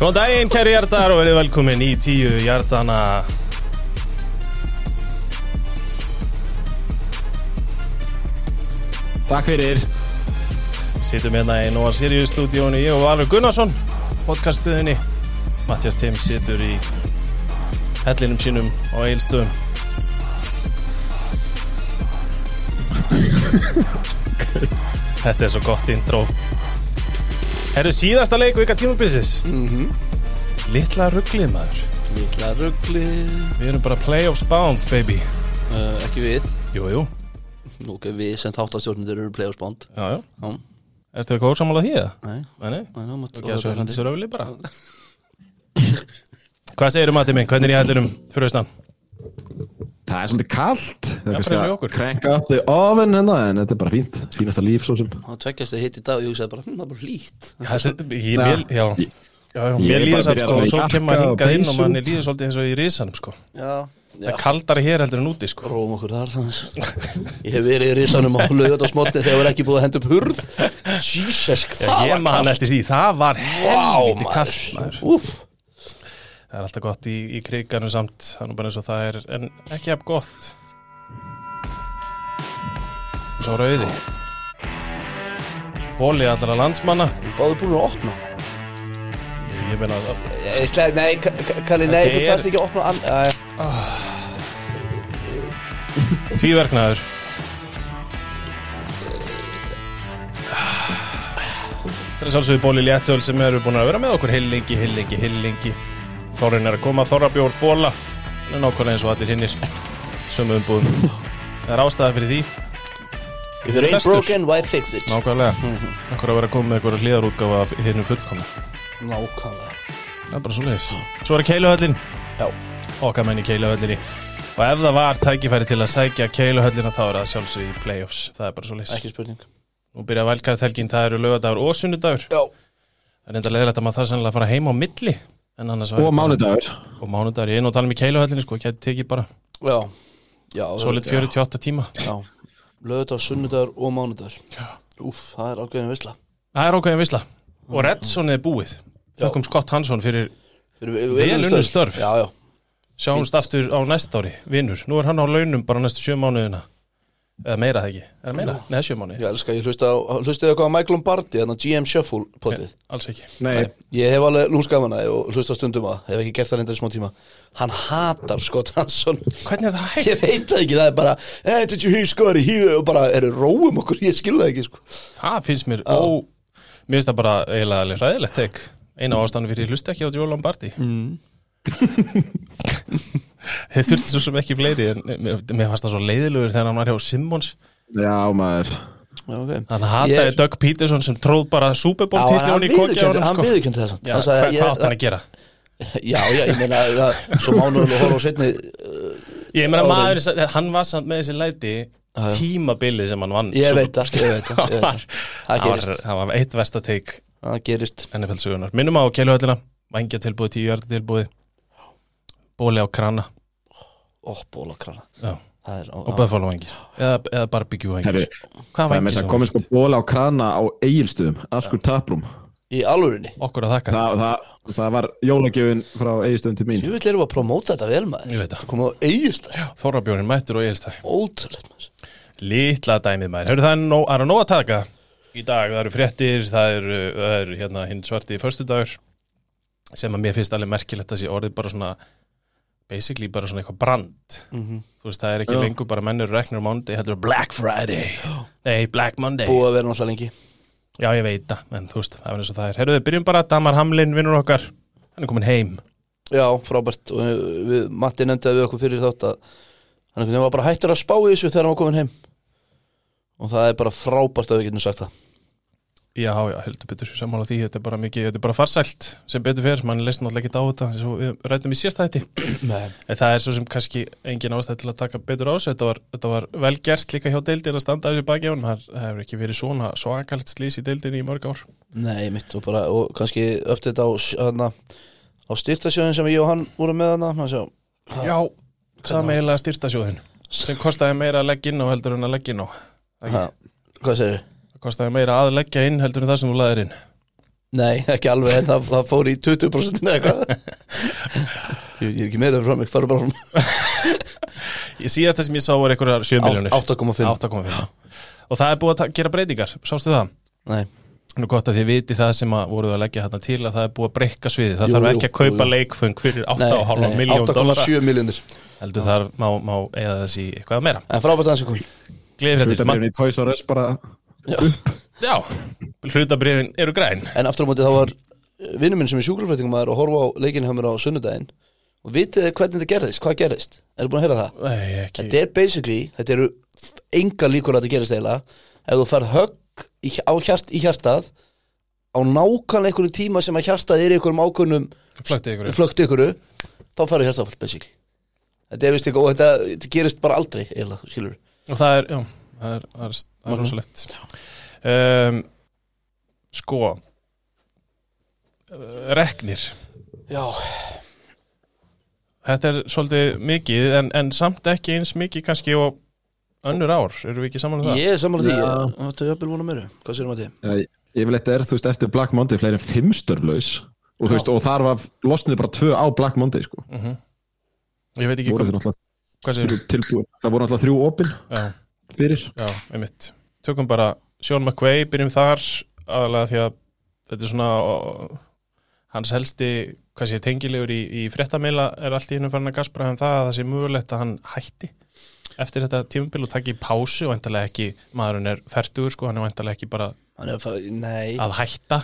Góðan daginn, kæri hjartar og verið velkomin í tíu hjartana. Takk fyrir. Sittum hérna í Nóa Sirius stúdíónu Ég og Valur Gunnarsson Podcastuðinni Mattias Tim situr í hellinum sínum á eilstöðum Þetta er svo gott intro Herru síðasta leik vika tímabilsis Mhm. Litla rugglið maður. Mikla ruggli Við erum bara playoffs bound baby. Uh, Ekki við. Jú, jú, Nú ekki við sem þáttastjórnundur eru play-offs bond já, já. Já, Ertu eitthvað ósamála því það? nei, Nei, nei. Ekki að svo heldur svo röfli bara. Hvað segir um Matti minn? Hvernig er ég heldur um fyrir austan? Það er svolítið kallt Það Já, er kannski og að cranka upp þig oven hérna En þetta er bara fínt, fínasta líf svo sem. Það tveggjast þið hitt í dag og ég hugsaði bara, hm, það er bara hlýtt. Þetta, ég, mér, já, já, já, Ég mér líður samt sko og að svo kemur maður og hingað inn og manni líður svolítið eins og í risanum sko. Já, Það já. er kaldara hér heldur en úti sko. Róum okkur þar þannig Ég hef verið í risanum á laugat á smotni þegar var ekki búið að henda upp hurð. Jesus, Já, það Ég var man kallt eftir því, það var helviti maður. Það er alltaf gott í, í kriganum samt. Nú bara eins og það er, en ekki af gott. Svo rauði. Bóli allra landsmanna. Báðu búin að opna. Ég meina að Ég sleg, Nei, Ka- Ka- Kalli, nei, þú þarft ekki að opna an- Æ, Tvíverknaður. Það er sálsögðu bóli léttöl sem eru búin að vera með okkur. Heilengi, heilengi, heilengi Þorrin er að koma, Þorrabjór, bóla nákvæmlega eins og allir hinnir Sömu umbúðum. Það er ástæða fyrir því. If it ain't broken, why fix it? Nákvæmlega. Einhver að vera að koma með einhverja hlýðarútgáfa af hinnum fullkomna? Nákvæmlega. Það er bara svo leiðis Svo er keiluhöllin. Já, Okkar menn í keiluhöllinni. Og ef það var tækifæri til að sækja keiluhöllina þá er það sjálfsög í playoffs. Það er bara svo leiðis ekki spurning. Nú byrja valkartelgin, það eru lögadagur og sunnudagur. Já, Það er enda leðilegt að maður þarf sennilega að fara heim á milli Og mánudagur. Og mánudagur, ég er nú að tala um í keiluhöllinni sko Gæti tekið bara já. Já, svo lit 48 tíma. Já, lögudagur, sunnudagur og mánudagur. Já. Úf, það er ákveðin visla Það er ákveðin visla Og Redson er búið. Þökkum Scott Hansson fyrir Fyrir Vel unnin störf. Já, já, Sjáumst aftur á næsta ári, vinnur Nú er hann á launum bara næstu sjö mánuðina Eða meira það ekki, eða meira, neða sjö mánuði ég elska, ég hlusta á Hlustu eitthvað á Michael Lombardi, þannig að GM Shuffle potið? Alls ekki. Nei, Ég hef alveg lúmskaman að og hlusta stundum að Hef ekki gert það reyndar í smá tíma. Hann hatar Scott Hansson Hvernig er það hægt? Ég veit það ekki, það er bara Hey, did you hear Scotty? He og bara, eru róum okkur, ég skil það ekki sko. Það finnst mér ó Mér finnst það bara eiginlega alveg hræðilegt tek. Eina ástæðan fyrir ég hlusta ekki á Joe Lombardi. Mm. Þið þurfti svo sem ekki fleiri En mér, fannst það svo leiðilegur þegar hann var hjá Simmons já maður Já, okay. Hann hataði Ég- Doug Peterson sem tróð bara Super Bowl Já, titli hann í kokja á hann sko. viðurkenndi það samt. Já, Hann Hvað sagði, hvað ég- átt hann að gera? Já, já, ég meina það, Svo mánuðul og horf og setni Ég meina Áður. maður, hann var samt með þessi læti tímabilið sem hann vann Ég Super veit það, ég veit það, ég Það veit það. Það gerist, það var eitt vestateik það gerist NFL sögunar Minnum á keiluhöllina, vangja tilbúið, tíu Bóli á krana. Ó, bólakrana Já. Það er, ó, og buffalo vangi eða, eða barbecue Hvað Það er með þess að komið sko ból á krana á eigilstöðum Askur taplum Í alvörinni Okkur að þakka. Það, það, það var jólagjöfin frá eigilstöðum til mín. Jú vil erum við að promóta þetta vel maður. Ég veit það. Það komið á eigist það Þorrabjörnin mættur Ótrúlegt maður. Lítla dæmið maður. Hörru það er nóg, er að nóg að taka. Í dag það eru fréttir Það eru, það eru hérna hinn svarti föstudagur sem að mér finnst alveg merkilegt að sé orðið bara svona basically bara svona eitthvað brand. Mhm. þú veist það er ekki Já. lengur bara mennur reknir á Monday heldur Black Friday. Nei Black Monday. Búið að vera náttúrulega lengi. Já ég veit það en þú veist það er eins og það er. Herruðu byrjum bara. Damar Hamlin vinnur okkar hann er komin heim. Já, frábært. Og við, Matti nefndi við okkur fyrir þátt að Hann var bara hættur að spá í þessu þegar hann var komin heim. Og það er bara frábært að við getum sagt það Já, já, heldur betur, sammála því, þetta er bara mikið, þetta er bara farsælt sem betur fyrir, mann leist náttúrulega ekki á þetta eins og við rættum í Nei. En það er svo sem kannski engin ástæð til að taka betur á þessu, þetta var, þetta var vel gert líka hjá deildin að standa þessu baki á hann, það hefur ekki verið svona svakalt slís í deildin í mörg ár. Nei, mitt og bara Og kannski uppdætt á, á styrtasjóðin sem ég og hann voru með Hann Já, sameiginlega styrtasjóðin sem kostaði meira að leggja inn á heldur en að leggja inn á. Hvað segir það kostaði meira að leggja inn heldur en það sem þú laðir inn? Nei, ekki alveg, en það, það fór í 20% eða eitthvað. Ég, ég er ekki með það frá mig, það er bara frá Ég síðasta sem ég sá var einhverjar 7 miljónir 8,5 8,5 Og það er búið að gera breytingar, sástu það? Nei, Nú gott að þið viti það sem að voruð að leggja þarna til að það er búið að breyka sviði Það Jú, þarf ekki að kaupa jú. leikföng fyrir nei, 8,5 nei, miljón dólara 8,7 miljónir Heldur þar má, má eða þessi eitthvað meira. En frábært aðeins ykkur Gleðið þetta Hlutabrifin í Toys R Us bara Já, hlutabriðin eru græn. En aftur á móti þá var vinnur minn sem er sjúkraflutningum að horfa á leikinu hjá mér á sunnudaginn og vitið þið hvernig þetta gerðist, hvað gerðist? Er þið búin að heyra það? Nei, ekki. Þetta er basically, þetta eru enga líkur að þetta gerist eiginlega. Ef þú fær högg í, á hjart, í hjartað á nákvæmlega einhverjum tíma sem að hjartað er í einhverjum ákveðnum Flöktið ykkur flögt ykkur þá færðu hjartafall basically. Þetta er ekki, og þetta, þetta gerist bara aldrei eiginlega, skilur Og það er, já, það er, er, er rosalegt. Um, Sko uh, Reknir. Já, Þetta er svolítið mikið en, en samt ekki eins mikið kannski og önnur ár, eru við ekki saman um það? ég er saman því. Já. Þetta er jafnvel vona mér. Hvað sérum að því? Já, Yfirleitt er þú veist eftir Black Monday fleiri en fimm störflaus og þú veist og þar var losnið bara tvö á Black Monday sko. Mhm. Ég veit ekki hvað, það voru náttúrulega þrjú opin. Já, fyrir. Já, einmitt. Tökum bara Sean McVay, byrjum þar aðalega því að þetta er svona ó, hans helsti hvað sé tengilegur í, í fréttameila er allt í hennum farin að gaspra um það að það sé mögulegt að hann hætti eftir þetta tímabil og taki pásu og endalega ekki, maðurinn er færtugur sko, hann er endalega ekki bara Hann er að fara- Nei, að hætta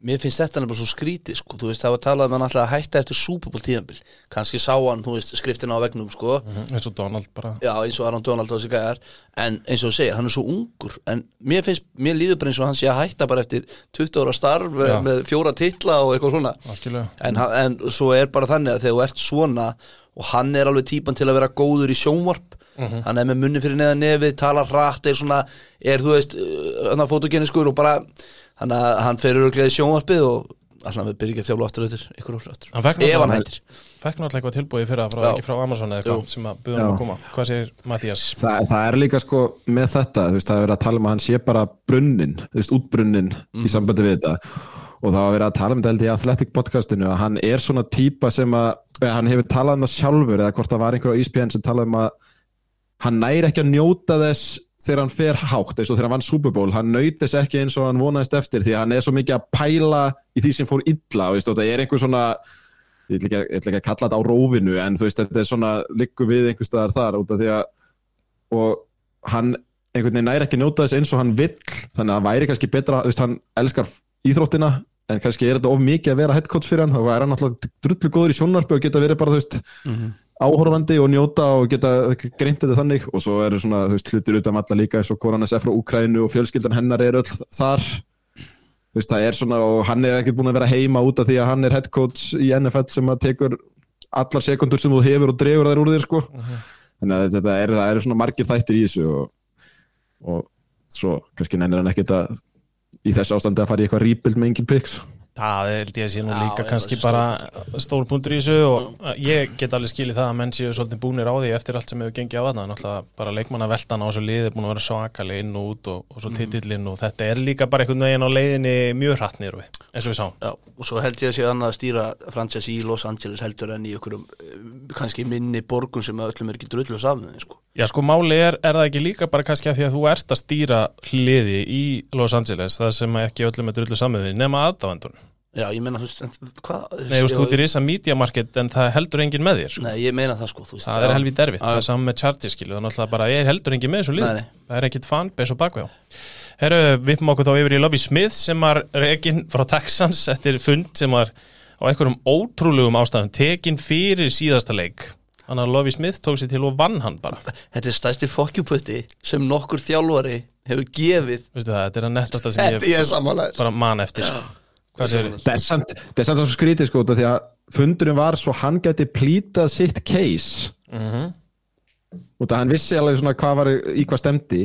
mér finnst þetta nefnilega svo skrítið sko. Þú veist, það var talað um hann alltaf að hætta eftir Super Bowl tíðanbil Kanski sá hann, þú veist, skriftina á vegnum sko. Mhm, eins og Donald bara Já, eins og Aron Donald og þessi gæjar En eins og þú segir, hann er svo ungur En mér finnst, mér líður bara eins og hann sé að hætta bara eftir 20 ára starf Já. með fjóra titla og eitthvað svona algjörlega en, en svo er bara þannig að þegar þú ert svona og hann er alveg típan til að vera góður í sjónvarp Mhm. hann er með munni fyrir neðan nefið, talar hratt er svona, er þú veist hann að fotogeniskur og bara hann, að, hann fer öruglega í sjónvarpið og alltaf við byrjum ekki að þjála aftur eftir ykkur Hann fekk ef hann hættir. fekk náttúrulega eitthvað tilbúið fyrir það ekki frá Amazon eða eitthvað sem að buða hann að koma. Hvað segir Mattias? það, það er líka sko með þetta veist það er verið að tala um að hann sé bara brunnin veist útbrunnin í sambandi við þetta. Og það var verið að tala um þetta í Athletic podcastinu að hann er svona típa sem að eða, hann hefur talað um það sjálfur eða hvort það var einhver á ESPN sem talaði um að hann næri ekki að njóta þess þegar hann fer hátt, eins og þegar hann vann Super Bowl. Hann þess ekki eins og hann vonaðist eftir því hann er svo mikið að pæla í því sem fór illa veist, það er einhver svona ég ætla ekki, að- kalla þetta á rófinu en þú veist, þetta er svona liggur við einhver staðar þar út af því að og hann einhvern veginn næri ekki njóta þess eins og hann vill þannig að það væri kannski betra, þú veist, hann elskar íþróttina en kannski er þetta of mikið að vera head coach fyrir hann, þá er hann alltaf drullu góður í sjónarbi og geta verið bara, þú veist áhorfandi og njóta og geta greint þetta þannig. Og svo eru svona, þú veist, hlutir utan alla líka eins og konan er frá Úkrænu og fjölskyldan hennar er öll þar. Þú veist, það er svona og hann er ekkert búin að vera heima út af því að hann er head coach í NFL sem að tekur allar sekundur sem þú hefur og dregur þær úr þér sko. Þannig að þetta er, eru svona margir þættir í þessu og, og svo kannski nennir hann ekkert að í þessu ástandi að fara í eitthvað rebuild með engin picks Það held ég að sé nú líka já, kannski bara stór punktur í þessu og ég get alveg skilið það að menn séu svolítið búnir á því eftir allt sem hefur gengið á þarna. Náttúrulega bara leikmanna veltan á þessu liði er búin að vera svakalega inn og út og, og svo titillinn og þetta er líka bara einhvern veginn á leiðinni mjög hratt niður við, eins og við sáum. Já, og svo held ég að sé annað að stýra franchise í Los Angeles heldur en í einhverjum eh, kannski minni borgum sem öllum er ekki drullu saman sko. Já sko máli er, er það ekki líka bara kannski að því að þú ert að stýra hliði í Los Angeles það sem ekki öllum er drullu samið við nema aðdáðandun Já, ég meina, þú veist, hvað Nei, þú veist, þú ert í risa media market en það heldur enginn með þér sko. Nei, ég meina það sko veist, Það er helvið derfitt, það er saman með Chargers skilu þannig að bara er heldur enginn með þessu lið það er ekkit fanbase og bakveg á. Herru, vippum okkur þá yfir í Lobby Smith sem var rekin frá Texans eftir fund sem var á einhverjum ótrúlegum ástæðum tekin fyrir síðasta leik þannig að Lobby Smith tók sér til og vann hann bara. Þetta er stærsti fokkjuputti sem nokkur þjálfari hefur gefið. Veistu það, þetta er að nettasta sem Þetta ég bara man eftir sko. Það er samt, það er samt svo skrítið sko því að fundurinn var svo hann gæti plítað sitt case. Mm út af hann vissi alveg svona hvað var í hvað stemdi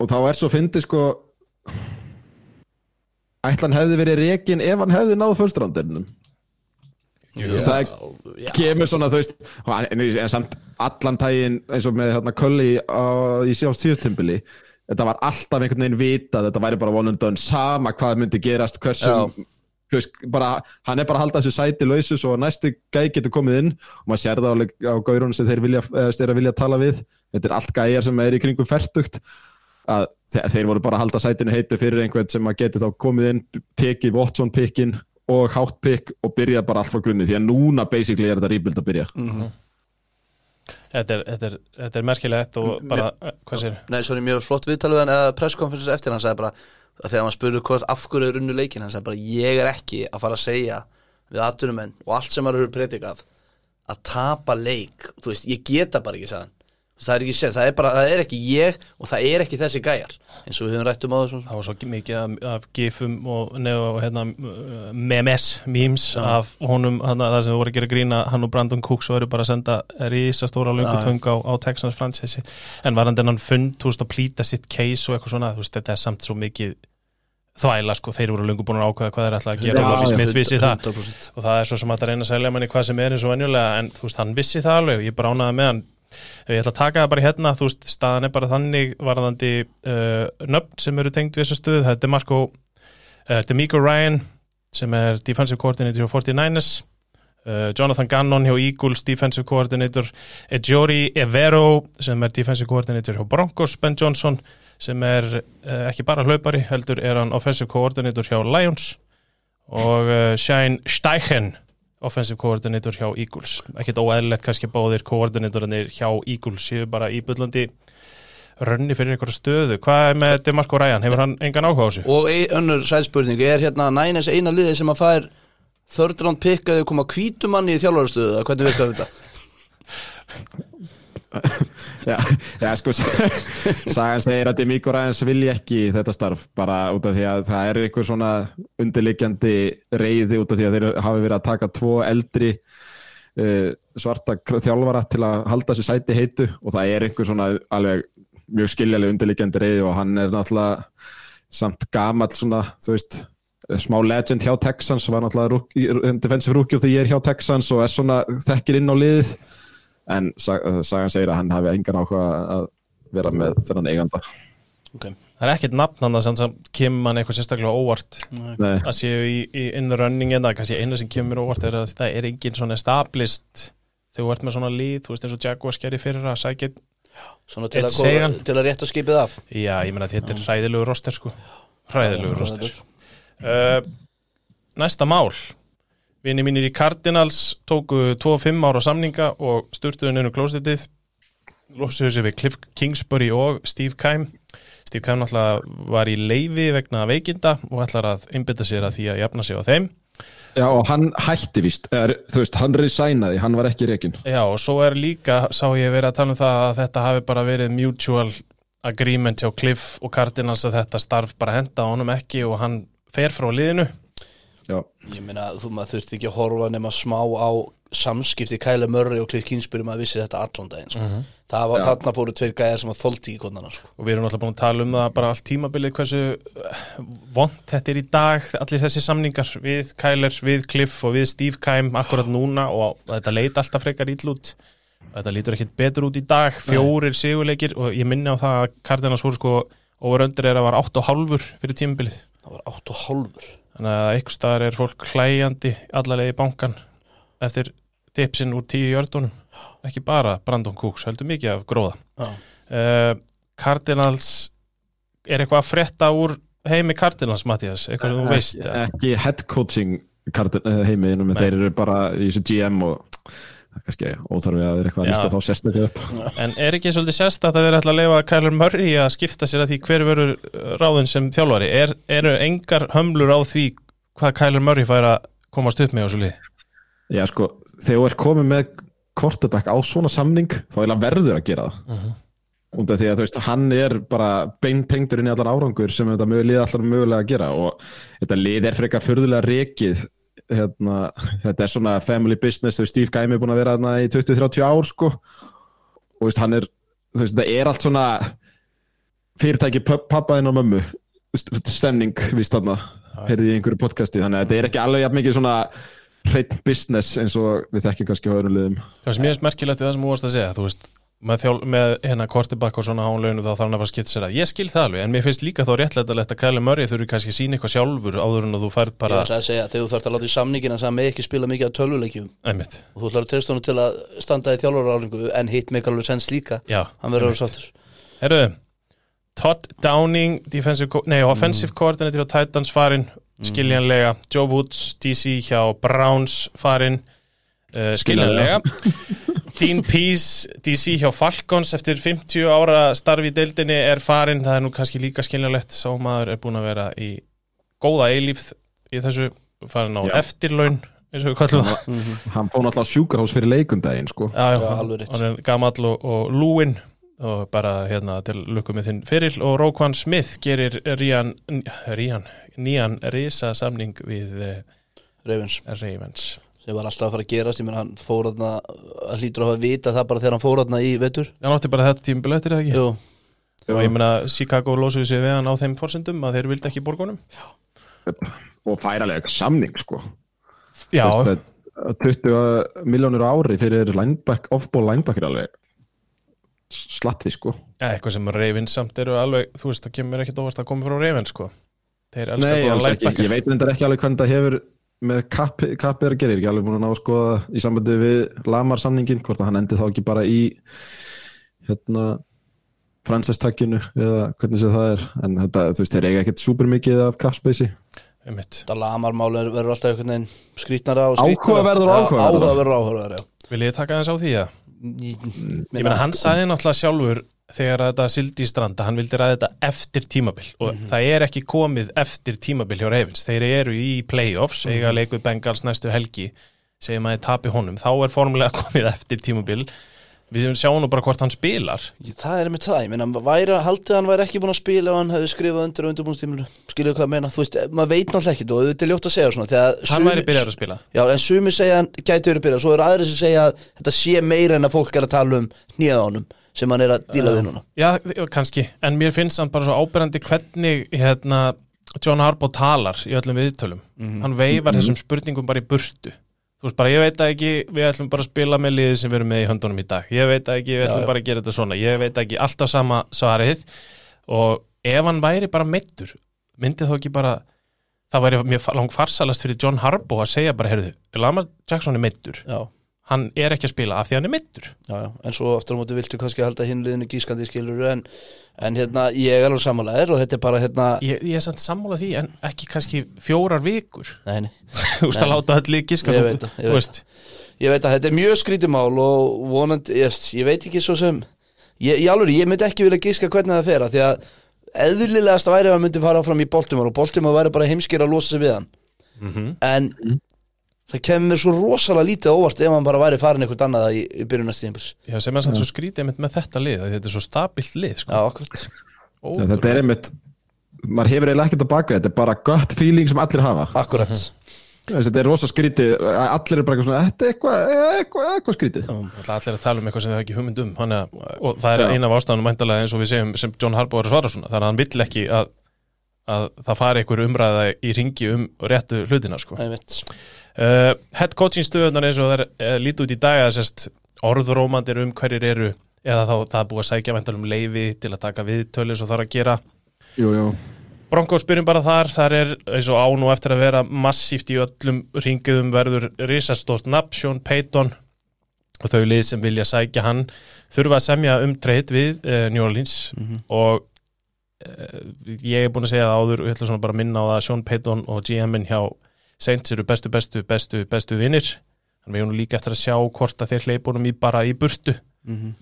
og þá er svo fyndið sko ætlan hefði verið rekin ef hann hefði náð fölstrandinum það kemur svona þú veist og en, en samt allan tægin eins og með hérna Kulli á, í síðast síðustimbili þetta var alltaf einhvern veginn vitað þetta væri bara done, sama hvað myndi gerast hversum bara, hann er bara að halda þessu sæti lausu svo næstu gæi getur komið inn og maður sér það á, gaurunum sem þeir vilja, eða, þeir vilja tala við. Þetta er allt gæjar sem er í kringum fertugt að þeir, voru bara að halda sætinu heitu fyrir einhvern sem að geti þá komið inn tekið Watson pikkin og hátt pikk og byrja bara allt frá grunni því að núna basically er þetta rýpild að byrja. Þetta er, þetta er, þetta er merkilegt og bara, eh, hvað sér? Nei, svo er mjög flott viðtaluðan eða presskonferensis eftir hann sagði bara að þegar maður spurði hvort af hverju er unnu leikin hann sagði bara ég er ekki að fara að segja við atvinnumenn og allt sem maður hefur predikað að tapa leik. Þú veist, ég geta bara ekki sagðan það er ekki það er bara, það er ekki ég og það er ekki þessi gæjar eins og við höfum rætt um á þessum Það var svo mikið af, gifum og, og hérna, memes, memes af honum, hana, það sem þú voru að gera grína hann og Brandon Cooks og eru bara að senda risastóra já. löngutöng á, á Texans franchise en var hann þennan fund, þú veist, að plýta sitt case og eitthvað svona, þú veist, þetta er samt svo mikið þvæla, sko, þeir voru löngu búin að ákveða hvað þeir ætla að gera. Og já, Smith vissi það. 100%. og það er svo sem að reyna að selja manni hvað sem er eins og venjulega en þú veist, hann vissi það alveg og ég bara ánaði með hann ég ætla að taka það bara hérna, þú veist, staðan er bara þannig varðandi uh, nöfn sem eru tengd við þessu stuð, það er Demarco uh, Demico Ryan sem er defensive coordinator hjá 49ers uh, Jonathan Gannon hjá Eagles defensive coordinator Ejori Evero sem er defensive coordinator hjá Broncos Ben Johnson sem er uh, ekki bara hlaupari, heldur er hann offensive coordinator hjá Lions. Og uh, Shane Steichen offensive coordinator hjá Eagles ekkert óeðlilegt kannski báðir koordinatornir hjá Eagles séu bara í bullandi rönni fyrir einhverju stöðu hvað er með Demarco Ryan, hefur hann engan áhuga á þessu? og önnur sælspurning er hérna Niners eina liði sem að fær að þau koma hvítumanni í þjálfarastöðu eða hvernig virkar þetta? Já, já sko Sagan segir að Demíko Ræðins vilji ekki þetta starf bara út af því að það er einhver svona undirliggjandi reyði út af því að þeir hafi verið að taka tvo eldri uh, svarta þjálfara til að halda þessu sæti heitu og það er einhver svona alveg mjög skiljaleg undirliggjandi reyði og hann er náttúrulega samt gamall svona, þú veist smá legend hjá Texans var náttúrulega defensive rookie of the year hjá Texans og er svona þekkir inn á liðið en sag, sagan segir að hann hafi engan áhuga að vera með þennan eiganda. Okay. Það er ekkert nafn hann að sem kemur mann eitthvað sérstaklega óvart. Nei, að séu í, í in the running en það kannski eina sem kemur óvart er að það er engin svona established þegar þú ert með svona líð, þú veist eins og Jaguars gerði fyrir að sækja Svona til að, koma, til að rétta skipið af. Já, ég meina að þetta er hræðilegu roster sko. Hræðilegu roster. uh, Næsta mál Vinni mínir í Cardinals tóku 2-5 ára samninga og sturtuðu nefnum klóstitið losuðu sig við Cliff Kingsbury og Steve Keim. Steve Keim náttúrulega var í leifi vegna veikinda og ætlar að einbytta sér að því að jafna sig á þeim. Já og hann hætti víst. Er, þú veist, hann resignaði, hann var ekki reikin Já, og svo er líka, sá ég verið að tala um það að þetta hafi bara verið mutual agreement hjá Cliff og Cardinals að þetta starf bara henda honum ekki og hann fer frá liðinu Ég meina, þú maður þurfti ekki að horfa nema smá á samskipti Kæla Murray og Cliff Kingsbury maður vissi þetta allan daginn sko. það var, þarna fóru tveir gæjar sem að þóldi í konana sko. og við erum alltaf búin að tala um það bara allt tímabilið hversu vond þetta er í dag allir þessi samningar við Kyler, við Cliff og við Steve Keim akkurat núna og þetta leit alltaf frekar ill út. Þetta lítur ekkit betur út í dag fjórir sigurleikir og ég minni á það að Cardinals voru sko overöndur er að var 8,5 fyrir tímabilið. Það var átt og hálfur þannig að einhver staðar er fólk hlæjandi allarlega í bankan eftir tipsin úr tíu jördunum ekki bara Brandon Cooks, heldur mikið af gróða. Uh, Cardinals er eitthvað að frétta úr heimi Cardinals, Mattias, eitthvað sem þú veist ekki, ekki head coaching eh, menn Nei. þeir eru bara í þessu GM og kannski óþarfi að vera eitthvað að Já. lista þá sérstaklega upp. En er ekki svolítið sérst að það er ætla að leifa Kyler Murray að skipta sér að því hver verður ráðin sem þjálfari? Er, eru engar hömlur á því hvað Kyler Murray fær að komast upp með á svo lið Já sko, þegar þú er komið með quarterback á svona samning þá er verður að gera það. Mhm. út af því að þú veist, hann er bara beinpengdur inn í allan árangur sem þetta mögulega allar mögulega að gera og þetta lið er frekar furðulega rekið hérna, þetta er svona family business, veist, Steve Gaim er búin að vera þarna í 20-30 ár sko. Og veist, hann er, veist, þetta er allt svona fyrirtæki pabbaðinn og mömmu. Stemning, víst þarna heyrði í einhverju podcasti, þannig að þetta er ekki alveg jafn mikið svona hreitt business eins og við þekkjum kannski á öðrum liðum. Það sem ég veist merkilegt við það sem þú varst að segja, þú veist, með, þjál, með hérna kortibakk og svona hán launu þá þarf hann að fara að skipta sér að. Ég skil það alveg, en mér finnst líka þá réttlega að Kæli Murray þurfi kannski að sína eitthvað sjálfur áður en að þú færð Ég bara ætla að segja, þegar þú þarfst að láta í samningin að með ekki spila mikið af tölvuleikjum. Einmitt, og þú ætlar að treysta honum til að standa í þjálfararálingu en hitt make alveg sens líka. Já, hann verður einmitt. alveg sáttur. Herru, Todd Downing defensive, co- nei, offensive coordinator á Titans farin, skiljanlega. Joe Woods, DC hjá Browns farin, uh, skiljanlega. Dean Pease DC hjá Falcons eftir 50 ára starfi í deildinni er farin það er nú kannski líka skiljanlegt. Sá maður er búin að vera í góða eilífð í þessu, farin á Já. eftirlaun eins og við kallum það. Hann fór náttúrulega á sjúkarhás fyrir leikundaginn sko. Já, já, Já, hann- alveg rétt. hann er gamall og, og lúinn og bara hérna til lukku með þinn fyrir og Rókvan Smith gerir Rían, Rían nýjan risa samning við eh, Ravens. Ravens sem var alltaf að fara að gerast. Ég menn hann fór þarna að hlýtur að hafa vita það bara þegar hann fór þarna í vetur. Hann átti bara þetta tímabil eftir það ekki? Jú, og ég meina Chicago losuði sig við hann á þeim forsendum að þeir vildi ekki borgunum. Og færalega samning sko. Já, með 20 miljónir á ári fyrir lineback, off-ball linebacker alveg slatti sko. Eitthvað sem Ravens samt eru alveg þú veist, það kemur ekkert óvast að koma frá Ravens sko. Nei, ég veit reyndar ekki alveg hvernig það hefur með kapp, kapp er að gera, ég er ekki alveg búin að ná að skoða í sambandi við Lamar samningin hvort að hann endi þá ekki bara í hérna fransestakinu eða hvernig sem það er. En þetta, þú veist, þeir eiga ekkert super mikið af kappspeysi það lamarmál verður alltaf einhvern veginn og Já, áhugaverður. áhugaverður og áhugaverður, já. Vil ég taka þess á því að Ég Ég meina, hann sagði náttúrulega sjálfur þegar þetta sildi í stranda, hann vildi ræða þetta eftir tímabil. Og það er ekki komið eftir tímabil hjá Ravens, þeir eru í playoffs, eiga að leika við Bengals næstu helgi segjum að þeir tapi honum, þá er formulega komið eftir tímabil. Við sjáum nú bara hvort hann spilar. Það er með það, ég meina, væri, haldið hann væri ekki búin að spila ef hann hefði skrifað undir á undirbúnstíminu Skiljuðu hvað ég meina, þú veist, maður veit náttúrulega ekki og þetta er ljótt að segja svona hann sumir- væri byrjar að spila. Já, en sumi segja hann gæti verið byrjað Svo eru aðri sem segja að þetta sé meira en að fólk er að tala um nýða honum sem hann er að díla við núna. Já, kannski, en mér finnst hann bara svo ábyrjandi hvernig hérna, John Harbaugh talar í öllum viðtölum. Hann veifar þessum spurningum bara í burtu. Þú veist bara, ég veit ekki við ætlum bara að spila með liðið sem við erum með í höndunum í dag. Ég veit ekki, við ætlum Já, bara að gera þetta svona. Ég veit ekki, alltaf sama svarið. Og ef hann væri bara meittur myndi þá ekki bara það væri mjög langt farsalast fyrir John Harbaugh að segja bara, heyrðu, Lamar Jackson er meittur Já, hann er ekki að spila af því hann er já, en svo aftur á móti viltu kannski halda hinn liðinu gískandi skilur en, en hérna, ég er alveg samanlegaðir og þetta er bara hérna ég, ég er samt sammála því, en ekki kannski fjórar vikur. Nei, nei, þú veist að láta öll í giska Ég veit ég veit ég veit að þetta er mjög skrítið mál og vonandi, ég, ég veit ekki svo sem ég, alveg, ég myndi ekki vilja gíska hvernig það fer af því að eðlilegast væri að hann myndi fara áfram í Baltimore og Baltimore væri bara heimskir að losa sig við hann. Mhm. en það kemur svo rosalega lítið óvart ef hann bara væri farin eitthvað annað í, í byrjunastíðinbils já, sem er samt svo skrítið einmitt með þetta lið þetta er svo stabilt lið Já, sko. akkurat. Já, þetta er einmitt maður hefur eiginlega ekkert að baka þetta er bara gut feeling sem allir hafa. Akkurat. Þú veist, þetta er rosa skrítið allir er bara eitthvað svona, þetta er eitthvað eitthvað, eitthvað skrítið. Það er allir að tala um eitthvað sem þau hafa ekki hugmynd um. Hann, og það er eina af ástæðanum mæntalega eins og við segjum sem John Harbaugh er að svara svona þannig að hann vill ekki að, að það fari einhver umræða í ringi um réttu hlutina sko. Uh, Head coaching stöðunar eins og það er uh, lítið út í dag að sérst orðrómandir um hverjir eru eða þá það er búið að sækja væntalum leifi til að taka viðtölu svo þarf að gera. Jú, jú. Broncos byrjum bara þar, þar er eins og án og eftir að vera massíft í öllum ringiðum verður risastórt nafn, Sean Payton. Og þau lið sem vilja sækja hann þurfa að semja um treyt við uh, New Orleans. Og uh, ég er búin að segja það áður og ég ætla svona bara að minna á það að Sean Payton og GM-in hjá Saints eru bestu, bestu, bestu, bestu vinnir þannig við erum líka eftir að sjá hvort að þeir hleypunum í bara í burtu. Mhm.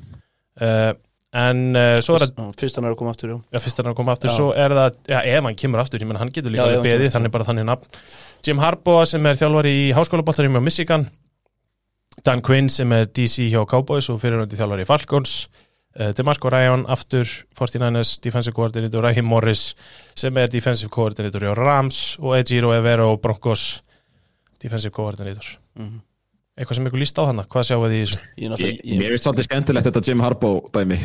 uh, en uh, svo er það Já, Fyrst hann er að koma aftur, já. Er að koma aftur, svo er það já, ef hann kemur aftur, ég menn hann getur líka Já, já. beðið, þannig bara þannig nafn. Jim Harbaugh sem er þjálfari í háskólaboltarum á Michigan. Dan Quinn sem er DC hjá Cowboys og fyrirhundi þjálfari í Falcons DeMarco Ryan aftur 49ers defensive coordinator Raheem Morris sem er defensive coordinator hjá Rams og Ejiro Evero Broncos defensive coordinator Mhm. eitthvað sem ykkur líst á hana, hvað sjáu þið í þessu? Mér finnst svolítið skemmtilegt þetta Jim Harbaugh dæmi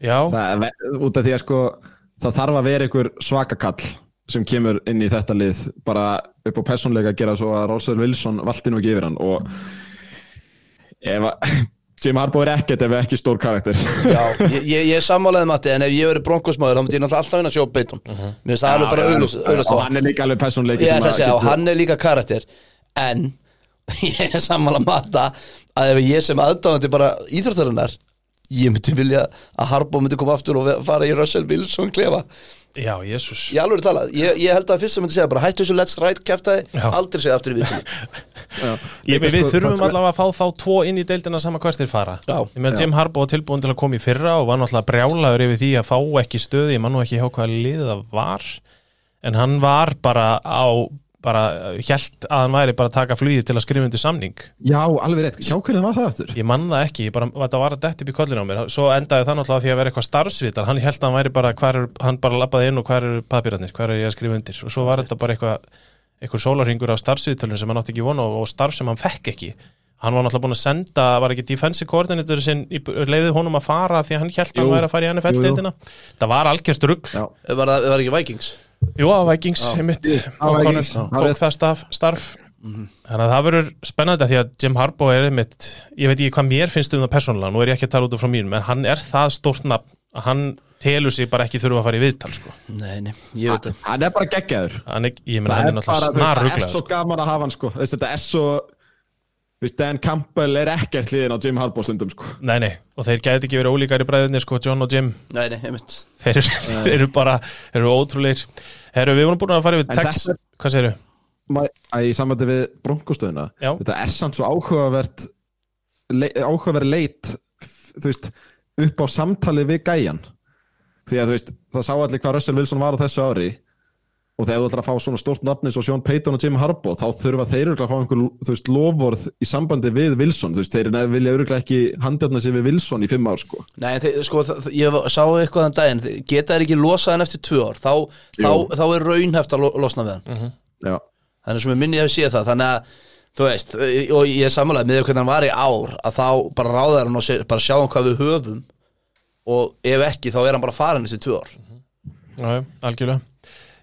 Já, það, út af því að sko það þarf að vera einhver svakakall sem kemur inn í þetta lið bara upp á persónleika að gera svo að Russell Wilson valdi nú ekki yfir hann og ef að Jim Harbaugh er ekkert ef ekki stór karakter. Já, ég, ég, ég er sammálaðið Matti en ef ég verið bronkosmaður þá myndi ég náttúrulega alltaf vinna að sjá Beiton Mér finnst það alveg bara auglust og hann er líka alveg personleiki Ég segja, og hann er líka karakter En ég er sammála Matta að ef ég sem aðdáðandi bara íþróttarinnar ég myndi vilja að Harbo myndi koma aftur og fara í Russell Wilson klefa Já, jésús Ég alveg talað, ég, ég held að fyrst sem myndi segja bara hættu þessu let's ride kæftæði, Já. aldrei segja aftur í viðtölu Ég, við sko, þurfum allavega að fá þá tvo inn í deildina sama hvert þeir fara. Já. Ég meðan Jim Harbaugh var tilbúin til að koma í fyrra og var náttúrulega brjálaður yfir því að fá ekki stöði ég man nú ekki hjá hvaða liðið það var en hann var bara á bara hjælt að hann væri bara að taka flugið til að skrifa undir samning. Já, alveg rétt, hjá hvernig var það aftur? ég man það ekki, ég bara, þetta var að detta upp í kollinu á mér. Svo endaði það náttúrulega því að vera eitthvað starfsvitar. Hann held að hann væri bara, hvar er, hann bara labbaði inn og hvar eru papírarnir, hvar er ég að skrifa undir? Og svo var þetta bara eitthvað eitthvað sólarhingur af starfsvitalun sem hann átti ekki vona og, og starf sem hann fekk ekki. Hann var náttúrulega búin að senda, var ekki defensive coordinator sinn, í- leiði honum að fara því að hann held að hann væri að fara í. NFL-deildina það var algjörst rugg Já, Var var ekki Vikings? Jú, á Vikings, einmitt. Á og það starf, starf. þannig að það verður spennandi því að Jim Harbaugh er einmitt ég veit ekki hvað mér finnst um það persónulega nú er ég ekki að tala út frá mínum, en hann er það stórt nafn að hann telur sig bara ekki þurfa að fara í viðtal sko. Nei, nei, ég veit það. hann er bara geggjaður. Hann ég meina Það hann er bara, það er svo sko. gaman að hafa hann sko. Þetta er svo þú veist, Dan Campbell er ekkert hliðin á Jim Harbaugh stundum sko. Nei, nei, og þeir gæti ekki verið ólíkar í bræðinni sko, John og Jim, Nei, nei, einmitt. Þeir, eru- eru bara þeir eru ótrúleir Herru, við vorum búin að fara yfir text, þetta- hvað segirðu? Ma- að í sambandi við bronkostöðuna þetta er samt svo áhugavert le, áhugaverð leit þú veist, upp á samtali við gæjan. Því að þú veist, það sá allir hvað Russell Wilson var á þessu ári og þegar þú ætlar að fá svona stórt nafni svo Sean Payton og Jim Harbaugh þá þurfa þeir að fá einhver veist, lofvorð í sambandi við Wilson. Veist, þeir vilja öruglega ekki handjarna sig við Wilson í fimm ár sko. Nei, þeir, sko, ég sá eitthvað þann daginn Geta þeir ekki losað hann eftir tvö ár Þá, þá, þá er raunhæft að lo, losna við hann. Já, Þannig sem ég minni að sé það Þannig að, þú veist, og ég er sammálaði með hvernig hann var í ár Að þá bara ráðar hann og se, bara sjá hann hvað við höfum Og ef ekki, þá er hann bara farin þessi tvö ár. Já, já, algjörlega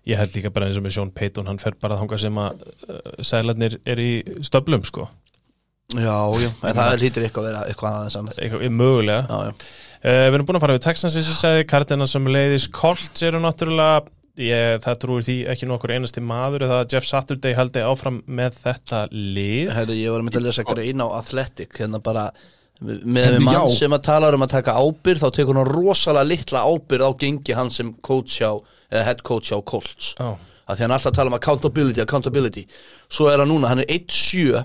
Ég held líka bara eins og með Sean Payton hann fer bara þangað sem að uh, sælarnir er í stöflum sko. Já, já, en það hlýtur eitthvað að vera eitthvað aðeins annars eitthvað, mögulega. Já, já, uh, Við erum búin að fara við Texans eins og ég sagði, Cardinals sem leiðis Colts eru náttúrulega ég, það trúir því ekki nokkur einasti maður eða að Jeff Saturday haldi áfram með þetta lið. Herri, ég var að mynda að lesa grein á Athletic hérna bara með, mann já. sem að tala um að taka ábyrð þá tekur hann rosalega litla ábyrð á gengi hann sem coach á, eða head coach á Colts. Já, að því hann alltaf tala um accountability, accountability. Svo er hann núna, hann er 1-7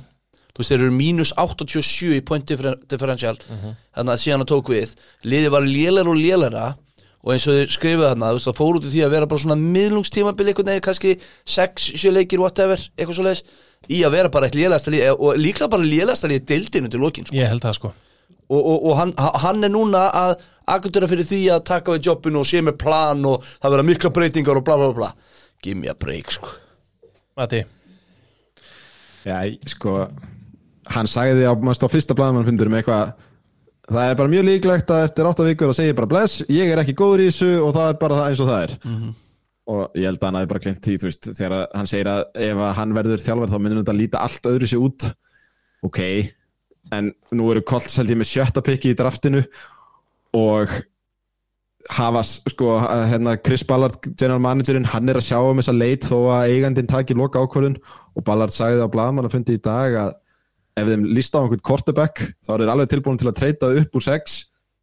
þú veist, þeir eru mínus 87 í point differ differential. Þannig að síðan hann tók við, liðið var lélæra og lélæra og eins og þeir skrifuð þarna, þú veist, það fór út í því að vera bara svona miðlungstímabil eitthvað neginn, kannski 6, 7 leikir, whatever, eitthvað svo leiðis í að vera bara eitt lélægasta lið og líklega bara lélægasta lið deildinu til lokin sko. ég held það sko. Og, og, og hann, hann er núna að akkurtera fyrir því að taka við jobbinu og sé með plan og það vera mikla breytingar og bla bla bla. Give me a break sko. Mati, Já, sko hann sagði á, á fyrsta blaðmannfundur með eitthvað það er bara mjög líklegt að eftir 8 vikur að segja bara bless, ég er ekki góður í þessu og það er bara það eins og það er. Og ég held að hann hafi bara glemt því þú veist, þegar hann segir að ef að hann verður þjálfur þá minnum þetta að líta allt öðru sér út. Ok, en nú eru Colts held ég með sjötta pikki í draftinu og hafa sko hérna Chris Ballard general managerinn, hann er að sjá um þessa leit þó að eigandinn taki loka ákvörðun og Ballard sagði á blaðmann að fundi í dag að ef þeim líst á einhvern quarterback þá er þeir alveg tilbúin til að treyta upp úr 6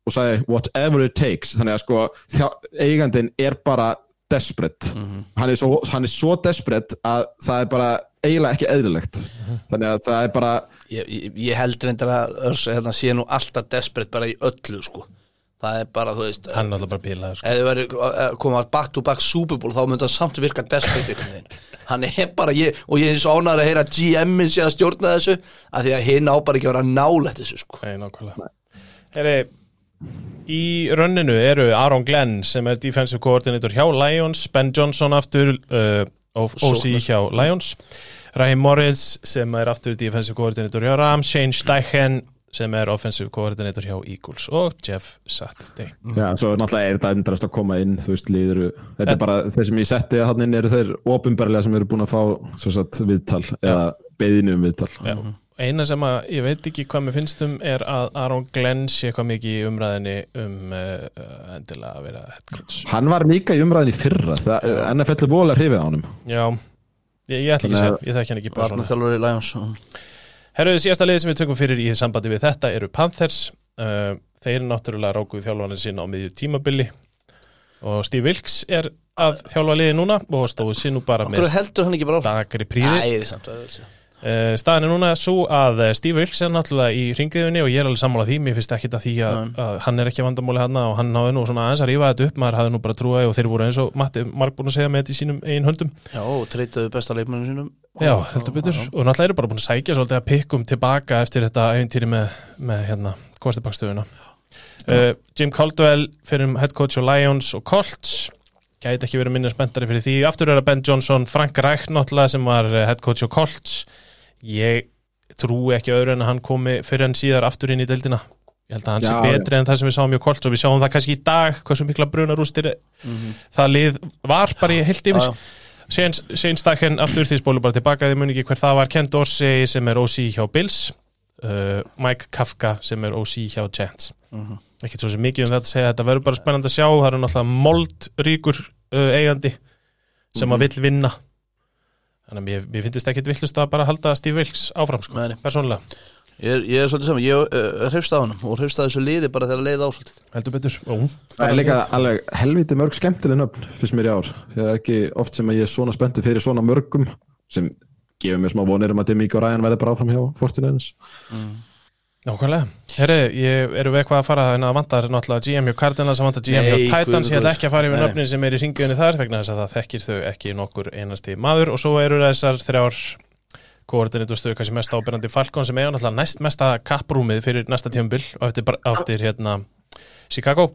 og sagði whatever it takes. Þannig að sko þjá, eigandinn er bara desperate. Hann, er svo, hann er svo desperate að það er bara eiginlega ekki eðlilegt. Þannig að það er bara ég, ég, ég held reyndar að Örs hérna, sé nú alltaf desperate bara í öllu sko það er bara, þú veist hann er alltaf bara pílaður sko. ef þið væri að koma back to back Super Bowl þá myndi hann samt virka desperate hann er bara, ég, og ég er svo ánæður að heyra GM-in sé að stjórna þessu að því að hinn á bara ekki að vera nálætt þessu sko Nei, nákvæmlega Heri, Í rönninu eru Aaron Glenn sem er defensive coordinator hjá Lions Ben Johnson aftur uh, OC Sóknar. hjá Lions Raheem Morris sem er aftur defensive coordinator hjá Rams Shane Steichen sem er offensive coordinator hjá Eagles og Jeff Saturday. Já, svo náttúrulega er þetta endrast að koma inn þú veist, líður, þetta er bara þeir sem ég setti að hann inn eru þeir ofinbarlega sem eru búin að fá svo sagt, viðtal eða beðinu um viðtal. Já. eina sem að ég veit ekki hvað mér finnst um er að Aron Glenn sé eitthvað mikið í umræðinni um uh, endilega að vera head coach. Hann var líka í umræðin í fyrra það, NFL er búinlega hrifið á honum. Já, ég, ég ætla ekki að segja, ég þekki hann ekki bara. þjálfur í Lions Herruðu síðasta liðið sem við tökum fyrir í sambandi við þetta eru Panthers. Uh, Þeir náttúrulega rákuð þjálfanir sín á miðju tímabili. Og Steve Wilkes er að þjálfa liðið núna og stóðu sér nú bara Okkur með dagri príði Æ, Uh, staðan er núna svo að eh, Steve Wilkes er náttúrulega í ringiðunni og ég er alveg sammála því, mér finnst ekki að því að, að hann er ekki vandamóli hann og hann náði nú svona aðeins að rífa þetta upp. Maður hafði nú bara trúið og þeir voru eins og Matti Mark búin að segja með þetta í sínum eigin höndum. Já, og treytaðu besta leikmennum sínum. Já, heldur betur. Og náttúrulega eru bara búin að sækja svolítið að pikkum tilbaka eftir þetta æfintýri með, með hérna, kostibakstöðuna uh, Jim Caldwell fyrir um head coach og Lions og Colts. Gæti ekki verið minni spenntari fyrir því. Aftur er að Ben Johnson, Frank Reich náttúrulega sem var eh, head coach og Colts ég trúi ekki öðru en að hann komi fyrir en síðar aftur inn í deildina. Ég held að hann sé Já, betri en það sem við sáum hjá Colts og við sjáum það kannski í dag hversu mikla brunarústir það lið var bara í heilt yfir. Já, Stacken aftur því spólu bara tilbaka þið muni ekki hver það var. Ken Dorsey sem er OC hjá Bills uh, Mike Kafka sem er OC hjá Giants Mhm. ekkert svo sem mikið um þetta að segja þetta verður bara spennandi að sjá. Það eru náttúrulega moldríkur uh, eigandi sem að vill vinna þannig að mér, mér finnst ekkert villust að bara halda Steve Wilkes áfram sko, nei. persónulega, Ég er, ég er svolítið saman, ég uh, hrifst á honum og hrifst á þessu liði bara þegar leið ásvöldið heldur betur Ó, Það er líka alveg helviti mörg skemmtileg nöfn fyrst mér í ár. Það er ekki oft sem að ég er svona spenntu fyrir svona mörgum sem gefur mér smá vonir um að Demi og Ryan verði bara áfram hjá Fortinæðins. Nákvæmlega, herri, ég eru við eitthvað að fara en að vantar náttúrulega GM hjá Cardinals að vantar GM hjá Titans, ég ætla ekki að fara yfir nöfnin sem er í ringiðunni þar vegna þess að það þekkir þau ekki nokkur einasti maður. Og svo eru þessar þrjár stöðu kannski mest ábyrjandi Falcon sem eiga náttúrulega næst mesta kapprúmið fyrir næsta tímabil og eftir, eftir hérna Chicago.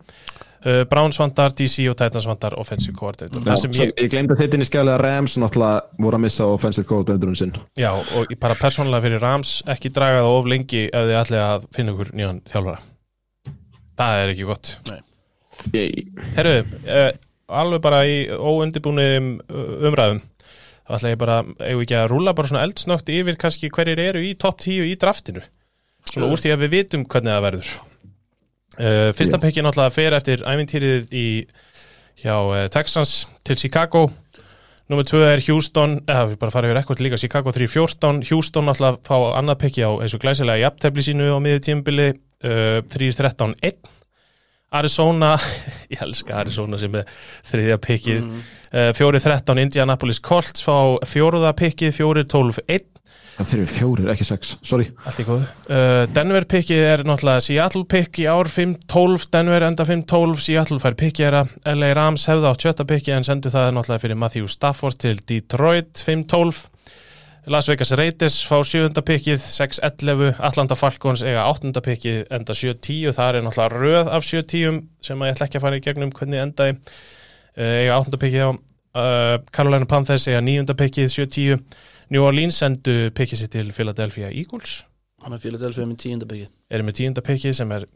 Uh, Browns vantar, DC og Titans vantar offensive coordinator. Það sem Svo, ég, ég glemdi þetta inn í skjálið að Rams náttúrulega voru að missa offensive coordinatorinn sinn. já, og ég bara persónulega fyrir Rams ekki draga það of lengi ef þið ætli að finna ykkur nýjan þjálfara. Það er ekki gott. Herru, uh, alveg bara í óundibúnum umræðum. Þá ætla ég bara, eigum ekki að rúla bara svona eldsnögt yfir kannski hverjir eru í topp 10 í draftinu? Svona úr því að við vitum hvernig það verður uh, Fyrsta Já. pekki náttúrulega fer eftir ævintýrið í hjá uh, Texans til Chicago. Númer 2 er Houston, eða við bara fara yfir ekkert líka Chicago 3-14, Houston náttúrulega fá annað pekki á eins og glæsilega jafntefli sínu á miður tímubili uh, 3-13-1 Arizona, ég elska Arizona sem er þriðja pikkið Mhm. uh, 4-13 Indianapolis Colts fá fjóruða pikkið 4-12-1 það þurfið fjórir, ekki sex, sorry. allt í góðu. Uh, Denver pikkið er náttúrulega Seattle pikk í ár 5-12 Denver enda 5-12 Seattle fær pikkið þeirra. LA Rams hefða á sjötta pikkið en sendu það náttúrulega fyrir Matthew Stafford til Detroit 5-12 Las Vegas Raiders fá sjöunda pikkið 6-11 Atlanta Falcons eiga áttunda pikkið enda 7-10 það er náttúrulega röð af 7-10 sem að ég ætla ekki að fara í gegnum hvernig endaði uh, eiga áttunda pikkið á uh, Carolina Panthers eiga níunda pikkið 7-10 New Orleans sendu pikkið sér til Philadelphia Eagles Hann er Philadelphia með tíundabæki erum með tíunda pikkið sem er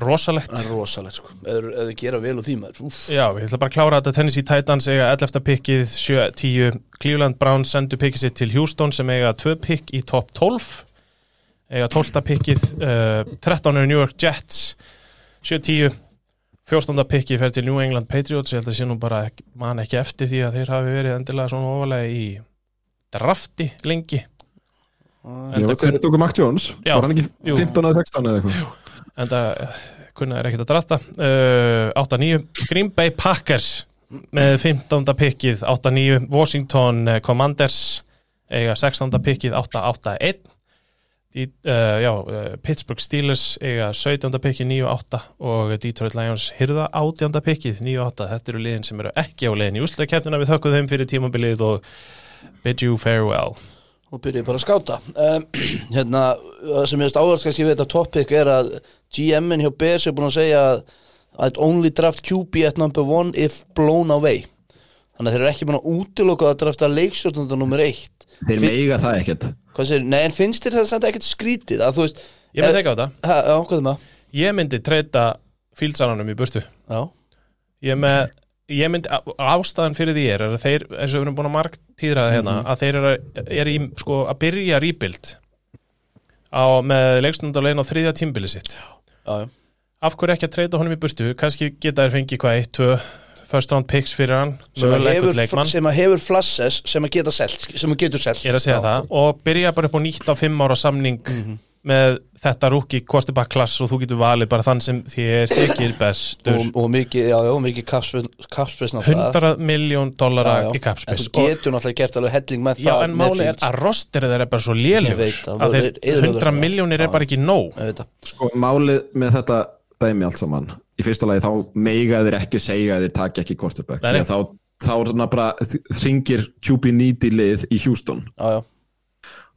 rosalegt Það er rosalegt sko þau gera vel úr því maður Úf. Já, ég ætla bara að klára þetta Tennessee Titans eiga 11. pikkið 7-10 Cleveland Browns sendu pikkið sér til Houston sem eiga 2 pikk í top 12 eiga 12. pikkið uh, 13 er New York Jets 7-10 14. pikkið fer til New England Patriots ég held að sé nú bara man ekki eftir því að þeir hafi verið endilega svona ofalega í drafti lengi tóku Mac Jones, Já, var hann ekki jú. 15 eða 16 eða eitthvað? en það kunna er ekkert að drafta uh, 8-9 Green Bay Packers með 15. pikkið 8-9 Washington eh, Commanders eiga 16. pikkið 8-8-1 Í, uh, uh, Pittsburgh Steelers eiga 17. pikkið 9-8 og Detroit Lions hyrða 18. pikkið 9-8 þetta eru liðin sem eru ekki á liðin í úsleikefnina við þökkum þeim fyrir tímabilið og bid you farewell. Og byrjuði bara að skáta. Um, hérna, það sem ég veist áherslu kannski við þetta topic er að GM-in hjá Bears er búin að segja að I'd only draft QB at number one if blown away. Þannig að þeir eru ekki búin að útiloka að drafta leikstjórnanda nummer eitt. Þeir Finn- meiga það ekkert. Hvað segir, nei en finnst þér það samt ekkert skrítið að þú veist, ég myndi ekki á þetta, ha, maður? ég myndi treyta fílsaranum í burtu. Já, ég með ég myndi, á- ástæðan fyrir því er að þeir, eins og við erum búin að mark tíðraða hérna, að þeir eru, eru í, sko, að byrja rebuild á, með leikstundarlegin á þriðja tímbili sitt. Já, já. af hverju ekki að treyta honum í burtu? Kannski geta þær fengið hvað, eitt, tvö first round picks fyrir hann sem, að hefur, sem að hefur flasses sem að geta selt sem að getur selt. Er að og byrja bara upp á nýtt á fimm ára samning Mhm. með þetta rúki quarterback klass og þú getur valið bara þann sem þér þykir bestur og, og mikið, já, já, mikið náttúrulega 100 miljón dollara Já, já. í en capspace þú getur náttúrulega gert alveg helling með Já, það en máli er að rosterið þeir er bara svo það, að þeir þeir eyðilögðu 100 það. miljónir er bara ekki nóg. Sko, málið með þetta dæmi allt saman í fyrsta lagi þá meiga þeir ekki segja að þeir taki ekki að þá, þá er þarna bara ringir QB needy lið í Houston já, já.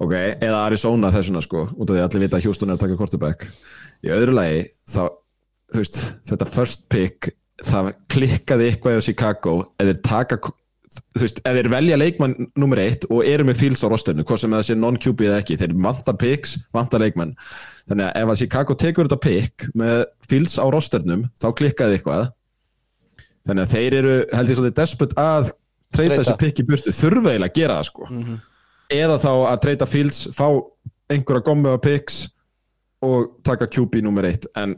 Ok, eða Arizona þessuna sko út af því að allir vita að Houston er að taka quarterback. Í öðru lagi þá þú veist, þetta first pick það klikkaði eitthvað á Chicago eða taka þú veist, þeir velja leikmann nummer eitt og eru með Fields á rosterinu, hvað sem það sé non-QB eða ekki, þeir vantar picks, vantar leikmann. Þannig að ef að Chicago tekur þetta pick með Fields á rosternum þá klikkaði eitthvað. Þannig að þeir eru, held ég svolítið desperate að treyta þessi pick í burtu þurfa eiginlega að gera það sko. Mhm. Eða þá að treyta Fields fá einhverja gommu á picks og taka QB nummer eitt. En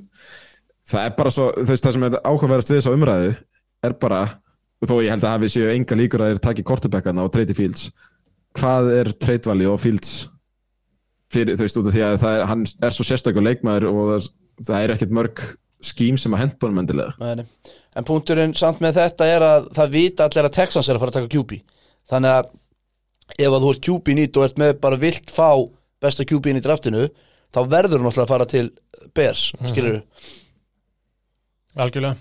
það er bara svo veist það sem er áhugaverðast við þessa umræðu er bara, og þó ég held að hafi séu enga líkur að þeir taki kortebackarna og treyti Fields hvað er treytvali og Fields? Fyrir, þú veist, út af því að það er, hann er svo sérstakur leikmaður og það er, það er ekkert mörg skím sem að henda honum endilega. En punkturinn samt með þetta er að það vita allir að Texans er að fara að taka QB Þannig að ef að þú ert QB nýtt og ert með bara vilt fá besta QB í draftinu þá verður þú náttúrulega að fara til Bears, Mhm. skilur algjörlega.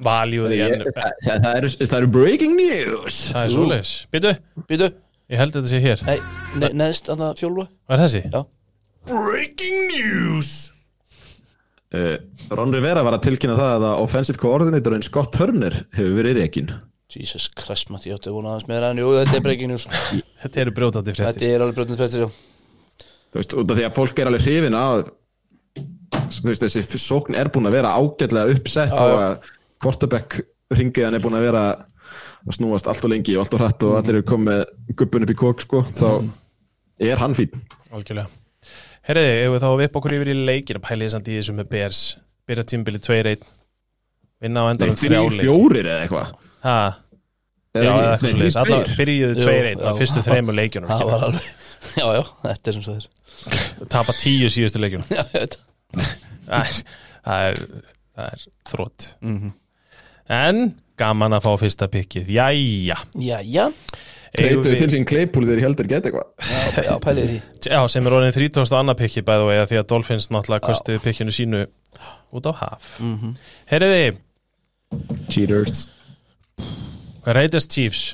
Valjúði Ég- en það, það, það, eru, það eru breaking news. Það er svoleiðis. Býtu, Býtu, ég held að þetta sé hér. Nei, ne neðst að það fjólfa Var þessi? Já. Breaking news. Uh, Ron Rivera var að tilkynna það að offensive coordinatorinn Scott Turner hefur verið reikin Jesus Christ, Matti, ég átti að vona aðeins meira en jú, þetta er breaking news. Þetta eru brjótandi Þetta fréttir er alveg brjótnið fættir, já. Þú veist, út af því að fólk er alveg hrifin að þú veist, þessi sókn er búin að vera ágætlega uppsett já. að quarterback ringiðan er búin að vera að snúast allt og lengi og allt og hratt og allir eru komið gubbun upp í kók sko, þá er hann fín Algjörlega. Herriði, ef við þá við upp okkur yfir í leikir að pæliði samt í þessu með Bears. Byrja tímbili 2-1 Vinna á endanum þrjú, þrjáleik fjórir eða eitthvað. Er já, ekki- eða eitthvað nei, svoleiðis. þrír, Alla tveir. byrjuðu Jú, 2-1 á já. fyrstu þreymur leikjunum var alveg Já, já, þetta er sem það er. Tapa tíu síðustu leikjunum. Já, ég veit. Það er, er, þrótt Mhm. En gaman að fá fyrsta pikkið. Jæja. Jæja, við- til sín Claypool þegar ég heldur geta eitthvað. Já, já pælið því. Já, sem er orðin 30. annar pikki bæðu og því að Dolphins náttúrulega kostiði pikkinu sínu út á haf. Mhm. Herriði, Cheaters reytist Chiefs?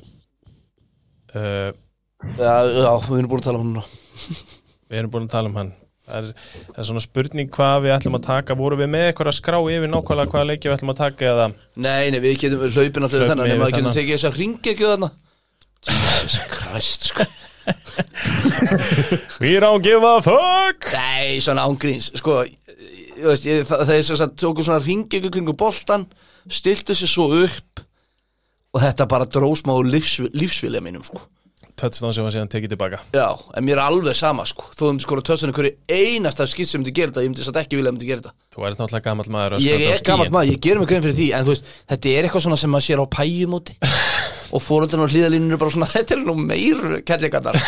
Uh, Já, já, við erum búin að tala um núna. við erum búin að tala um hann. Það er, það er svona spurning hvað við ætlum að taka. Voru við með eitthvað að skrá yfir nákvæmlega hvaða leiki við ætlum að taka eða? Nei, nei, við getum hlaupin Hlaupum þennan nema að getum tekið þess að ringi ekki þarna. Jesus Christ, sko. We don't give a fuck! Nei, svona ángríns, sko. Veist, ég, það, það er sem sagt tóku svona ringi ekki kringu boltan stiltu sér svo upp og þetta bara drós maður lífs, lífsvilja mínum, sko. Touchdown sem var síðan tekið tilbaka. Já, en mér er alveg sama, sko. Þú myndi skora tössunni hverju einasta skipt sem myndi gera þetta Ég myndi satt ekki vilja að myndi gera þetta. Þú ert náttúrulega gamall maður að Ég er gammalt skýin. maður, ég gerum mig grein fyrir því En þú veist, þetta er eitthvað svona sem maður sér á pæjumóti Og fóröldarinn á hlýðalíninu bara svona Þetta er nú meir kellingarnar.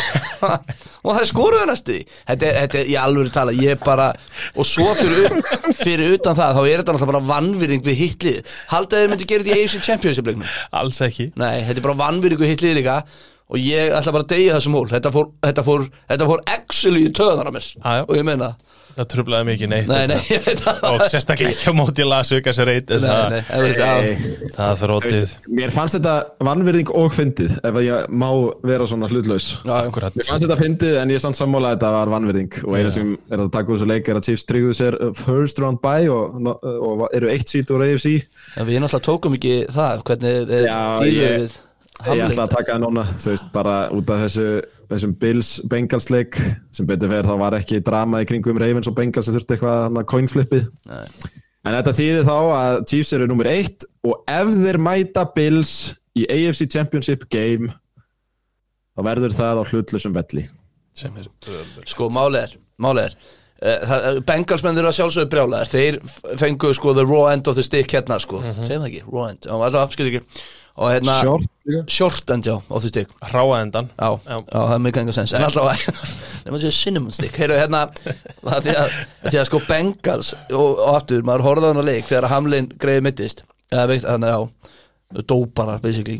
Og það er skoruðu næstu Þetta er, þetta er í alvöru tala, ég er bara Og svo fyrir, fyrir utan það Þá er þetta náttúrulega bara vannvirðing við hitlið Haldið þið myndi gera þetta í AFC Championship leiknum? Alls ekki. Nei, þetta er bara vannvirðing við hitlið líka. Og ég ætla bara að deyja þessum hól Þetta fór, þetta fór, þetta fór actually í töðan á mér. Og ég meina Það trublaði mikið neitt Nei, nei, ég veit það. Og sérstaklega ekki á móti Las Vegas reyt Nei, nei, en þú veist, já. Hey. Það er þróttið Mér fannst þetta vannverðing og fyndið ef að ég má vera svona hlutlaus. Mér fannst þetta fyndið en ég er samt sammála að þetta var vannverðing og eina sem er að taka úr þessu leik er að Chiefs tryggðu sér first round bye og, og eru eitt sít úr AFC En við náttúrulega tókum ekki það. Hvernig er Já, díluð við Ég ætla að taka það núna, þú veist, bara út af þessu, þessum Bills Bengals leik sem betur verið þá var ekki drama í kringum Ravens og Bengals sem þurfti eitthvað coinflippið. En þetta þýðir þá að Chiefs eru nummer eitt og ef þeir mæta Bills í AFC Championship game þá verður það á hlutlusum velli. Sko, málið er Máli er uh, Bengalsmenn eru að sjálfsögðu brjálæðir Þeir fengu sko the raw end of the stick hérna sko. Segjum það ekki, raw end. Alltaf, skilur ekki Og hérna Short end, já, of the stick Ráa endan Já, Já. já, það er mikið enga sens. En alltaf, nema sér cinnamon stick. Heyrðu, hérna, það því að, því að sko Bengals og, og aftur, maður horfði á hana leik Þegar Hamlin greiði mittist Eða veikt, þannig, já Dó bara, basically.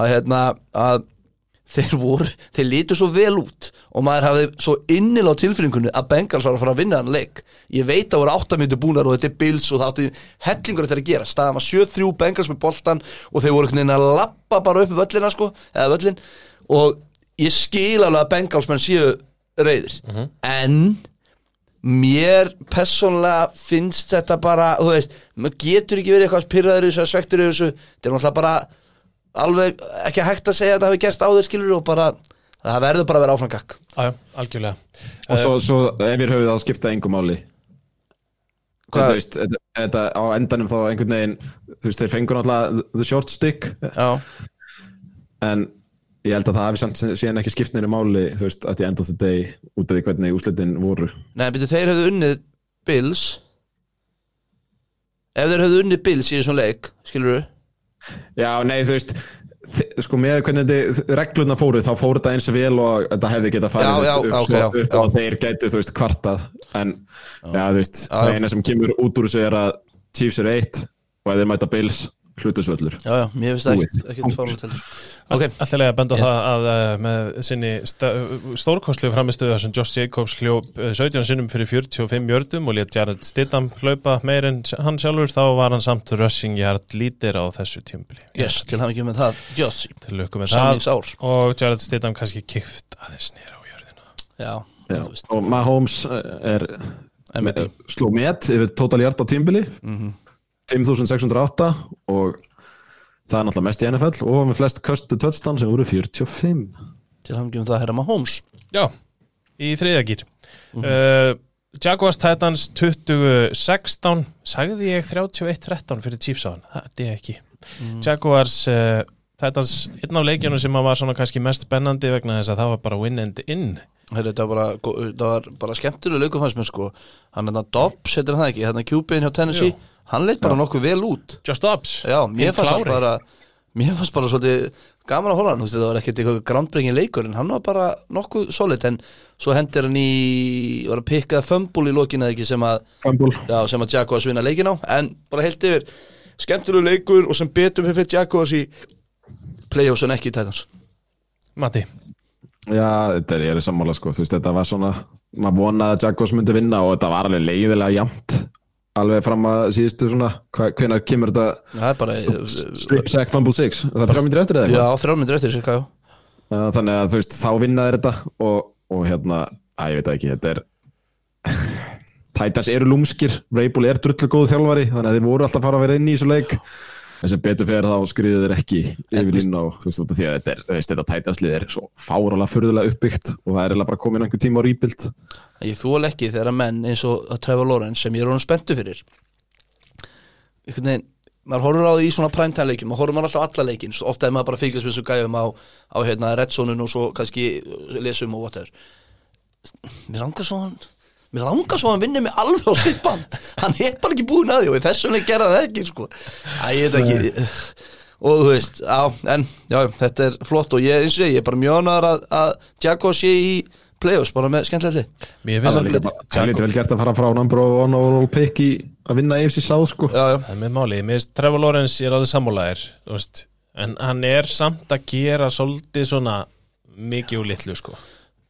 Að hérna, að þeir voru, þeir lítu svo vel út og maður hafði svo innil á tilfinningunni að Bengals var að fara að vinna hann leik. Ég veit að voru áttamyndu búnar og þetta er Bills og það átti hellingur þetta að gera. Staðan var 7-3 Bengals með boltan og þeir voru að lappa bara upp völlina sko, eða völlin og ég skil alveg að Bengals menn séu reyðir en mér persónlega finnst þetta bara, þú veist maður getur ekki verið eitthvað pyrraður í þessu svektur í þessu, þetta er náttúrulega bara alveg ekki hægt að segja að þetta hafi gerst áður skilur og bara, það verður bara að vera áfram gakk Já, algjörlega. Og svo, svo ef ég höfðu það að skipta engum máli Hvað- Þú veist, þetta, þetta á endanum þá einhvern veginn Þú veist, þeir fengur náttúrulega the short stick. Já, En ég held að það hafi samt síðan ekki skipt neina máli Þú veist, at the end of the day Út af því hvernig úslitin voru. Nei, byrju, þeir hefðu unnið Bills. Ef þeir hefðu unnið Bills í þessum leik skilur þú? Já, nei, þú veist Sko með hvernig þetta reglurna fóru þá fóru þetta eins og vel og þetta hefði getað farið Já, veist, já, upp, svo, já, upp og þeir gætu, þú veist, kvartað. En, það eina sem kemur út úr þessu er að Chiefs eru eitt og ef þeir mæta Bills hlutusvöllur Já, já, mér finnst það Búið. ekkert ekkert fárlega heldur. Ok, Alltaf lega að benda á Yes. það að uh, með sinni stórkostlu framistuðu sem Josh Jacobs hljóp uh, 17 sinnum fyrir 45 jördum og létt Jared Stidham hlaupa meir en hann sjálfur þá var hann samt rushing yard lítir á þessu tímbili yes, til hann ekki með það Joss, til lukku með það. Samningsár. Og Jared Stidham kannski kift aðeins nýra á jörðina. Já, Já, veist, og Mahomes eh, er sló met yfir total yard á tímbili Mhm. 5608 og það er náttúrulega mest í NFL og með flest köstu touchdown sem voru 45 til með það herra Mahomes. Já, í þriðagýr uh, Jaguars Titans 2016 sagði ég 31-13 fyrir Chiefs á hann, það er ekki. Jaguars uh, Titans einn af leikjunum sem var svona kannski mest spennandi vegna þess að það var bara win and in. Heyrðu, þetta var bara, þetta var bara skemmtilega leikum fannst mér sko. Hann er það Dobbs, heitir hann það ekki, hann er QB-in hjá Tennessee. Jú. Hann leitt bara nokkuð vel út. Just Dobbs Já, mér fannst bara Mér fannst bara svolítið gaman að á hann þú veist, Það var ekkert eitthvað groundbreaking leikur En hann var bara nokkuð solid En svo hendir hann í, var að pikkað fömbul í lokinu eða ekki sem að Fumble. Já, sem að Jaguars vinna leikin á En bara heilt yfir, skemmtilegu leikur Og sem betur fyrir fyrir Jaguars í Playoffs en ekki í Titans. Matti, Já, þetta er, ég er sammála sko, þú veist, þetta var svona maður vonaði að Jaguars myndi vinna og þetta var alveg leiðilega jamt alveg fram að síðustu svona hva, hvenær kemur þetta strip sack fumble six, það er þrjá myndir eftir eða Já, þrjár myndir eftir cirka, þannig að þú veist, þá vinnaði þetta og, og hérna, að ég veit ekki þetta er Titans eru lúmskir, Vrabel er drullu góð þjálfari, þannig að þeir voru alltaf að fara að vera inn í þessu leik. En sem betur fyrir þá skriðu þeir ekki yfir línu og þú veist, því að þetta er, þetta Titanslið er svo fáralega furðulega uppbyggt og það er bara komin einhver tíma á rýpild Ég þól ekki þegar að menn eins og að Trevor Lawrence sem ég er honum spenntu fyrir einhvern veginn maður horfur á því í svona primetime leikjum maður horfur maður alltaf alla leikin ofta er maður bara að fylgjast með þessu gæjum á, á hérna, Red Zone og svo kannski lesum og whatever. Mér langar svo hann mér langar svo hann vinni mig alveg á sitt band. Hann er bara ekki búin að því og þessum leik gera það ekki sko. Æ, ég veit ekki. Og þú veist, á, en já, þetta er flott og ég, eins og ég, ég er bara ánægður að, að Jaguars sé í play-offs bara með skemmtilega lið. Mér Það finnst er líka það er lítið vel gert að fara frá number one overall pick í að vinna AFC South sko. Já, já, Það er með máli, mér finnst Trevor Lawrence ég er alveg sammálaðir, þú veist. En hann er samt að gera svolítið svona mikið úr litlu sko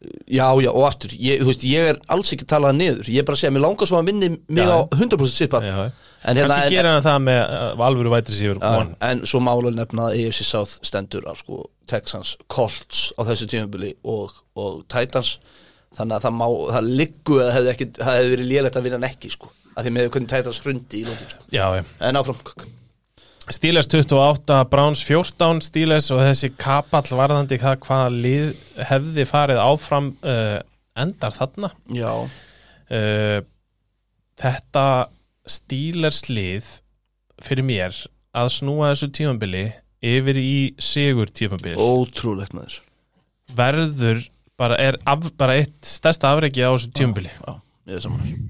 Já, já, og aftur, ég, þú veist, ég er alls ekki talað niður, ég er bara að segja, mér langar svo að vinni mig Já. á 100% svipat Já, en, hérna, kannski en, gera hann það með uh, alvöru vætri sífur one en svo mála nefna að AFC South stendur af sko, Texans, Colts á þessu tímabili og, og Titans. Þannig að það má, það liggu að það hefði, ekki, það hefði verið lélegt að vinna hann ekki sko, að því með hvernig Titans hrundi í lókin sko. En áfram, Steelers 28, Browns 14 Steelers og þessi kapall varðandi hvað, hvaða lið hefði farið áfram uh, endar þarna. Já, uh, þetta Steelers lið fyrir mér að snúa þessu tímabili yfir í sigur tímabili ótrúlegt þess verður bara er af, bara eitt stærsta afreiki á þessu tjömbili Já, ég er saman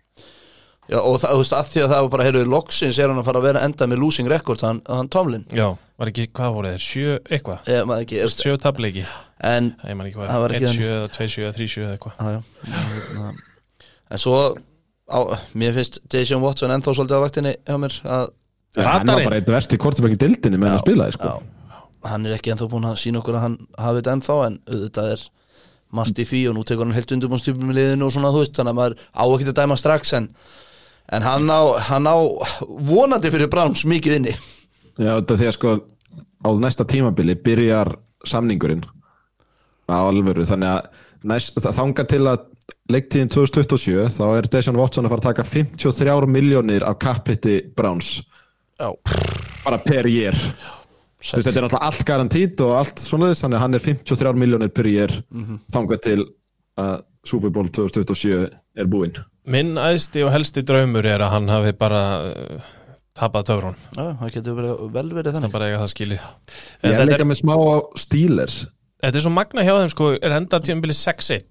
Já, og það, þú veist, að því að það var bara, heyrðu, loksins er hann að fara að vera enda með losing record, hann, hann Tomlin. Já, var ekki, hvað voru þeir, sjö eitthvað? Ég maður ekki, veist, sjö tableiki, en ég man ekki hvað þannig. sjö, eða tvei sjö, þrý sjö eitthvað. Já, já, hérna, En svo á, Mér finnst Jason Watson ennþá svolítið á vaktinni hjá mér að hann var Radarinn. bara eitt verst í kortibæk í dildinni með að spila sko. já, Hann er ekki ennþá búin að sína okkur að hann hafi þetta ennþá en auðvitað er margt í fí og nú tekur hann heilt undirbúinstjúpum í liðinu og svona þú veist þannig að maður á ekki að dæma strax en, en hann, á, hann á vonandi fyrir Browns mikið inni. Já, þetta er því að sko á næsta tímabili byrjar samningurinn á alvöru. Þannig að næst, þanga til að leiktíðin 2027 þá er Deshaun Watson að fara að taka 53 miljónir af kappitti Browns. Já, bara per veist, þetta er alltaf allt garantít og allt svona þess þannig að hann er 53 miljónir per year þanga til að Super Bowl 2027 er búinn Minn æðsti og helsti draumur er að hann hafi bara uh, tapað töfrún já, það getur verið, vel verið það þannig. bara eiga það skilið. Ég er líka er, með smá á Steelers. Þetta er svo magna hjá þeim sko, er enda tímabili 6-1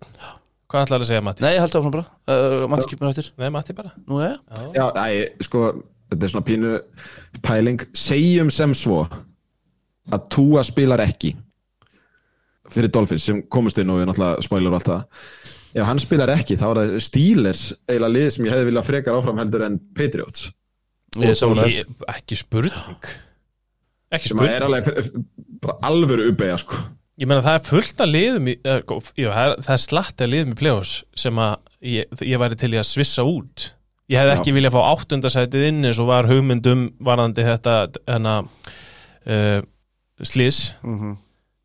Hvað ætlaði að segja Matti? Nei, ég held áfram bara, uh, ekki mér eftir. Nei, Matti bara. Nú, já, Já, æ, sko, þetta er svona pínu pæling, segjum sem svo að Tua spilar ekki fyrir Dolphins sem komist inn og við náttúrulega spoiler og allt það ef hann spilar ekki þá er það Steelers eiginlega lið sem ég hefði viljað frekar áfram heldur en Patriots. Ég er Ekki spurning. Ekki sem að spurning. er alveg alvöru uppeyja sko. Ég meina það er fullt að liðum í, uh, jú, það, er, það er slatt að liðum í play-offs sem að ég, ég væri til í að svissa út. Ég hefði Já. ekki viljað fá áttundasætið inn eins og var hugmyndum varðandi þetta hana uh, slís Mhm.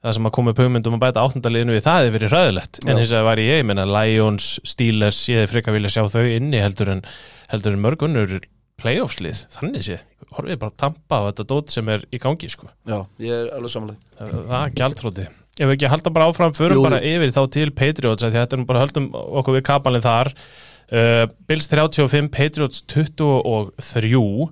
Það sem að koma upp hugmyndum að bæta áttundaliðinu við það hefði verið hræðilegt. En hins vegar var ég, ég meina Lions, Steelers ég hefði frekar viljað sjá þau inni heldur en, heldur en mörgunnur playoffslið, þannig sé horfið bara að tampa á þetta dót sem er í gangi sko. Já, ég er alveg samanlega það er gjaldróti ef við ekki halda bara áfram, Jú. bara yfir þá til Patriots, að þetta er bara höldum okkur við kapalinn þar. Uh, Bills 35, Patriots 23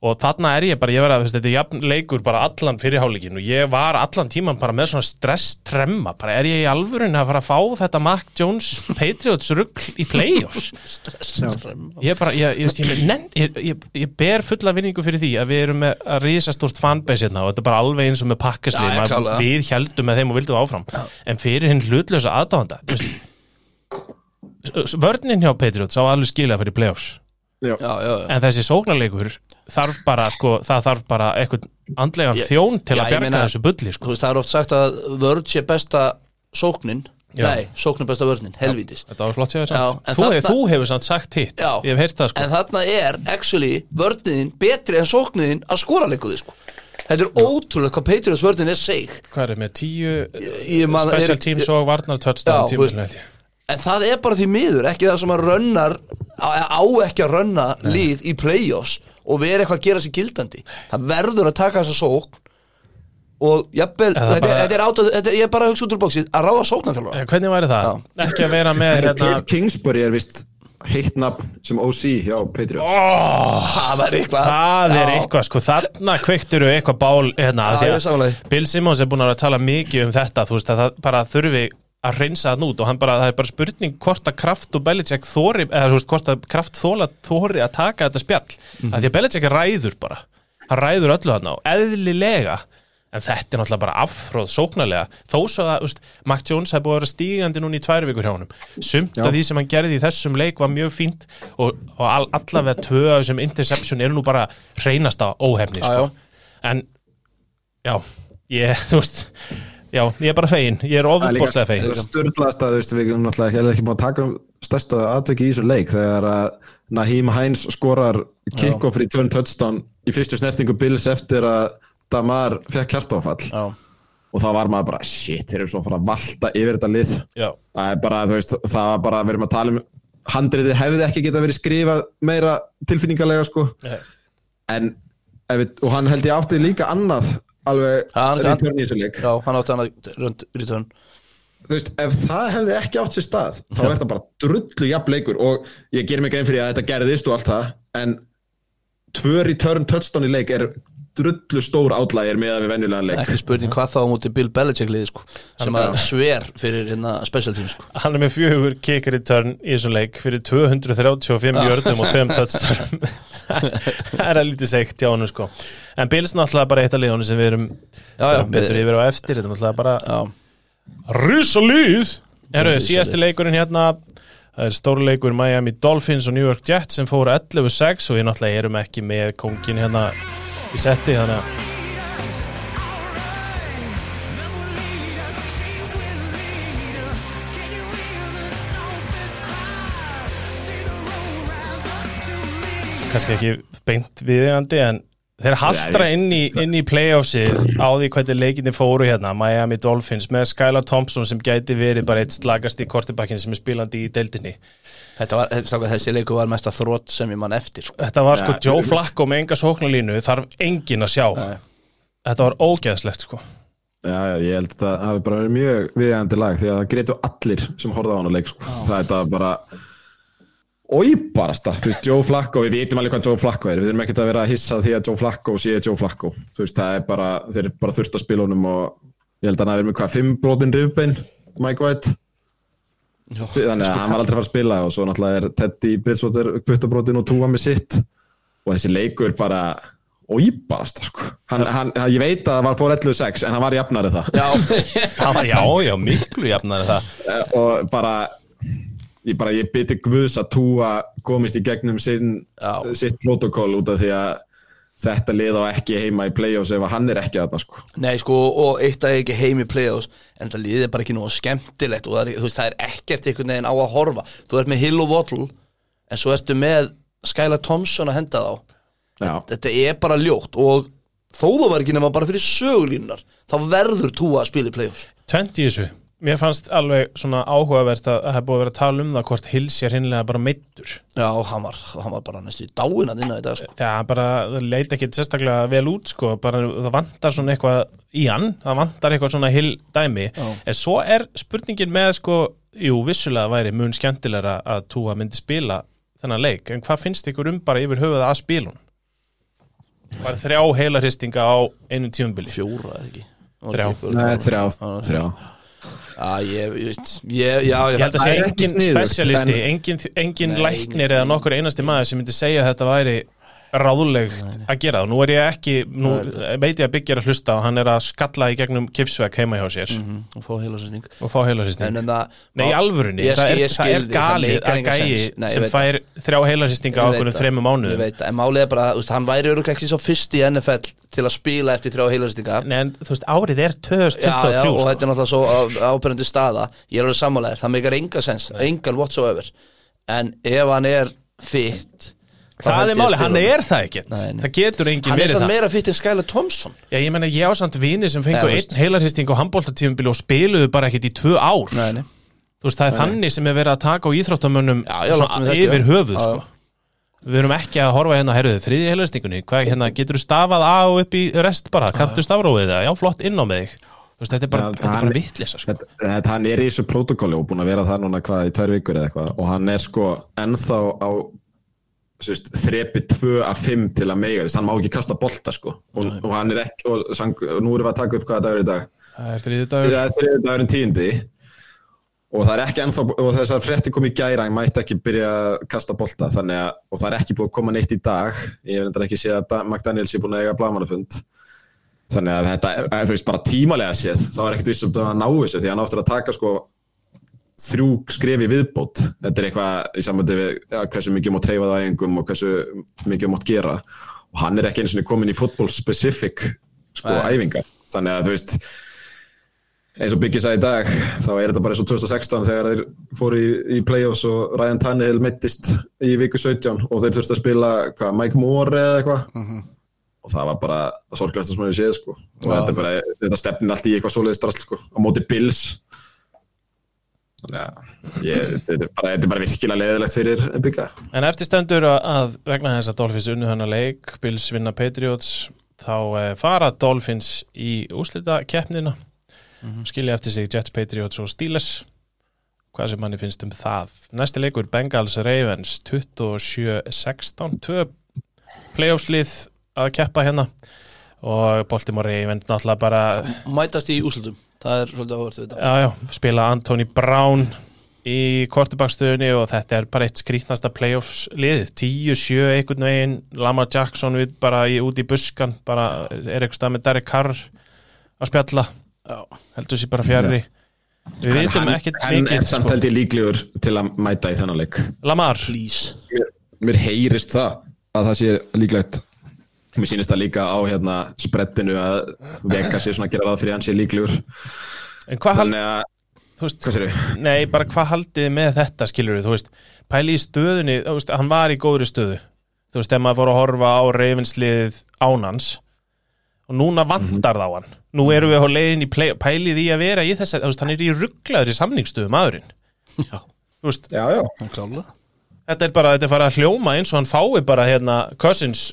og þarna er ég bara, ég var að, þetta er jafn leikur bara allan fyrirháleikin og ég var allan tíman bara með svona stress-tremma. Bara er ég í alvörunni að fara að fá þetta Mac Jones Patriots rugl í playoffs? Ég bara, ég, ég, ég, nenn, ég, ég, ég ber fulla vinningu fyrir því að við erum með að rísa stort fanbase hérna og þetta er bara alveg eins og með Já, pakkaslið já, við heldum með þeim og vildum áfram. En fyrir hinn hlutlösa aðdáðanda vörnin hjá Patriots á alveg skilja fyrir playoffs. Já, já, já. En þessi sóknarleikur þarf bara, sko, það þarf bara eitthvað andlegan þjón til Já, að bjarga meina- þessu bulli, sko. veist, það er oft sagt að vörð sé besta sóknin. Já. Nei, sóknin besta vörnin, helvítis. Þetta var flott sér Já, samt. en þú, þarna- þú hefur samt sagt hitt, Já. ég hef heyrt það, sko. En þarna er, actually, vörnin betri en sóknin að skora leikuði, sko. Þetta er ótrúlega hvað Patriots vörnin er seg Hvað er með tíu special teams og varnar touchdown Já, þú veist- tímabilinu, held ég. En það er bara því miður, ekki það sem að rönnar á, á ekki að rönna lið í playoffs og vera eitthvað að gera sér gildandi. Það verður að taka þessa sókn og jafnvel, þetta, bara- þetta er átað, þetta, ég er bara að hugsa út úr bóksið að ráða sóknarþjálfara. Eh, Hvernig væri það? Ekki að vera með hérna Cliff Kingsbury er vist heitt nafn sem OC hjá Patriots. Það er eitthvað. Það er Já. eitthvað, sko, þarna kveiktur við eitthvað bál hérna, Já, af því að Bill Simmons er búin að tala mikið um þetta þú veist að það bara þurfi að reynsa það út og hann bara, það er bara spurning hvort að kraft og Belichick þóri, eða veist, hvort að kraft þóla þóri að taka þetta spjall. Mhm. af því að Belichick ræður bara. Hann ræður öllu hann á, eðlilega en þetta er náttúrulega bara afhróð sóknarlega, þó svo að, veist Mac Jones hefði búið að vera stígandi núna í tvær vikur hjá honum. Sumt af því sem hann gerði í þessum leik var mjög fínt og, og all, allavega tvö af þessum interception eru nú bara reynasta óhefni, Já, sko. En já, ég, þú veist já, ég er bara fegin, ég er ofurborslega fegin Sturlaðast að þú veist, við erum náttúrulega ekki, ekki búin að taka um stærsta aðtöki í þessu leik þegar að Naheem Hines skorar kick-off í turn touchdown í fyrstu snertingu Bills eftir að Damar fekk hjartáfall Já, og þá var maður bara, shit, þeir eru svo að fara að valta yfir þetta lið. Já, það er bara, þú veist, það var bara við erum að tala um handriði hefði ekki geta verið skrifað meira tilfinningarlega sko. Nei. en ef við, og hann held ég átti líka annað alveg return í þessu leik. Já, hann átti hann að return. Þú veist, ef það hefði ekki átt sér stað þá er það bara drullu jafn leikur og ég ger mig grein fyrir að þetta gerðist og allt það en tvö return touchdown í leik er drullu stór átlægir með að við venjulegan leik. Ekki spurning hvað þá á móti Bill Belichick liði sko, sem að sver fyrir hérna special team sko. Hann er með fjögur kick return í þessum leik fyrir 235 jördum og 2 touchdown Það er að lítið segt hjá hann sko. En Bills náttúrulega bara eitt af liðunum sem við erum já, já, betur við, yfir á eftir. Þetta er náttúrulega bara Risa síðasti leikurinn hérna Það er stórleikur Miami Dolphins og New York Jets sem fóru 11-6 og við náttúrulega erum ekki með kongin hérna í setti þannig að kannski ekki beint viðegandi en þeir haltra Nei, inn í, inn í playoffsið á því hvernig leikinni fóru hérna. Miami Dolphins með Skylar Thompson sem gæti verið bara eitt slagast í kortibakkin sem er spilandi í deildinni þetta var, þetta, þessi leiku var mesta þrótt sem ég mann eftir sko. Þetta var sko Ja, Joe Flacco með enga sóknarlínu þarf engin að sjá. Nei. Þetta var ógeðslegt sko. Já, já, ég held að það hafi bara verið mjög viðjandi lag því að það greitu allir sem horfða á hann að leik sko. það er þetta bara óýbarasta, þú veist, Joe Flacco við vitum alveg hvað Joe Flacco er, við þurfum ekkert að vera að hissa því að Joe Flacco sé Joe Flacco. Þú veist, það er bara, þeir eru bara þurft að spila honum og ég held að hann hafi verið með hvað, fimm brotin rifbein, Mike White Já, þannig að hann var aldrei að fara að spila og svo náttúrulega er Teddy Bridgewater kvittabrotin og túa með sitt. Og þessi leikur bara óýbarasta, sko. Hann, hann, hann, ég veit að það var fór 11-6 en hann var jafnari það. Já, Það var já, já, miklu jafnar það. Og bara ég bara, ég byrti Guðs að túa komist í gegnum sinn, sitt protokól út af því að þetta lið á ekki heima í play-offs ef hann er ekki að það sko. Nei, sko, og eitt að ekki heim í play-offs en þetta liðið er bara ekki nú skemmtilegt og það er, veist, það er ekkert einhvern veginn á að horfa. Þú ert með Hill og Waddle en svo ertu með Skylar Thompson að henda þá. Já, þetta er bara ljótt og þó þú var bara fyrir sögulínunar þá verður tú að spila í play-offs. 20 í þessu Mér fannst alveg svona áhugavert að það hef búið að vera að tala um það hvort Hills er hinnlega bara meittur Já, hann var, hann var bara næstu í dáin að innan í dag sko. Það bara, það leit ekki sérstaklega vel út sko, bara það vantar svona eitthvað í hann, það vantar eitthvað svona hill dæmi, Já. en svo er spurningin með sko, jú, vissulega væri mun skemmtilegra að Túa myndi spila þennan leik, en hvað finnst ykkur um bara yfir höfuða að spila hún? Bara þrjá heilarhistinga á einu tíumbili Fjóra, eða ekki? Þrjá. Nei, þrjá, þrjá Já, ég, ég, ég, já, Ég held að Það sé engin specialisti, en- engin, engin læknir eða nokkur einasti maður sem myndi segja að þetta væri ráðulegt að gera það. Nú er ég ekki, nú veit ég að byggja að hlusta og hann er að skalla í gegnum kipsveg heima hjá sér. Mhm, og fá heila sérsting og fá heilarsýsting. Það Nei, í alvörunni, Ég það er, ég það er galið að gæi. Nei, sem fær þrjá heilarsýstinga á Ég veit okkur það, þremmu Ég veit, en málið er bara, veist, hann væri öruglega ekki svo fyrst í NFL til að spila eftir þrjá heilarstinga Nei, en þú veist, árið er Já, já, 2023 og sko. þetta er náttúrulega svo á- áberandi staða. Ég er alveg sammálaðir, það meikar enga sens Engan whatsoever. En ef hann er fit þá Það er ég að máli, spila hann honum. er það ekkert. Nei, nei. Það getur engin Hann er verið samt það. meira fit en Skylar Thompson Já, ég menna, ég á samt vini sem fengu Já, þú veist. einn heilarhisting og handbóltatífumbili og spiluðu bara ekkert í tvö ár. Nei, nei Þú veist, það er þannig sem er verið að taka á íþróttamönnum yfir höfuð, sko. Við erum ekki að horfa hérna, herruðu, þriði heilarstingunni, hvað, hérna, getur þú stafað á og upp í rest bara, kanntu stafrófið það, já, flott inn á með þig. Þú veist, þetta er bara, er hann- bara vittlisa, sko. þetta, þetta, hann er í þessu protokóli og búin að vera það núna hvað í tvær vikur eða eitthvað og hann er sko ennþá á þrepi 2 af 5 til að mega þess, hann má ekki kasta bolta sko. Og, og hann er ekki, og, og nú erum við að taka upp hvaða dagur er í dag. Það er þriði dagur. Það er þriði dagurinn tíundi. Og það er ekki ennþá, og þessar frétti kom í gæra hann mætti ekki byrja að kasta bolta. Þannig að, og það er ekki búið að koma neitt í dag. Ég reyndar ekki séð að Da- McDaniels er búin að eiga blamanafund þannig að þetta, er- að, þú veist, bara tímalega séð þá er ekkert vissum að ná þessu því að hann áttur að taka sko þrjú skrefi viðbót. Þetta er eitthvað í sambandi við ja, hversu mikið mátt treyfa það æfingum og hversu mikið mátt gera. Og hann er ekki eins og komin í football specific sko Nei. æfingar. Þannig að þú veist eins og Biggie sagði í dag þá er þetta bara eins og 2016 þegar þeir fóru í, í play-offs og Ryan Tannehill mittist í viku 17 og þeir þurftu að spila hvað, Mike Moore eða eitthvað? Og það var bara það sorglegasta sem við séð sko. Og Mhm. Já. þetta, bara, þetta stefnir allt í eitthvað svoleiðis drasl sko. Á móti Bills. að ég, þetta, er bara, þetta er bara virkilega leðilegt fyrir Bigga En eftir stendur að, að vegna þess að Dolphins unnu hennar leik, Bills vinna Patriots, þá eh, fara Dolphins í úslita keppnina, skilja eftir sig Jets, Patriots og Steelers, hvað sem manni finnst um það. Næsti leikur Bengals Ravens 27-16, tvö playoffslið að keppa hérna. Og Baltimore Ravens náttúrulega bara Mætast í úslutum Það er svolítið áhvertu þetta. Já, já, spila Anthony Brown í kortebakstöðunni og þetta er bara eitt skrítnasta playoffs liðið 10-7 einhvern veginn Lamar Jackson við bara í, út í buskan bara er eitthvað stað með Derek Carr að spjalla, Já, heldur sér bara fjari við vitum Hann- ekkert Hann er mikið samt sko. held ég líklegur til að mæta í þennan leik. Lamar, please. Mér heyrist það að það sé líklegt Mér sýnist það líka á hérna spreddinu að Vega sé svona að gera ráð fyrir að hann sé líklegur. En hvað hald, Þannig að, þú veist hvað sér? Nei, bara hvað haldið þið með þetta skilur við, þú veist, pæli í stöðunni þú veist, hann var í góðri stöðu. Þú veist, ef maður fór að horfa á reyfinsliðið ánans og núna vandar þá hann. Nú erum við á leiðin í play, pælið í að vera í þess að, þú veist, hann er í rugglaður í samningsstöðu maðurinn, Já, þú veist Já, já. Það er klálega þetta er bara, þetta er farið að hljóma eins og hann fái bara hérna Cousins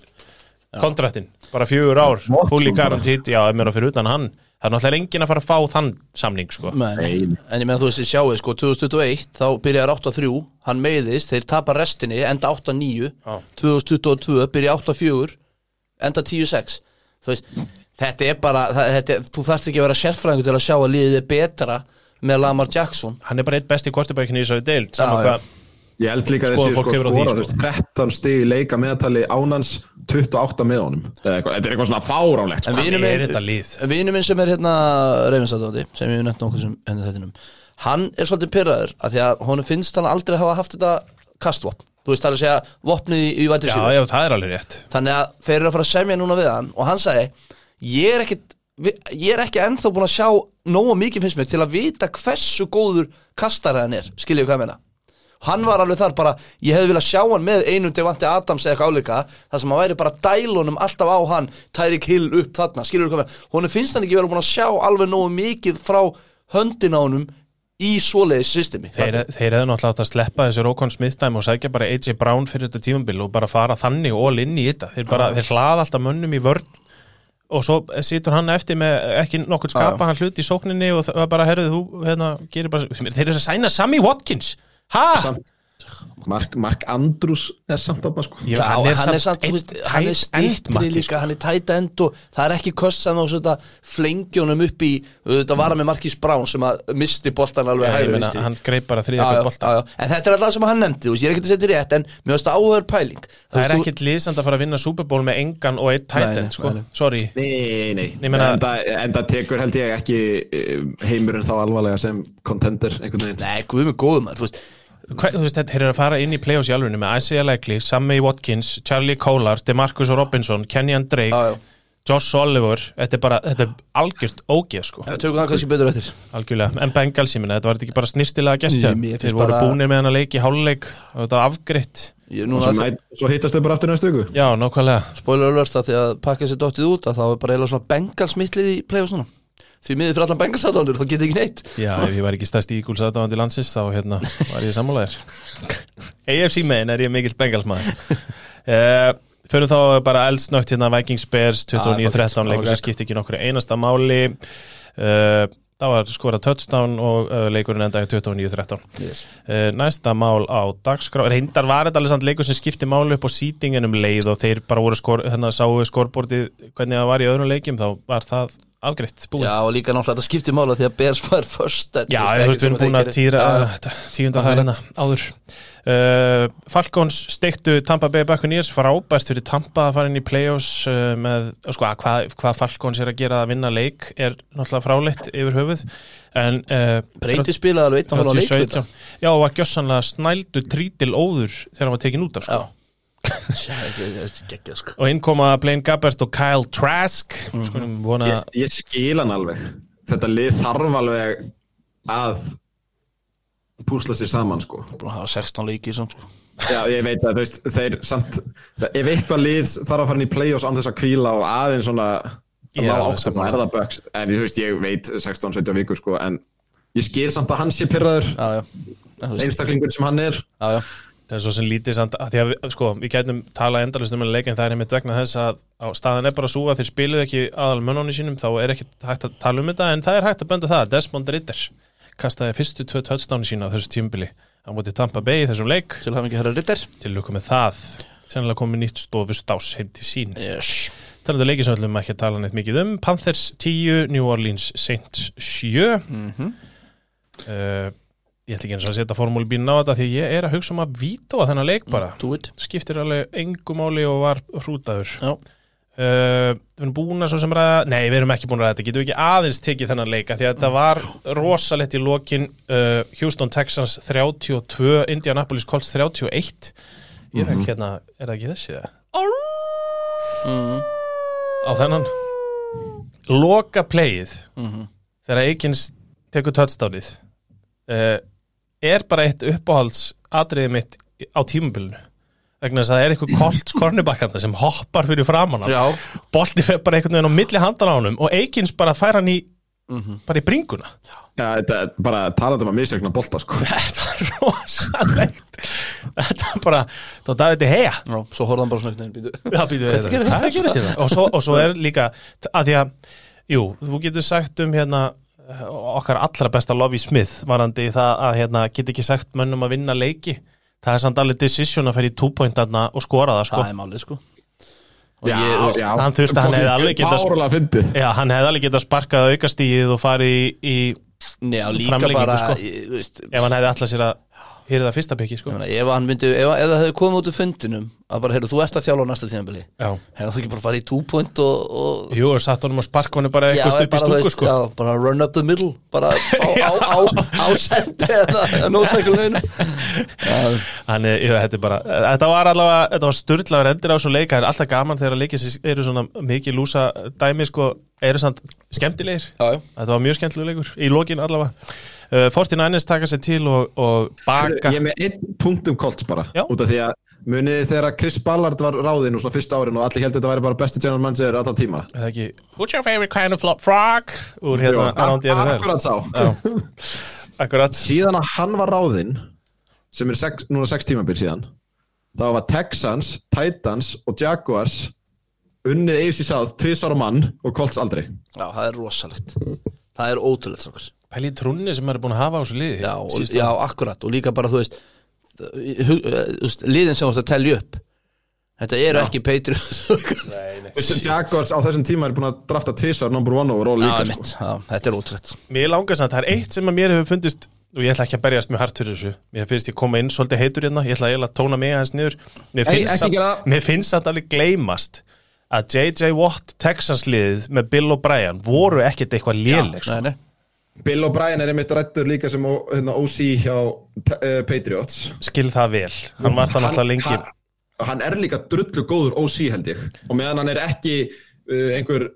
kontraktin, bara fjögur ár bara. guaranteed, já, ef mér á fyrir utan hann það er náttúrulega enginn að fara að fá þann samning, sko Nei, Nei. en ég meðan þú veist, ég sjáu sko 2021, þá byrjar 8-3 Hann meiðist, þeir tapar restinni Enda 8-9 Já. 2022 byrja 8-4 Enda 10-6 Þú veist, þetta er bara þetta, er- Þú þarft ekki að vera sérfræðingur til að sjá að liðið er betra með Lamar Jackson hann er bara eitt besti kortibækni í þessari deild saman hvað Ég held líka að þessi sko á því, skora sko. þú veist, 13 stig í leika meðtali ánans 28 með honum. Eða eitthvað- Þetta er eitthvað svona fáránlegt En sko. er minn, þetta sem er hérna reyfinsatandi, sem ég hef nefnt nokkuð sem henni þettinum, hann er svolítið pyrraður af því að honum finnst hann aldrei hafa haft þetta kastvopn, þú veist það er að segja vopnið í, vætri Já, já, það er alveg rétt. Þannig að þeir eru að fara að semja núna við hann og hann sagði, ég er ekki ég er ekki ennþá búin að sjá nógu mikið finnst mér til að vita hversu góður kastari hann er, skiljið hvað ég meina hann var alveg þar bara ég hefði viljað sjá hann með einum Devante Adams eða eitthvað áleika þar sem hann væri bara dælunum alltaf á hann Tyreek Hill upp þarna, skiljið hvað ég meina? Honum finnst hann ekki vera búin að sjá alveg nógu mikið frá höndin á honum í svoleiðis systemi. Þeir, þeir hefðu náttúrulega átt að sleppa þessu Rókon Smith-dæmi og sækja bara AJ Brown fyrir þetta tímambil og bara fara þannig all inn í þetta. Þeir, bara, þeir hlaða alltaf mönnum í vörn og svo situr hann eftir með ekki nokkur skapa hann hlut í sókninni og það bara, herruðu, þú hérna, gerir bara þeir eru að sæna Sammy Watkins ha? Samt- Mark, Mark Andrews er samt þarna sko Já, hann er hann er samt einn veist, hann er Matti, líka, sko. hann er tight end og það er ekki sem þá þetta flengjónum upp í, þetta var hann með Markís Brown sem að misti boltan alveg meina, vinstri. hann greip bara Já, þriðja já, fyrir bolta já, já. En þetta er alltaf sem hann nefndi, ég er ekki að setja rétt en mér finnst það áhugaður pæling það er ekkit liðsand að fara að vinna Super Bowl með engan og eitt tight Nei, end sko. sorry Nei, nei, en, það, tekur held ég ekki eh, heimurinn þá alvarlega sem contender einhvern veginn Hva, þú veist, þetta er að fara inn í playoffs í alvegni með Isaiah Likely, Sammy Watkins, Charlie Kohler Demarcus Robinson, Kenyan Drake já, Josh Oliver, þetta er bara þetta er algjört ógeð sko, við tökum það kannski betur eftir. Algjörlega. En Bengals, ég minna, þetta var ekki bara snirtilega gest hjá Nei, þeim? mér finnst þeir voru bara- búnir með hann að leiki háluleik og þetta var núna, svo, hittast þau bara aftur næstu viku? Já, nákvæmlega. Spoiler alert að því að pakka sér dottið út að þá er bara eiginlega svona Bengals mittlið í play-offs núna Því miður fyrir allan Bengals aðdándur, þá getið ekki neitt. Já, ef ég var ekki stærst ígúls aðdáðandi landsins þá hérna var ég sammálaðir AFC megin er ég mikill Bengals maður uh, fyrir þá bara eldsnögt hérna Vikings Bears Ah, 29-13 leikur sem skipti ekki nokkru einasta máli. Uh, það var skorað touchdown og uh, leikurinn endaði 29-13 yes. Uh, næsta mál á dagskrá reyndar var þetta alveg samt leikur sem skipti máli upp á sýtinginum leið og þeir bara voru skor, hérna, sáu skorbortið hvernig það var í öðrum leikjum þá var það afgreitt búið. Já, og líka náttúrulega þetta skiptir mála því að Bears var först Já, þú veist, við erum búin að týra Já, tíunda hérna áður. Uh, Falcons steiktu Tampa Bay Buccaneers frábært fyrir Tampa að fara inn í playoffs uh, með, sko, að hvað, hvað Falcons er að gera að vinna leik er náttúrulega fráleitt yfir höfuð en uh, Breyti spilaði alveg einn og hálfa leik við 37. Já, og var gjössanlega snældu trítil óður þegar hann var tekin út af sko. Já Sko. Og inn koma Blaine Gabbert og Kyle Trask. Skulum vona ég, ég skil hann alveg. Þetta lið þarf alveg að púsla sér saman sko. Búin að hafa 16 leiki samt sko. Já, ég veit að þú veist, þeir samt ef eitthvað lið þarf að fara inn í play-offs án þess að kvíla og aðeins svona Ég að ná áttum að erða böks en þú veist, ég veit 16-17 vikur sko en ég skil samt að hann sé pyrraður Já, já. En þú veist, einstaklingur sem hann er. Já, já Það er svo sem lítið samt, að því að við, sko, við gætum tala endalist um að leika en það er einmitt vegna þess að á, staðan er bara svo að þeir spiluðu ekki aðal mönnónu sínum, þá er ekki hægt að tala um þetta en það er hægt að benda það, Desmond Ritter kastaði fyrstu tvö touchdowni sína á þessu tímbili, hann mútið Tampa Bay í þessum leik, Til hafa ekki herra ritter. Til lukku með það. Sennilega komið nýtt stofustás heim til sín. Yes. Þannig að leikið sem við ætlum ekki að tala neitt mikið um Panthers 10, New Orleans Saints 7 Mhm. uh, Ég ætla ekki eins og að setja formúlbínu á þetta því ég er að hugsa um að vítóa þennan leik bara. Do it. Skiptir alveg engu máli og var hrútaður. Já. uh, Við erum búin að svo sem ræða Nei, við erum ekki búin að ræða þetta, getum við ekki aðeins tekið þennan leika því að þetta var rosalegt í lokin uh, Houston Texans 32 Indianapolis Colts 31 Ég fekk hérna, er það ekki þessi það? Mhm. Á þennan. Loka playið. Mhm. þegar Eikins tekur touchdownið uh, er bara eitt uppáhalds atriðið mitt á tímabilinu. Vegna þess að það er eitthvað kolt kornibakkanda sem hoppar fyrir framann hann. Já. Bolti fer bara einhvern veginn á milli handan á honum og Eikins bara fær hann í Mhm. bara í bringuna. Já, þetta er bara talandi um að misjökna bolta sko. þetta var rosalegt. Þetta var bara, þá Davidi heia Já, svo horfði hann bara svona einhvern veginn býtu Já, býtu, Hvað gerist- hvað gerist þetta? Og svo, og svo er líka að því að, jú, þú getur sagt um hérna okkar allra besta Lovie Smith varandi það að hérna get ekki sagt mönnum að vinna leiki. Það er samt alveg decision að ferja í túpointarna og skora það sko. Það er málið sko. Og Já, ég, já. Hann þurfti- hann hefði alveg getað- Já, hann hefði alveg getað sparkað aukastíð og farið í, í líka Framlengingu, bara sko. ég, veist, ef hann hefði alltaf sér að hýrða fyrsta piki sko. Ég meina, ef, hann myndi, ef, ef það hefði komið út úr fundinum að bara, heyrðu, þú ert að þjála á næsta tíðanbili hefðu þú ekki bara farið í two point og, og jú, og satt honum að sparka honum bara eitthvað stup í stúku sko. já, bara run up the middle bara á, á, á, á sendi eða nótækulinu Þannig, jú, þetta er bara, þetta var allavega, þetta var styrlaður endur á svo leika, það er alltaf gaman þegar leikið sér eru svona mikið lúsa dæmi sko, eru samt skemmtilegir. Já, já. Þetta var mjög skemmtileg leikur, í lokin allavega uh, 49ers taka sér til og, og baka. Ég er með einn punkt um Colts bara Já. út af því að munið þið þegar Chris Ballard var ráðinn úr svona fyrsta árin og allir heldur þetta væri bara besti general manager alltaf tíma. Eða ekki, what's your favorite kind of frog? Úr hérna, the ak- NFL Akkurat sá. Já, akkurat. Síðan að hann var ráðinn sem er sex, núna sex tímabil síðan þá var Texans, Titans og Jaguars unnið AFC South tvisar á mann og Colts aldrei. Já, það er rosalegt. Það er ótrúlegt strókars Pæli í trúnni sem maður er búin að hafa á þessu liði Já, og, já, akkurat. Og líka bara, þú veist veist, liðin sem þú veist að telja upp Þetta eru ekki Patriots. Jaguars á þessum tíma er búin að drafta tvisar number one overall Já, líka sko. mitt, já, þetta er ótrúlegt. Mér langar samt, það er eitt sem að mér hefur fundist og ég ætla ekki að berjast mjög hart fyrir þessu. Mér finnst ég koma inn svolítið heitur hérna. Ég ætla eiginlega að tóna mig aðeins niður. Mér finnst, samt alveg gleymast að JJ Watt Texas liðið með Bill O'Brien voru ekkert eitthvað léleg sko. Bill O'Brien er einmitt rættur líka sem ó- hérna, OC hjá uh, Patriots. Skil það vel, hann var það náttúrulega lengi. hann, hann er líka drullu góður OC held ég. Og meðan hann er ekki uh, einhver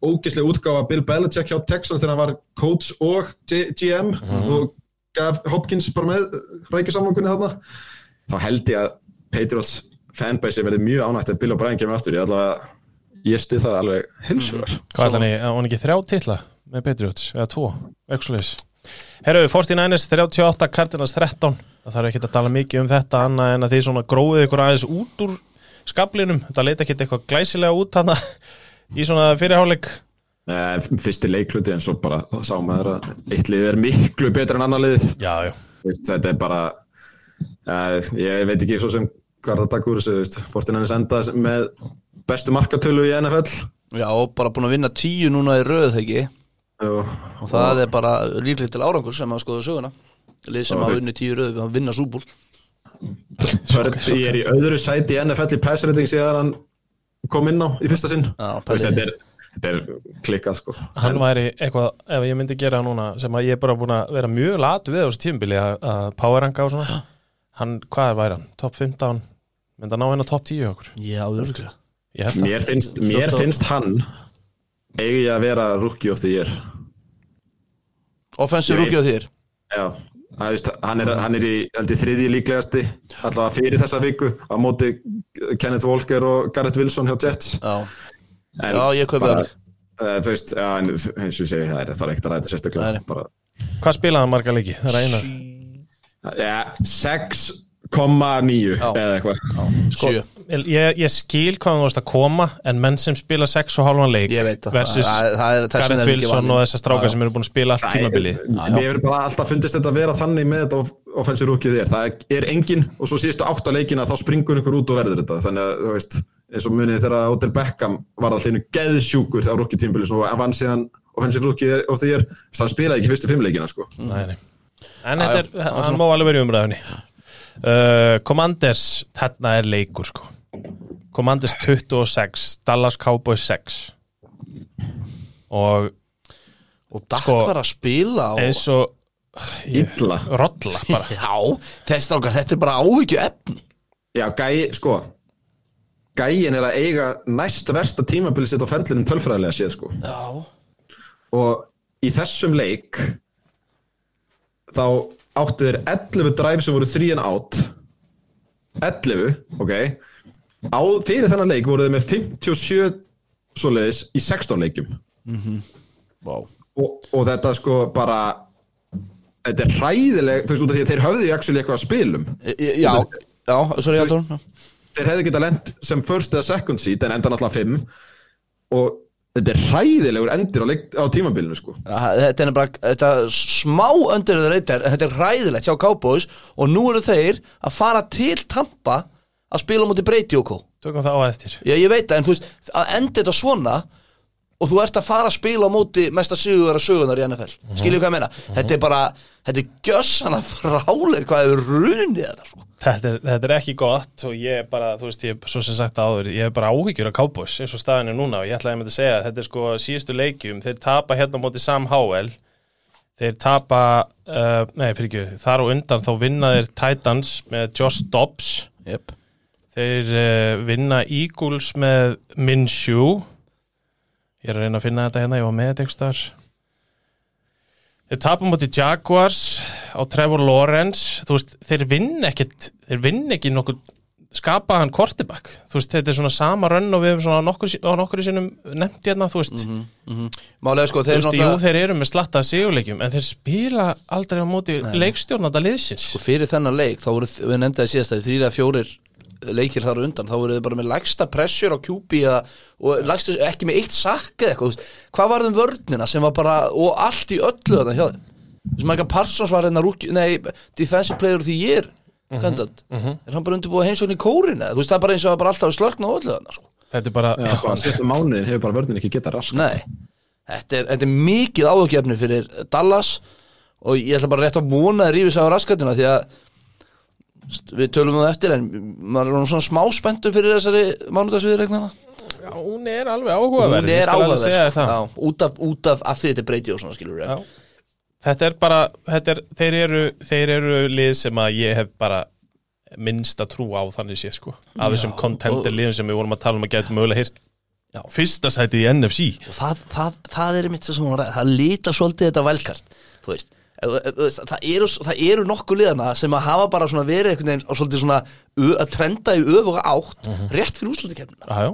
ógeðslega útgáfa Bill Belichick hjá Texans þegar hann var coach og G GM og gaf Hopkins bara með rækjusamlokunni þarna þá held ég að Patriots fanbase verði mjög ánægt að Bill O'Brien kemur aftur. Ég ég stið það alveg hilsuver hvað ætla hann í, á hann ekki þrjá titla með Patriots, eða tvo, exulis Herru, 49ers 38, Cardinals 13 það þarf ekki að tala mikið um þetta annað en að þið svona gróðið ykkur aðeins út úr skablinum, þetta leita ekki eitthvað glæsilega út hann í svona fyrirháleik Eh, fyrsti leikluti en svo bara sá maður að eitt lið er miklu betur en annar lið. Já, já. Veist, þetta er bara uh, ég veit ekki svo sem hvað er það takk úr þessu veist, Fortinannis enda með bestu markatölu í NFL já, og bara búin að vinna tíu núna í röð, þegar og, og það er bara líklegt til árangur sem að skoða söguna. Lið sem veist- unni tíu röð við að vinna súbúl Purdy er í öðru sæti í NFL í pass rating síðan hann kom inn á í fyrsta sinn. Þetta, er, þetta er klikkað sko. Hann væri eitthvað, ef ég myndi gera núna sem að ég er bara búin að vera mjög latu við á þessu tímabili að, að powerranga og svona. Hann, hvað væri hann, top 15 myndi að ná henn á top 10 hjá okkur? Já, örgulega mér finnst, mér finnst hann eigi að vera rookie of the year. Offensive Ég- rookie á þér Já, það, veist, hann, er, hann er í held ég, þriðji líklegasti allavega fyrir þessa viku á móti Kenneth Walker og Garrett Wilson hjá Jets. Já, en já ég kaupi það uh, þú veist, já, en eins og ég segi það er það er ekkert að ræða Nei, sérstaklega hvað spilaði hann marga leiki, það er eina ja, 6,9 Já. eða eitthvað. Sjö ég, ég skil hvað hann varst að koma en menn sem spila 6 og halvan leik Ég veit það. versus Það- það er- Garrett er ekki Wilson og þessar strákar sem eru búin að spila allt tímabili. Mér hefur bara alltaf fundist þetta að vera þannig með þetta offensive rookie þér, það er engin og svo síðustu átta leikina þá springur ykkur út og verður þetta. Þannig að þú veist, eins og munið þegar Odell Beckham var allinu geðsjúkur á rookie tímbili og hann vann síðan offensive rookie og er hann spilaði ekki fyrstu fimmleikina sko. Nei, nei. En þetta er, hann má alveg vera í umræðunni. Uh, Commanders þarna er leikur sko Commanders 26 Dallas Cowboys 6 og Og Dakk Sko, var að spila og... eins og illa. Rolla bara. Já, þessi strákar, þetta er bara áhyggju efni Já, gæi, sko Gæin er að eiga næst versta tímabili sitt á ferlinum tölfræðilega séð sko. Já. Og í þessum leik þá áttu þeir 11 drive sem voru 3 and out. 11, ok Á, fyrir þennan leik voru þeir með 57 svoleiðis í 16 leikjum. Vá. Og, og þetta sko bara þetta er hræðileg þú veist út af því að þeir höfðu í actually eitthvað að spilum. E- e- Já, já, sorry, Halldór þeir hefðu getað lent sem first eða second seed en enda náttúrulega 5 og þetta er hræðilegur endir á, á tímabilinu sko. Þetta er bara, þetta er smá reytar En þetta er ræðilegt hjá Cowboys. Og nú eru þeir að fara til Tampa Að spila á móti breyti og kó Tökum það á eftir Já, ég veit það, en þú veist, að enda þetta svona og þú ert að fara að spila á móti mesta sigur að sögunar í NFL Mhm. skiljum hvað ég meina, þetta er bara þetta er gjössana fráleið hvað hefur runið þetta sko. þetta er, þetta er ekki gott og ég er bara, þú veist, ég er svo sem sagt áður ég er bara áhyggjur af Cowboys eins og staðinu núna og ég ætlaði með að segja að þetta er sko síðustu leikjum, þeir tapa hérna á móti Sam Howell þeir tapa uh, nei, fyrir ekki, þar og undan þá vinna þeir Titans með Josh Dobbs yep. Þeir uh, vinna Eagles með Minshew. Ég er að reyna að finna þetta hérna, ég var með þetta einhvers staðar. Þeir tapa á móti Jaguars á Trevor Lawrence. Þú veist, þeir vinn ekkit þeir vinn ekki nokkuð skapaðan quarterback, þú veist, þetta er svona sama rönn og við hefum svona nokkur, á nokkur sinnum nefnt hérna, þú veist, Málega sko, þeir jú, náttúrulega þeir eru með slatta sigurleikjum, en þeir spila aldrei á móti leikstjórnanda liðsins. Og fyrir þennan leik, þá voru, við nefndi það síðast að þrýra fjórir leikir þar undan þá voru þið bara með lægsta pressure á QB eða, og lægstu, ekki með eitt sakk eða eitthvað, hvað var þeim vörnina sem var bara, og allt í öllu þetta hjá þeim? Þú veist, Micah Parsons var hérna nei, defensive player of the year kandidat, er hann bara undirbúið heimsókn í kórin eða, þú veist, það er bara eins og er bara alltaf slökna á öllu þarna, sko. Þetta er bara, Já, bara settu mánuðin hefur bara vörðin ekki getað rask Nei, þetta er, þetta er mikið áhugjefni fyrir Dallas og ég ætla bara rétt að vona að rífis á raskatina því að við tölum um það eftir en maður er svona smá spenntur fyrir þessari mánudagsviðregnana já, hún er alveg áhugaverð hún er áhugaverð. Já, út, af, út af að þetta er breyti og svona skilur Já. Þetta er bara, þetta er, þeir, eru, þeir eru lið sem að ég hef bara minnsta trú á þannig sé sko af þessum contender liðum sem við vorum að tala um að geta mögulega hýrt Já. fyrsta sæti í NFC og það, það, það er mitt var að það lítar svolítið þetta velkart þú veist það eru, það eru nokkuð liðana sem að hafa bara svona verið einhvern veginn og svolítið svona að trenda í öfuga átt rétt fyrir úslutikefnina Jájá,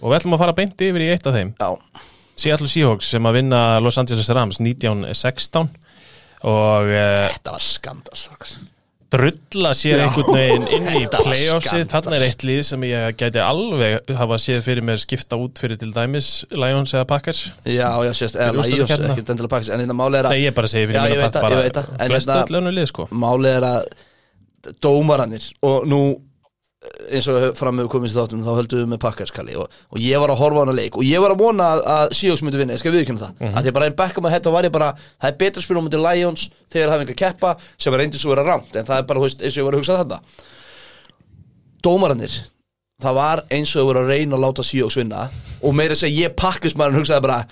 og við ætlum að fara beint yfir í eitt af þeim. Já, Seattle Seahawks sem að vinna Los Angeles Rams 1916 og uh, þetta var skandal. Drulla sér einhvern veginn inn í playoffsið, þarna er eitt lið sem ég gæti alveg hafa séð fyrir mér skipta út fyrir til dæmis Lions eða Packers. Já, já, sést, eða Lions, úrslitakeppnina. ekki endilega pakkis En þetta máli er að, Nei, ég bara segi fyrir Já, mér ég veit það, ég veit það, en flest hérna- öll önnu lið sko. máli er að dómarannir og nú eins og fram með komist þáttum þá höldum við með pakkarskalli og, og ég var að horfa á hana leik og ég var að vona að, að Seahawks myndi vinna, ég skal viðkjöna það mm -hmm. að því að bara einn backam að þetta var ég bara það er betra að spila á mútið Lions þegar hafa einhver keppa sem er reyndið svo vera ramt en það er bara, veist, eins og ég var að hugsa þetta dómarannir það var eins og þau voru að reyna að láta Seahawks vinna og meira að segja ég pakkismærin hugsaði bara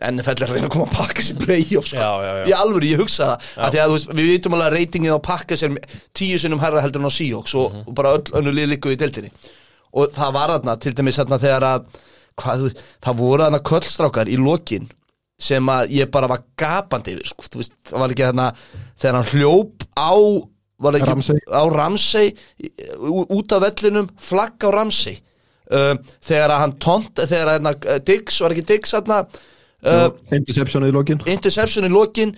NFL er að reyna að koma að pakkas í playoff sko. Já, já, já. í alvöru, ég hugsa það að því að þú veist, við vitum alveg að reytingið á pakkas er tíu sinnum herra heldur en á Seahawks og, Mhm. og bara öll önnu lið líku í deltinni og það var þarna, til dæmis þarna þegar að hvað, það voru þarna köllstrákar í lokin sem að ég bara var gapandi yfir, sko, þú veist, það var ekki þarna þegar hann hljóp á Ramsey. á Ramsey ú- út af vellinum, flagg á Ramsey uh, þegar að hann tont þegar að hérna, Diggs, var ekki Diggs þarna uh, interception í lokin. interception í lokin.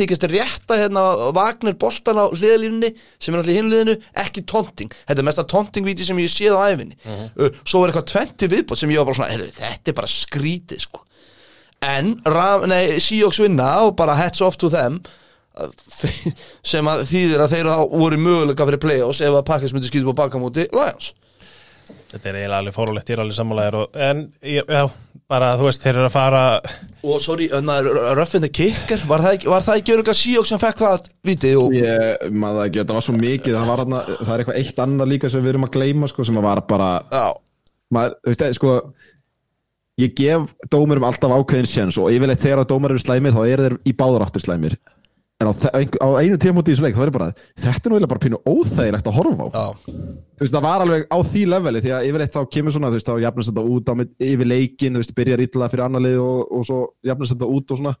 Þykist að rétta hérna Wagner boltan á hliðalínunni sem er allir hinliðinu, ekki tonting þetta er mesta tonting-víti sem ég séð á æfinni uh, svo er eitthvað 20 viðbót sem ég var bara svona, heyrðu, þetta er bara skrítið sko. En, Seahawks vinna og bara hats off to them sem að þýðir að þeir þá voru möguleika fyrir play-offs ef að Packers myndi skýta på bakamóti Lions Þetta er eiginlega alveg fórulegt, ég er alveg sammálaðir og, en ég- já, bara þú veist, þeir eru að fara Og sorry, röffindi kicker Var það ekki, var það ekki örgulega síók sem fekk það viti og Ég maður það ekki, þetta var svo mikið það, var, þarna, það er eitthvað eitt annað líka sem við erum að gleyma sko, sem að var bara maður, þú veist, sko ég gef dómurum alltaf ákveðin sjens og yfirleitt þegar að dómar eru slæmir þá eru þeir í báðar áttur slæmir. En á, á einu tímúti í þessu leik þá er bara þetta er nú eiginlega bara pínu óþægilegt að horfa á. Já, þú veist, það var alveg á því leveli því að yfirleitt þá kemur svona, þú veist, þá jafnast þetta út á yfir leikin, þú veist, byrjar illa fyrir annar lið og, og svo jafnast þetta út og svona.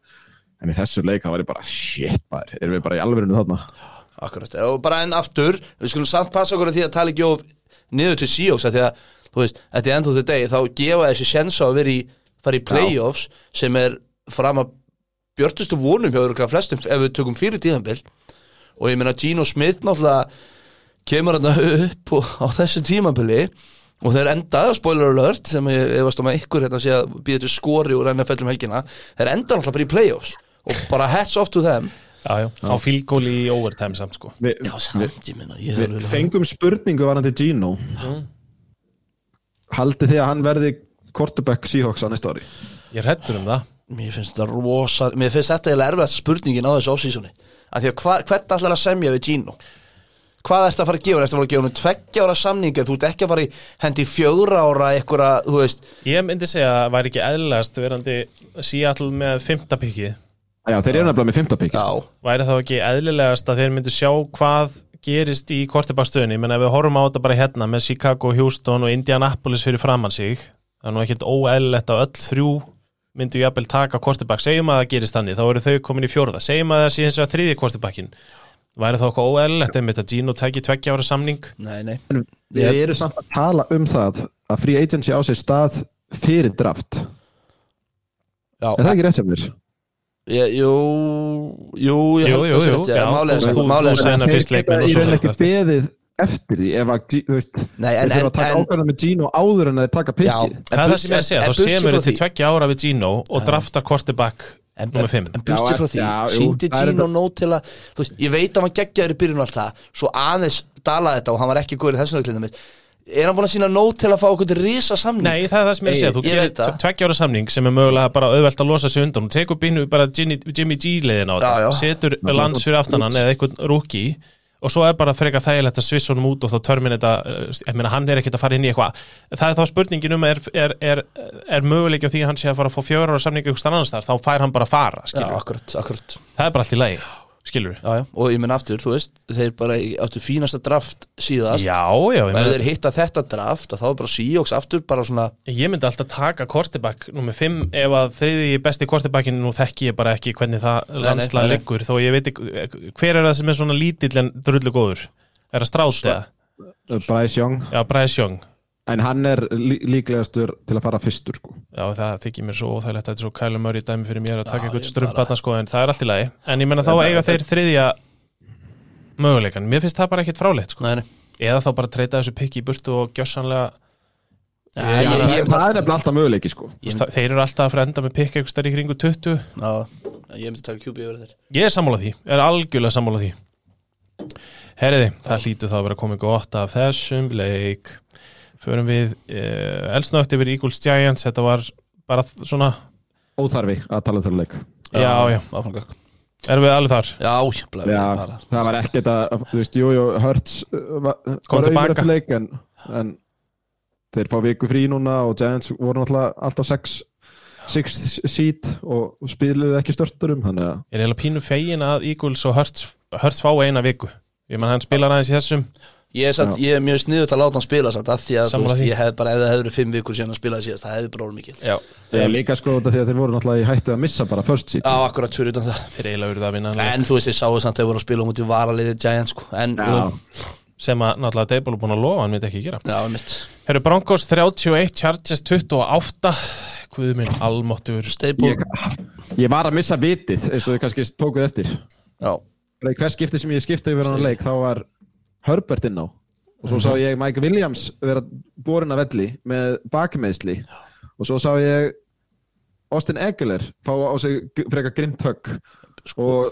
En í þessu leik þá var ég bara, shit maður, erum við bara í alverinu þarna? Akkurat. Og bara enn aftur, við skulum samt passa okkur að því að tala ekki of niður til síóks Því að, þú veist, at the end of the day Þá gefa þessi sjens á að vera í fara í playoffs sem er fram að björtustu vonum hjá kemur hann upp og, á þessu tímabili og þeir enda, spoiler alert sem ég efast um að ykkur hérna sé að býða til skori úr NFL um helgina, þeir enda náttúrulega bara í playoffs og bara hats off to them. Já, já, á fílgól í overtime samt sko. Vi, Já, samt, ég meina ég við fengum spurningu varandi Gino. Haldið þið að hann verði quarterback Seahawks á næsta ári? Ég er hættur um það. Mér finnst þetta rosa Mér finnst þetta erfiðast spurningin á þessu offsísoni af því að hva, hvert ætlar að semja við Gino Hvað ertu að fara að gefa? Ertu að fara að gefa hann tveggja ára samninga Þú ert ekki að fara í hendi fjögra ára einhverja, þú veist? Ég myndi segja að það væri ekki eðlilegast verandi Seattle með fymta pikkið. Já, þeir eru nefnilega með fymta pikk Já, væri þá ekki eðlilegast að þeir myndu sjá hvað gerist í kortibastöðunni menn ef við horfum á þetta bara hérna með Chicago, Houston og Indianapolis fyrir framann sig það er nú ekkert óeðlilegt að öll þrjú myndu jafnvel taka kortibak segjum að það gerist þannig, þá eru þau komin í fjórða. Segjum að það sé hins vegar þriði kortibakkin væri þá eitthvað óeðlilegt einmitt að Gino tæki tveggja ára samning? Nei, nei. Við erum samt að tala um það að free agency á sér stað fyrir draft. Já, Er það ekki rétt sem ég, jú, jú, ég Jú, held jú, að jú, já, já, er þú- þú- Senna fyrst leikmenn og Ég svo er ekki beðið eftir því ef að, þú veist, Nei, en, þurfa en, að taka en, ákvæmlega með Gino áður en þeir taka já, pikkið. en það er það sem ég er að segja, þá burtséð semur frá þau til því- tveggja ára við Gino og draftar kortibak En, en burtið Já, frá því, síndi það Gino þetta- nót til að þú veist, ég veit að hann geggjaður í byrjun og allt það svo aðeins dalaði þetta og hann var ekki góður í þessum reglindum er hann búin að sína nót til að fá okkur risa samning Nei, það er það sem ég að segja, þú gerir veit það. tveggja ára samning sem er mögulega bara auðvelt að losa sig undan. Og tekur bínu bara Jimmy, Jimmy G leiðin á þetta, setur lands fyrir aftanan eða eitthvað rúki og svo er bara frekar þægilegt að svissa honum út og þá törmin þetta, ég meina hann er ekkert að fara inn í eitthvað, það er þá spurningin um er, er, er, er möguleik á því að hann sé að fara að fá fjögur ára samning eitthvað annars þar, þá fær hann bara að fara, Já, skilur, akkurat, akkurat. Það er bara allt í lagi skilur já, já. og ég menn aftur, þú veist, þeir bara áttu fínasta draft síðast Já, já, ég, og ef þeir hitta þetta draft og þá er bara Seahawks aftur bara svona ég myndi alltaf taka kortibak nummer 5 ef að þriði besti kortibakkin nú þekki ég bara ekki hvernig það nei. liggur þó ég veit ekki, hver er það sem er svona lítill en drullu góður? Er það Strátt eða? Bryce Young Já, Bryce Young En hann er lí líklegastur til að fara fyrstur sko. Já, það þykir mér svo óþægilegt að þetta er svo Kyle Murray dæmi fyrir mér að taka eitthvað ég strumbatna sko en það er allt í lagi en ég menna þá eiga þeir þriðja möguleikan, mér finnst það bara ekkit fráleitt sko. nei, nei. eða þá bara treyta þessu pikki í burtu og gjössanlega Já, Ég- ég, það, ég, það er nefnilega alltaf möguleiki sko. Ég- þeir eru alltaf að fara að enda með pikki eitthvað stærri í kringu 20 já, ég myndi taka QB yfir þeir Ég er sammála því, er algjörlega sammála því Herriði, það hlýtur þá að vera komið gott af þessum leik Förum við uh, elsnögt yfir Eagles Giants. Þetta var bara svona Óþarfi að tala um þurra leik. Já, já, áframgökk erum við alveg þar? Já, jafnlega Já, bara. það var ekkert að, þú veist, jú, jú, Hurts uh, var, Kom tilbaka. leik en, en þeir fá viku frí núna og Giants voru náttúrulega alltaf 6 6 seed og spiluðu ekki störturum þannig að Ég er eiginlega pínu fegin að Eagles og Hurts, Hurts fá eina viku. Ég menn hann spilar aðeins í þessum Ég er, samt, ég er mjög sniðut að láta hann spila samt, að því að veist, því. ég hef bara, ef það hefur fimm vikur síðan að spila síðast, það hefði bara orðið mikil Já, ég er líka sko þetta því að þeir voru náttúrulega í hættu að missa bara first seed. Já, akkurat fyrir utan það. Þeir eiginlega verið að vinna. En þú veist, ég sáu samt að þeir voru að spila um út í varaliði Giants, sko. En, um, sem að náttúrulega Dable er búin að lofa hann myndi ekki gera. Já, Herru Broncos 31, Chargers 28 Guð minn, almáttur Stable, ég, ég var að missa vitið eins og þið kannski tókuð eftir. Já, Bara í hvers skipti sem ég skipti yfir hann leik þá var Herbert inn á. Og svo sá ég Mike Williams vera borin að velli með bakmeðsli og svo sá ég Austin Eckler fá á sig frekar grimt högg. Og,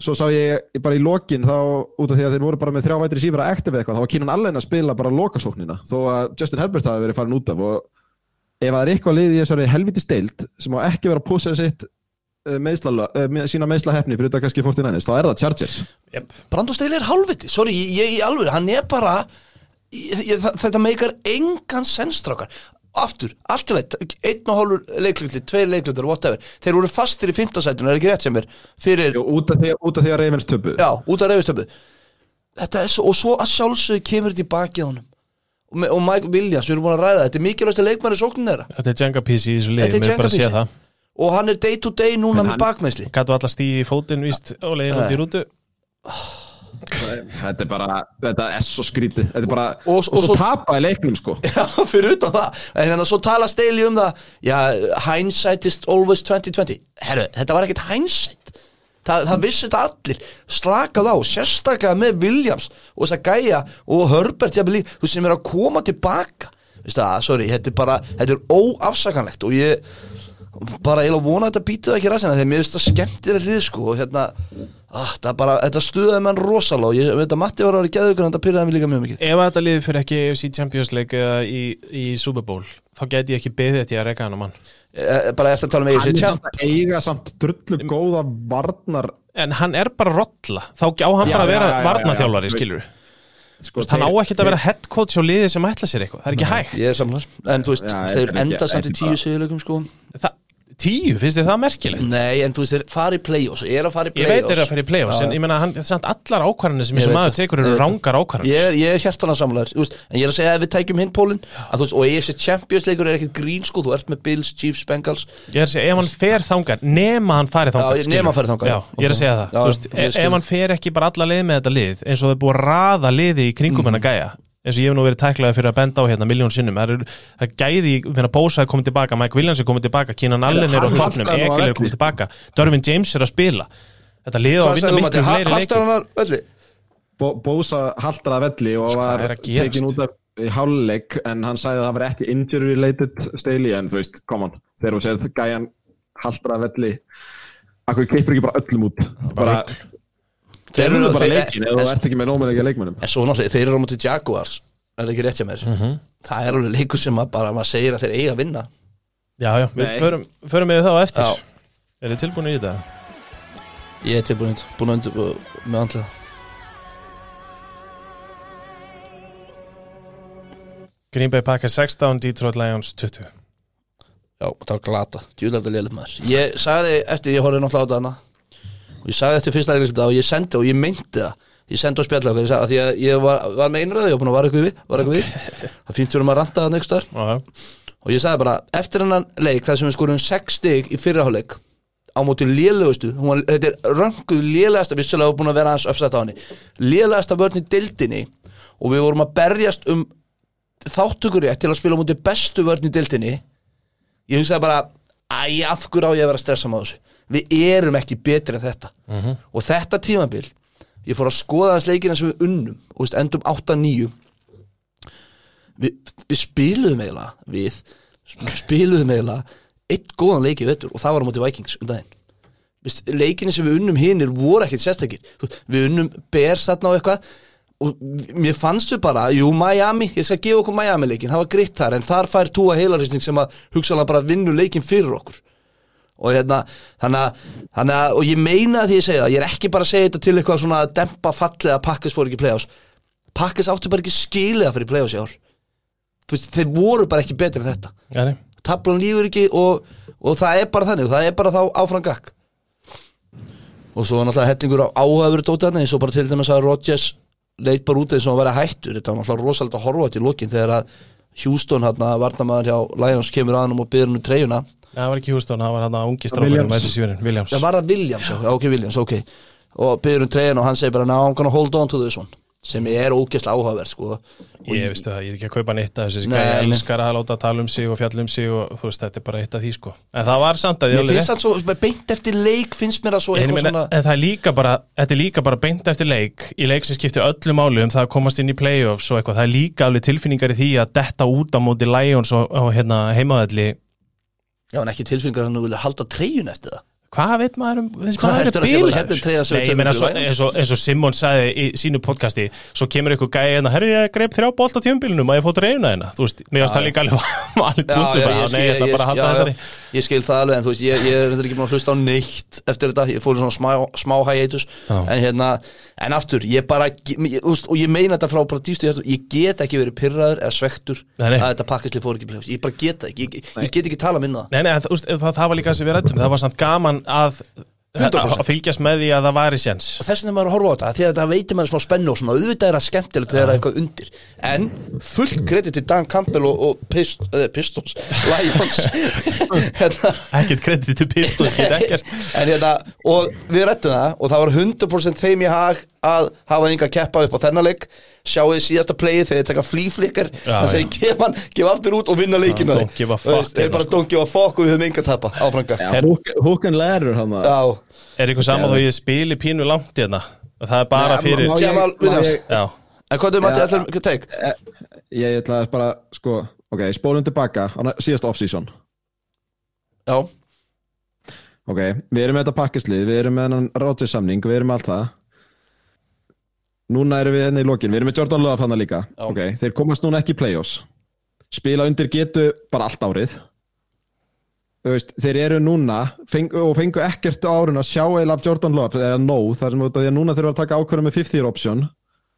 svo sá ég bara í lokin þá út af því að þeir voru bara með þrjá vætri sífra ektiv eða eitthvað, þá var Keenan Allen að spila bara lokasóknina, þó að Justin Herbert hafi verið farin út af og ef það er eitthvað lið í þessari helviti steild sem á ekki vera að púsa sitt meðsla, uh, með, sína meðsla hefni fyrir þetta kannski 49ers, þá er það Chargers. Yep. Brandon Staley er hálfviti, sorry, ég, ég í alveg hann er bara ég, ég, þetta meikar engan sennstrákar aftur, allt í leið, einn og hálfur leiklutli, tveir leiklutli, whatever. Þeir voru fastir í fimmtasætun, er ekki rétt sem er? Fyrir, Jú, út af því, út af því að Ravens töpu já, út af þetta er svo, og svo að sjálfsögðu kemur þetta í baki á honum. Og, me- og Mike Williams, við erum búin að ræða þetta er mikilvægst að leikmæri sóknin þeirra. Þetta er Jenga PC í þessu liði, Þetta er mér er bara að sé það og hann er day to day núna En með bakmeðsli Gattu alla stíði í fótinn, víst, og leiðin út í rútu. Þetta er bara, þetta er svo skrítið. Þetta er bara, Og- og, og svo svo- tapaði leiknum sko. Já, fyrir utan það. En hérna svo tala Staley um það. Já, hindsight is always 2020 Herru, þetta var ekkert hindsight. Það, það vissi þetta allir. Slakað á, sérstaklega með Williams Og þess að gæja og Herbert jafnvel, Þú sem er að koma tilbaka. Veistu það, sorry, þetta er bara Þetta er óafsakanlegt og ég bara eiginlega vona að þetta býtið ekki ræsina þegar mér finnst það skemmtir að hlið sko og hérna, ah, það bara, þetta stuðaði mann rosalega og ég veit að Matti var að vera geðugur en þetta pyrraði mig líka mjög mikið. Ef þetta liði fyrir ekki AFC Champions League eða í, í Super Bowl þá geti ég ekki beðið þetta í að reyka hann á mann. Eh, bara eftir að tala um Hann AFC er Champ samt að eiga samt drullu góða varnar En hann er bara rolla, þá á hann Já, bara að vera já, já, já, varnaþjálfari, já, skilur sko, Hann á þeir- ekkert að vera head coach á liði sem ætla sér eitthvað, það er ekki hægt. Ég er samlar En þú veist, Já, þeir enda samt í tíu sigurleikum sko. Það, Tíu, finnst þið það merkilegt? Nei, en þú veist, þeir fara í play-offs Er að fara í Ég play-offs veit þeir að fara í play-offs, en ég meina hann, samt allar ákvarðanir sem Ég veit maður tekur ég eru rángar ákvarðanir. Ég er, ég er hjartana samlar veist, En ég er að segja að við tækjum hinn pólinn að, þú veist, Og EFC Champions leikur er ekkert grín sko Þú ert með Bills, Chiefs, Bengals. Ég er að segja, ef hann fer þangað, nema hann fari þangað Já, ég- nema hann fari þangað, Já, ég er að segja það, Já, þú veist, ég ef hann fer ekki bara alla leið með þetta lið eins og er búið að raða liði í kringum Mhm. hennar gæja eins og ég hef nú verið tæklaði fyrir að benda á hérna miljón sinnum, það er, það er gæði finna Bósa er komið tilbaka, Mike Williams er komið tilbaka Keenan Allen er á hann á Egil er komið tilbaka Dervin James er að spila. Þetta lið á að vinna miklu fleiri leiki. Haltar hann að velli og var tekin út af í hálfleik en hann sagði að það var ekki injury related steili en þú veist, come on. Þegar þú segir gæjan haldur að velli Akkur keipur ekki bara öllum út? Bara, Þeir eru bara leikin ef þú ert ekki með nómulega leikmönnum. En svo náttúrulega, þeir eru á móti Jaguars Er það ekki rétt hjá mér. Mhm. Það er alveg leikur sem að bara maður segir að þeir eiga að vinna. Já, já, við förum, förum við það á eftir. Já. Er þið tilbúin í þetta? Ég er tilbúin búin að undur með andlega Green Bay Packers 16, Detroit Lions 20 Já, það var glata, þetta lélut maður. Ég sagði eftir, ég horfði náttúrulega á þetta hana og ég sagði eftir fyrsta leikluta og ég sendi og ég meinti það. Ég sendi á spjalla okkar, ég sagði að því að ég var, var með einröðu, ég var búin að vara eitthvað við, var eitthvað við. Það finnst við um að ranta það Já, já. og ég sagði bara, eftir hennan leik þar sem við skorum 6 stig í fyrraháleik á móti lélegustu hún var, þetta er rönguð lélegasta vissulega var búin að vera aðeins uppsett á henni lélegasta vörn í dildinni og við vorum að berjast um þáttökurétt til að spila á móti bestu vörn í dildinni ég hugsaði bara æ, af hverju á ég að vera að stressa með þessu við erum ekki betri en þetta. Mhm. og þetta tímabil ég fór að skoða þess leikina sem við unnum og veist, endum 8-9 við, við spiluðum eiginlega við spiluðum eiginlega eitt góðan leik í vettur og það var á móti Vikings um daginn. Leikinni sem við unnum hinnir voru ekkert sérstakir. Við unnum Bears þarna og eitthvað og mér fannst við bara, jú Miami ég skal gefa okkur Miami leikin, það var gritt þar en þar fær túa heilaristning sem að hugsaðlega bara vinnu leikin fyrir okkur og hérna, þannig að, að og ég meina því ég segja það, ég er ekki bara að segja þetta til eitthvað svona að dempa fallið að Pakkis fór ekki í play-offs. Pakkis áttu bara ekki skilið að fyrir play-offs í ár. Veist, þeir voru bara ekki betri en þetta. Nei. tablan lífur ekki og, og það er bara þannig, það er bara þá áfram gakk og svo var náttúrulega hellingur á áhafur dótarni eins og bara til dæmis að Rodgers leit bara út eins og að vera hættur. Þetta var náttúrulega rosalega að horfa á þetta í lokin þegar að Houston hérna varnamaður hjá Lions kemur að hann og hann um treyjuna Það var ekki Houston, það var hann að ungi strákurinn Williams. það var það Williams, ok Williams, ok. Og byrður um treyjuna og hann segir bara now I'm gonna hold on to this one. Sem er ógeðslega áhugaverð sko. Ég veistu það, ég er ekki að kaupa neitt þessu. Þessi nei. elskar að láta tala um sig og fjalla um sig og þú veist, þetta er bara eitt af því sko. En það var samt að ég finnst það svo, beint eftir leik finnst mér það svo eitthvað svona en það er líka bara, þetta er líka bara beint eftir leik. Í leik sem skiptir öllu máli um það að komast inn í playoffs og eitthvað, það er líka alveg tilfinningar í því að detta út á móti Lions og, og hérna, heimaðalli já, en ekki tilfinningar að hann vilja halda treyjun eftir það Hvað veit maður um þessi Hvað maður hérna er svo, Lions? eins, og, eins og Simon sagði í sínu podcasti Svo kemur ykkur gæði hérna Herru, ég greip þrjá bolt á tjömbilunum að ég fótt reyna hérna? Þú veist, mér varst það líka alveg alveg Nei, ég ætla bara að halda já, þessari. Já, ég skil það alveg en þú veist, ég, ég er ekki búin að hlusta á neitt eftir þetta, ég fór í svona smá, smá Já. en hérna, en aftur ég bara, ég, og ég meina þetta frá bara dýstu hjarta, ég get ekki verið pyrraður eða svektur Nei, nei. að þetta pakkasli fór ekki það það, það var Það var að 100%. að fylgjast með því að það væri séns. Og þess vegna maður að horfa á þetta því að þetta veitir maður smá spennu og svona auðvitað er það skemmtilegt þegar það er eitthvað undir. En fullt kredit til Dan Campbell og, og Pist, uh, Pistons Lions. Hérna, Ekkert kredit til Pistons, en hérna og við rættum það og það var 100% þeim í hag að hafa enga keppa upp á þennan leik. Sjáu þið síðasta playið þegar þið taka flýflikkar Já, það segir gefa hann, gefa aftur út og vinna leikinu don't give a fuck, þeir bara sko. don't give a fuck og við höfum enga að tapa áfranga and ladder hann að Já, Er ykkur saman þó ég spili pínu langt hérna? Það er bara Nei, fyrir Jamal Williams. en hvað er Já. allar ekki teik? Ég ætla að bara, sko, ok, spólum tilbaka síðast off-season. Já, Ok, við erum með þetta pakkislið, við erum með hennan rátisamning, við erum með allt það Núna erum við henni í lokin, við erum með Jordan Love hann líka. Já. Ok, þeir komast núna ekki í play-offs. Spila undir getu bara allt árið. Veist, þeir eru núna feng, og fengu ekkert á árun að sjá eða af Jordan Love, eða no, þar sem því að núna þurfa að taka ákvörðum með 50 year option.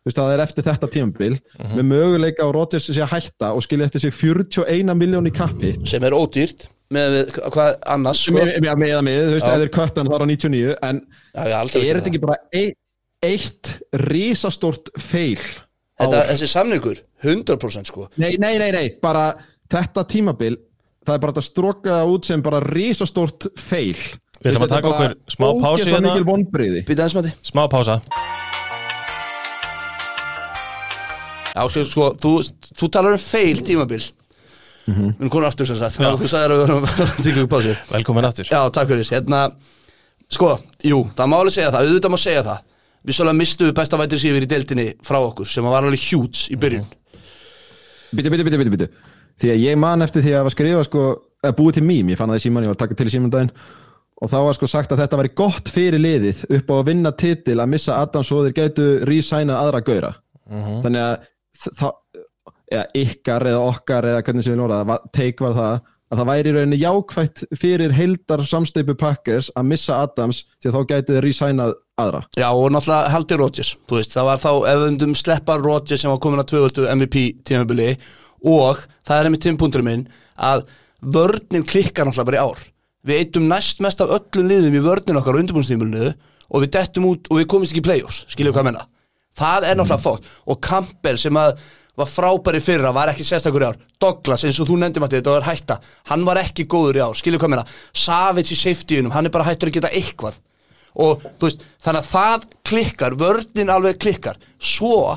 Veist, það er eftir þetta tímabil. Með möguleika á Rodgers sé að hætta og skilja eftir sig 41 miljón í kappi sem er ódýrt. Með við, hvað annars sko? með, með, með, þú veist, Já. eða köttan þar á 99 en Já, aldrei er þetta ekki bara ein, eitt risastórt feil þetta, Þessi samningur, 100% sko. Nei, nei, nei, nei, bara þetta tímabil það er bara að stróka það út sem bara risastórt feil Við ætlum að taka okkur smá pásu hérna hérna. mikil vonbriði Býta eins Matti. Smá pása. Já, sko, sko þú, þú talar um feil tímabil. Við erum komin aftur sem sagt. Já. Þú sagðir að við verðum að upp á sig Velkomin aftur. Já, takk fyrir. Hérna, sko, jú, það má alveg segja það. Auðvitað má segja það Við svolítið mistu við besta vætir síður í deildinni frá okkur sem var alveg hjúts í byrjun. Bitu, bitu, bitu, bitu, Því að ég man eftir því að var skrifa sko, að búið til mím, ég fann það í síman, ég var að taka til í símandaginn og þá var sko sagt að þetta væri gott fyrir liðið upp á að vinna titil að missa Adams og þeir gætu resænað aðra gauðra. Þannig að það eða ykkar eða okkar eða hvernig sem við lóra teik var það að það væri í rauninni jákvætt fyrir heildar samsteipu pakkers að missa Adams því að þá gætu þeir resænað aðra. Já, og náttúrulega haldi Rodgers veist, það var þá, ef við myndum sleppa Rodgers sem var komin að 2000 MVP tímabili og það er einmitt tímapunkturinn minn að vörnin klikkar náttúrulega bara í ár. Við eittum næst mest af öllum liðum í vörnin okkar á undirbúinstímulinu og við dettum út og við komist ekki í play-offs skiljum hvað menna Það er náttúrulega fólk og Campbell sem að var frábæri fyrra, var ekki sérstakur í ár. Douglas eins og þú nefndir Matti, þetta var hætta. Hann var ekki góður í ár, skiljum hvað menna Savage í safetyunum, hann er bara hættur að geta eitthvað og veist, þannig að það klikkar, vörnin alveg klikkar. Svo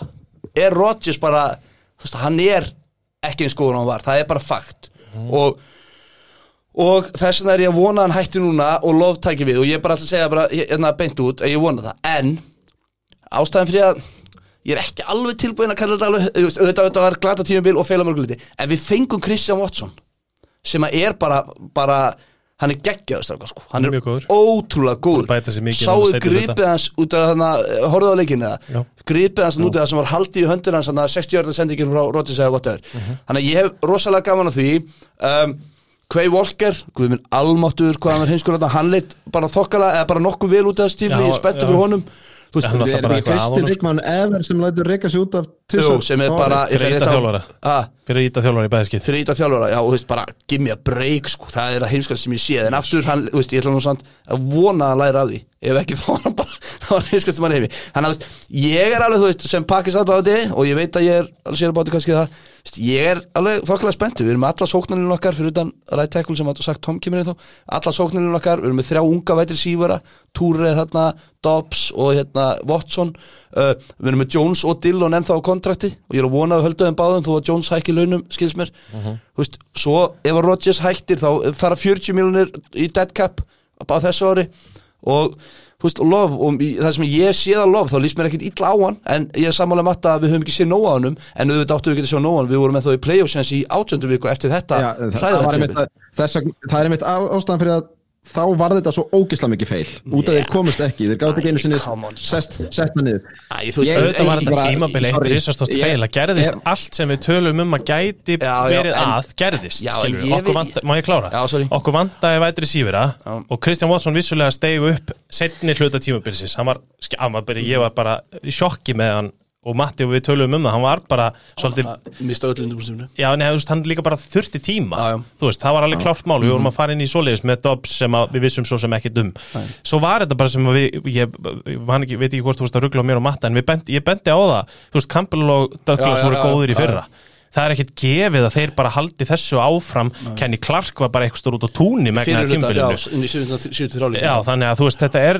er Rodgers bara veist, hann er ekki eins góður en hann var, það er bara fakt. Og og þess vegna er ég að vona hann hætti núna og loftæki við. Og ég er bara alltaf að segja bara, hérna beint út að ég vona það, en ástæðan fyrir að ég er ekki alveg tilbúin að kalla þetta alveg auðvitað þetta var glata tímabil og feila mörguliti en við fengum Christian Watson sem að er bara, bara hann er geggjaður strákar sko hann er Mjög góður. ótrúlega góður Bæta sig mikið sáu núna seinni hluta. gripið hans út af að horfðu á leikinu Já. eða gripið hans út af það sem var haldið í höndin hans þannig að 60 jörða sendingin frá Rodgers eða whatever Mhm. þannig að ég hef rosalega gaman af því um, Quay Walker, guð minn almáttur hvað hann er hinskur hann leitt bara þokkala eða bara nokkuð vel út af þessu tími Já, ég er spettur já. fyrir honum þú veist, var Við erum í eitthvað Kristi aðvonum, sko. Ríkmann ever sem lætur reyka sig út af jú, tvisvar sem er bara Fyrir íta þjálfara. Fyrir íta þjálfara í bæðiskið fyrir ít að þjálfara, já, þú veist, bara give me a break, sko, það er það heimskast sem ég séð en aftur, hann, þú veist, ég ætla nú samt að vona að læra af því, ef ekki þá er hann bara þá er hann heimskast sem hann heimi, þannig að, þú veist, ég er alveg, þú veist, sem pakkist aðdáðandi og ég veit að ég er, ég er alveg þokkilega spenntu, við erum alla sóknarlinu okkar fyrir utan tackle sem að sagt Tom kemur inn þá, alla sóknarlinu okkar, við erum með þrjá unga vætri sífara, Túrið þarna, Dobbs og hérna Watson. Uh, við erum með Jones og Dillon ennþá á kontrakti og ég er að vona að við höldum þeim báðum þó að Jones hækki launum, skils mér. Þú veist, svo ef að Rodgers hættir þá fara 40 miljonir í dead cap á þessu ári og veist, Love, og það sem ég séð að Love þá líst mér ekkit illa á hann en ég er sammála matta að við höfum ekki séð nóg á hannum en auðvitað áttum við ekki að sjá nóg á hann við vorum með þá í play-offs í átjöndu viku eftir þetta Já, það, það, það er einmitt á- ástæðan fyrir að þá var þetta svo ógislega mikið feil út af Yeah. þeir komust ekki, þeir gátt ekki einu sinni come on, sest, sest með niður. Æ, þú veist, auðvitað var þetta tímabili eitt risastótt feil að gerðist ég- allt sem við tölum um að gæti Já, já, verið en- að gerðist Já, skilur ég okkur vanda, má ég klára? Okkur vandaði vætri sífira Já. og Kristján Watson vissulega stegu upp setni hluta tímabilisins hann var, ég var bara í sjokki með hann og Matti og við tölum um það hann var bara svolítið Mista öllu undirbúrstífunu Já, nei, þú veist, hann líka bara þurfti tíma. Já, já. Þú veist, það var alveg klárt mál. Við vorum að fara inn í svoleiðis með Dobbs sem að við vissum svo sem ekkert um. Svo var þetta bara sem að við Ég, ég ekki, veit ekki hvort þú veist að ruggla á mér og matta En við bent, ég bendi á það. Þú veist, Campbell og Douglas Já, já, voru já, góðir í já, fyrra Það er ekkert gefið að þeir bara haldi þessu áfram. Kenny Clark var bara eitthvað stór út á túnni megna Fyrir hluta, tímbilinu já, inn í 73 líka Já, þannig að þú veist, þetta er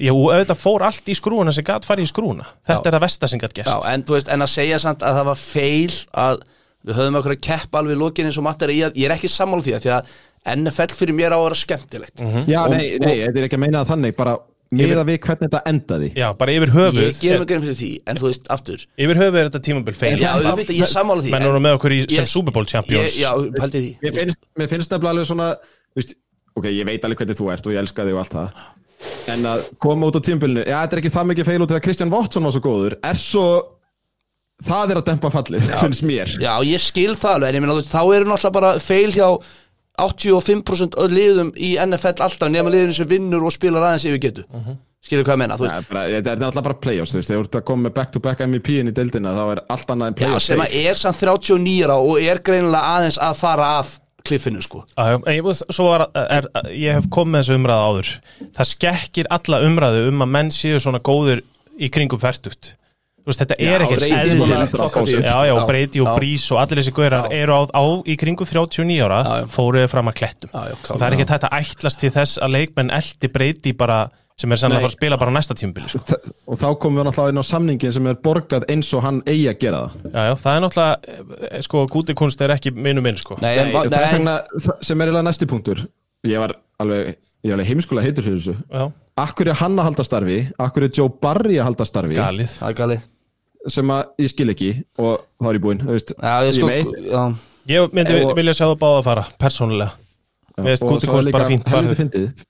Já, auðvitað fór allt í skrúuna sem gat farið í skrúuna. Þetta Já. er það versta sem gat Já, gerst en en að segja samt að það var feil að við höfum okkur að keppa alveg eins og Matti er í að ég er ekki sammála því að því að NFL fyrir mér á að vera skemmtilegt. Já, Og- nei, nei, þetta er ekki að meina það þannig bara miða við hvernig þetta endaði. Já, bara yfir höfuð Ég ger mig grein fyrir því, en þú veist, aftur. Yfir höfuð er þetta tímabil feil Já, ég er sammála því menn en- voru með okkur í, sem Ég- Super Bowl champions. ég, Já, haldið því. Mér finnst, mér finnst nefnilega alveg svona veist, Ok, ég veit alveg hvernig þú ert og ég elska þig og allt það. En að koma út á tímbilinu Já, þetta er ekki það mikið feil út af að Kristján Watson var svo góður. Er svo Það er að dempa fallið, finnst mér. Já, ég skil það alveg, en ég meina, þú veist, þá eru náttúrulega bara feil hjá 85% af liðum í NFL alltaf nema liðinu sem vinnur og spilar aðeins yfir getu. Skilur hvað ég menna, þú Ja, Þetta er náttúrulega bara playoffs, þú veist Þegar þú ert að koma með back-to-back MVP-in í deildina þá er allt annað en Já, playoffs sem að er samt 39 ára og er greinilega aðeins að fara af kliffinu, sko. En ég, svo var, er, ég hef komið með þessu umræðu áður. Það skekkir alla umræðu um að menn séu svona góður í kringum færtugt þú veist, þetta er ekkert Brady er upp. já, já, Já, og Brady og já. Allir þessi gaurar Já. eru á, á í kringum 39 ára Já, já. fóruðu fram að klettum. Já, já, og það er ekki þetta að ætlast til þess að leikmenn eldi Brady bara, sem er sannlega að fara að spila bara á næsta tímbili sko. Og þá komum við náttúrulega inn á samningin sem er borgað eins og hann eigi að gera það. Já, já, það er náttúrulega, eh, sko, gúti kunst er ekki minu minn, sko. Nei, Nei, það nei, vegna, sem er eiginlega næsti punktur. Ég var alveg, ég var alveg heimskulega heitur fyrir þessu. Já, Akkur er hann að halda starfi? Akkur er Joe Barry að halda starfi? Galið. Það er galið sem að ég skil ekki og þá er ég búinn ég sko, myndi Og- vilja sjá það báða að fara, persónulega. Og svo er líka farið. fyndið.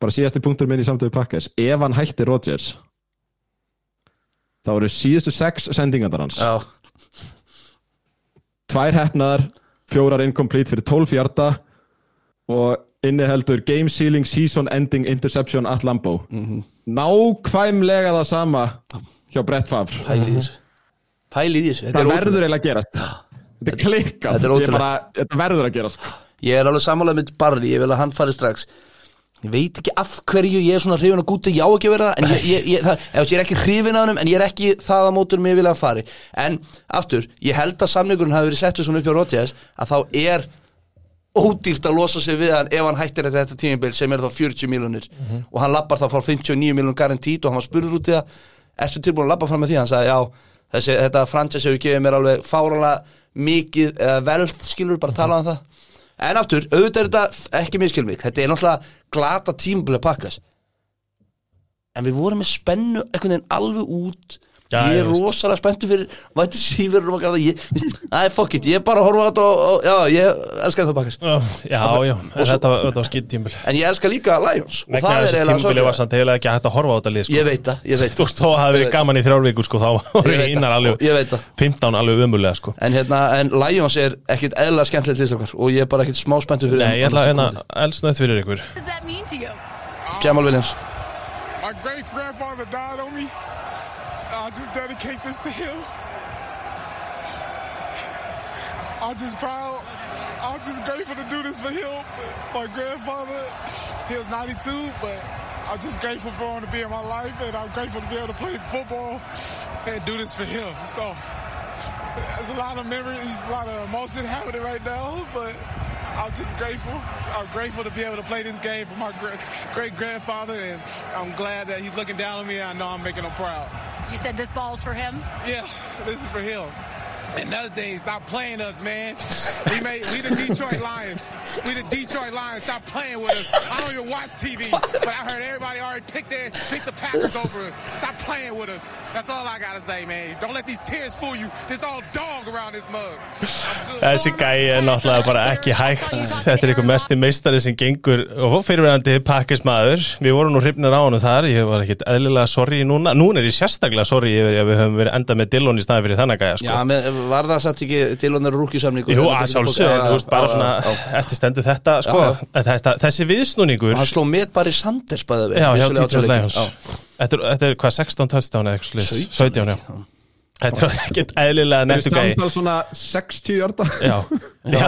Bara síðasti punktur minn í samtöðu pakkes ef hann hætti Rodgers þá eru síðustu sex sendingarnar hans. Já, tvær hefnaðar, fjórar incomplete fyrir 12 hjarta og inniheldur game sealing season ending interception at Lambo Mhm. nákvæmlega það sama hjá Brett Favre. Pæli í þessu. Pæli í þessu, þetta það er verður eiginlega að gerast. Þetta er klikkað. Þetta er verður að gerast Ég er alveg sammála með Barry, ég vil að hann fari strax. Ég veit ekki af hverju ég er svona hrifin að gúti, já ekki að vera það En ég, ég, ég, það, ég er ekki hrifin af hann En ég er ekki það að mótur mig vilja að fari. En aftur, ég held að samningurinn hafi verið settur svona upp hjá Rodgers Að þá er ódýrt að losa sig við hann Ef hann hættir þetta, þetta tímabil sem er þá 40 miljonir Og hann lappar þá frá 59 miljonir garantít Og hann var spurður út í það Ertu tilbúin að lappa fram með því? Hann sagði já Þessi, þetta franchise hefur gefið mér alveg fáranlega mikið eða velð skilur bara tala um það. En aftur, auðvitað er þetta ekki miskil mig. Þetta er náttúrulega glata tímabili að pakkas En við vorum með spennu einhvern veginn alveg út Ég ég er rosalega spenntur fyrir Væti sífur og maður ég, veist, Æ, fuck it, ég er bara að horfa á þetta og, og já, ég elska það pakkas Já, já, þetta, var- skitt tímbil En ég elska líka Lions Og það er eiginlega tímbili var samt eiginlega ekki hægt að horfa á þetta lið sko. Ég veit það, ég veit Þú veist, að það hafi verið gaman í þrjár vikur sko, þá voru einar það, alveg ég veit það. 15 alveg umulega sko. En, hérna, en Lions er ekkit eðla skemmtilegt liðstakar Og ég er bara ekkit smá spenntur fyrir dedicate this to him. I'm just proud. I'm just grateful to do this for him. My grandfather, he was 92, but I'm just grateful for him to be in my life, and I'm grateful to be able to play football and do this for him. So there's a lot of memories, a lot of emotion happening right now, but I'm just grateful. I'm grateful to be able to play this game for my great grandfather, and I'm glad that he's looking down on me. I know I'm making him proud. You said this ball's for him. Yeah, this is for him. Another thing, stop playing us, man. We made we the Detroit Lions. We the Detroit Lions. Stop playing with us. I don't even watch TV, but I heard everybody already picked their picked the Packers over us. Stop playing with us. That's all I gotta say, man. Don't let these tears fool you. There's all dog around this mug. Þessi gæi er náttúrulega bara ekki hægt Þetta er einhver mesti meistari sem gengur og fyrirverandi pakkismæður Við vorum nú hrifnir á hann þar Ég var ekkit eðlilega sorry núna Núna er ég sérstaklega sorry ef við höfum verið enda með Dillon í staði fyrir þannig gæja sko. Var það satt ekki til hann er rúkisamningu Jú, að sjálfsögðu, þú veist, bara svona eftir stendur þetta, sko. Já, já. Þessi viðsnúningur Hann sló met bara í Sanders bæði Já, hjá Detroit Lions. Þetta er, hvað, 16 touchdown eða eitthvað slis 17, já Þetta er ekkert eðlilega nettu gæi. Samtal svona 60 hjarta Já, já.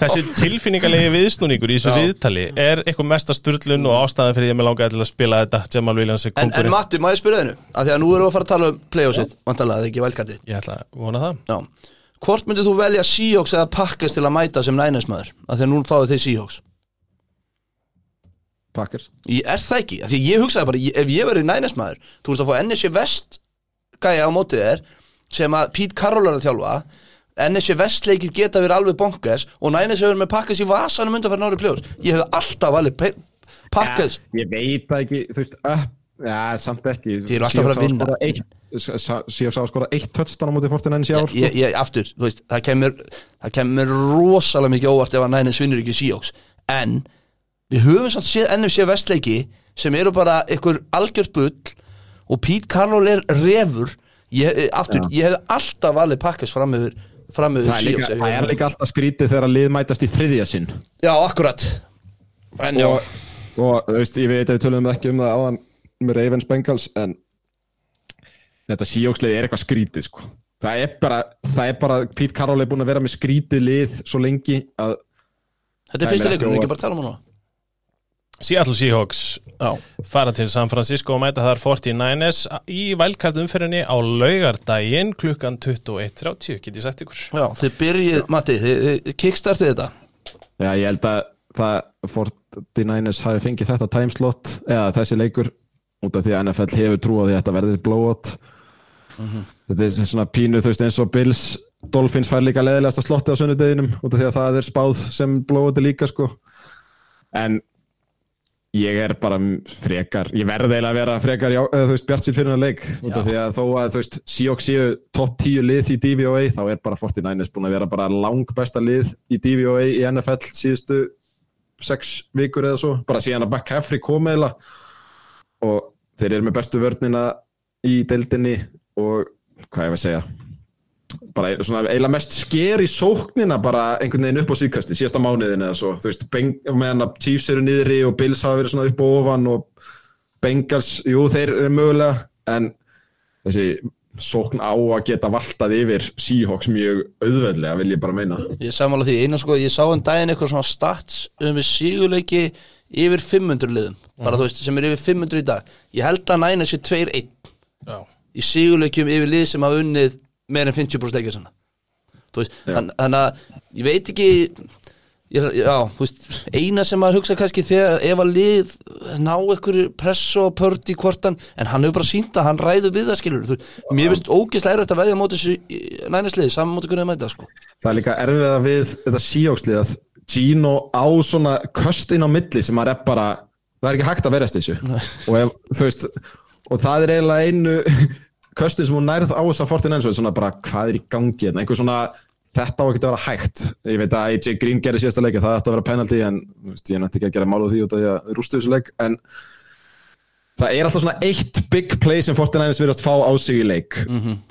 Þessi tilfinningalegi viðsnúningur í þessu Já. viðtali er eitthvað mesta sturlun og ástæðan fyrir ég með langaði til að spila þetta Jamal Williams er En, en kongurinn Matti, má ég spyrja þennu? Af því að nú erum við að fara að tala um playoffsið Vandalega, það er ekki velkarti Ég ætla að vona það. Já. Hvort myndir þú velja Seahawks eða Packers til að mæta sem nænesmaður? Af því að nú fáið þeir Seahawks. Packers. Ég er það ekki, af því að ég hugsaði bara Ef ég verið nænesmaður, þú veist að fá NSC Vest gæja á mótið þér sem að Pete Carroll er að þjálfa NSC Vest leikir geta verið alveg bonkers og nænessi verið með Packers í vasanum undan fyrir nári pljós Ég hef alltaf valið Pe- Packers Ég veit það ekki, þú veist, upp Já, samt ekki Þið eru alltaf að fara að vinna. Síðan sá að skora eitt touchdown á móti 49 í ár sko. ég, ég, aftur, þú veist, það kemur það kemur rosalega mikið óvart ef að Niners vinnur ekki Seahawks en við höfum séð NFC vestleiki sem eru bara einhver algjört bull og Pete Carroll er refur. Ég, eh, aftur, ég hef alltaf valið Packers fram yfir, fram yfir Það er líka, það er líka alltaf skrítið þegar lið mætast í þriðja sinn. Já, akkurat. En já, og, og þú veist, ég veit að við tölum ekki um það áðan með Ravens Bengals en þetta síjókslið er eitthvað skrítið sko. það er bara, það er bara Pete Carroll er búin að vera með skrítið lið svo lengi að þetta er fyrsta er leikur, ekki bara tala um hann Seattle Seahawks já, fara til San Francisco og mæta þar 49ers í vælkart umferðinni á laugardaginn klukkan 21.30, get ég sagt ykkur. Já, þið byrjið, Matti þið, þið kickstartið þetta. Já, ég held að það 49ers hafi fengið þetta timeslot eða þessi leikur út af því að NFL hefur trú á því að þetta verður blowout. Þetta er svona pínu þú veist eins og Bills Dolphins fær líka leðilegasta slotti á sunnudeginum út af því að það er spáð sem blowout líka sko. En ég er bara frekar ég verði eiginlega að vera frekar já, eða, þú veist bjart sér fyrir hennar leik út af því að þó að þú veist Seahawks séu topp 10 lið í DVOA þá er bara 49ers búin að vera bara lang besta lið í DVOA í NFL síðustu sex vikur eða svo. Bara síðan að McCaffrey kom eða og þeir eru með bestu vörnina í deildinni og hvað ég vil segja bara svona eiginlega mest sker í sóknina bara einhvern veginn upp á síðkasti síðasta mánuðin eða svo þú veist, meðan að Chiefs eru niðri og Bills hafa verið svona upp og ofan og Bengals, jú þeir eru mögulega en þessi sókn á að geta valtað yfir Seahawks mjög auðveldlega vil ég bara meina Ég sammála því, eina sko, ég sá um daginn eitthvað svona stats um við sigurleiki yfir 500 liðum, bara þú veist, sem er yfir 500 í dag. Ég held að næna sér 2-1 Já. í sigurleikjum yfir lið sem hafa unnið meir en 50% leikja sinna. Þú veist, þann- þannig að ég veit ekki, ég, já, þú veist, eina sem maður hugsa kannski þegar ef að lið ná einhverju press og pörd í kvortan, en hann hefur bara sínt að hann ræður við það skilur. Þú, mér finnst ógeðslega erfitt að veðja móti þessu nænisliði, saman móti að mæta, sko. það er líka erfiða við þetta Seahawks-lið að Gino á svona köst inn á milli sem maður er bara það er ekki hægt að verðast þessu og, ef, veist, og það er eiginlega einu köstin sem hún nærð á þess að 49 svona bara hvað er í gangi hérna? einhver svona þetta á ekki að vera hægt. Ég veit að AJ Green gerir síðasta leik það ætti að vera penalty en veist, ég nætti ekki að gera mál á því út af því að rústu þessu leik en það er alltaf svona eitt big play sem 49ers virðast fá á sig í leik.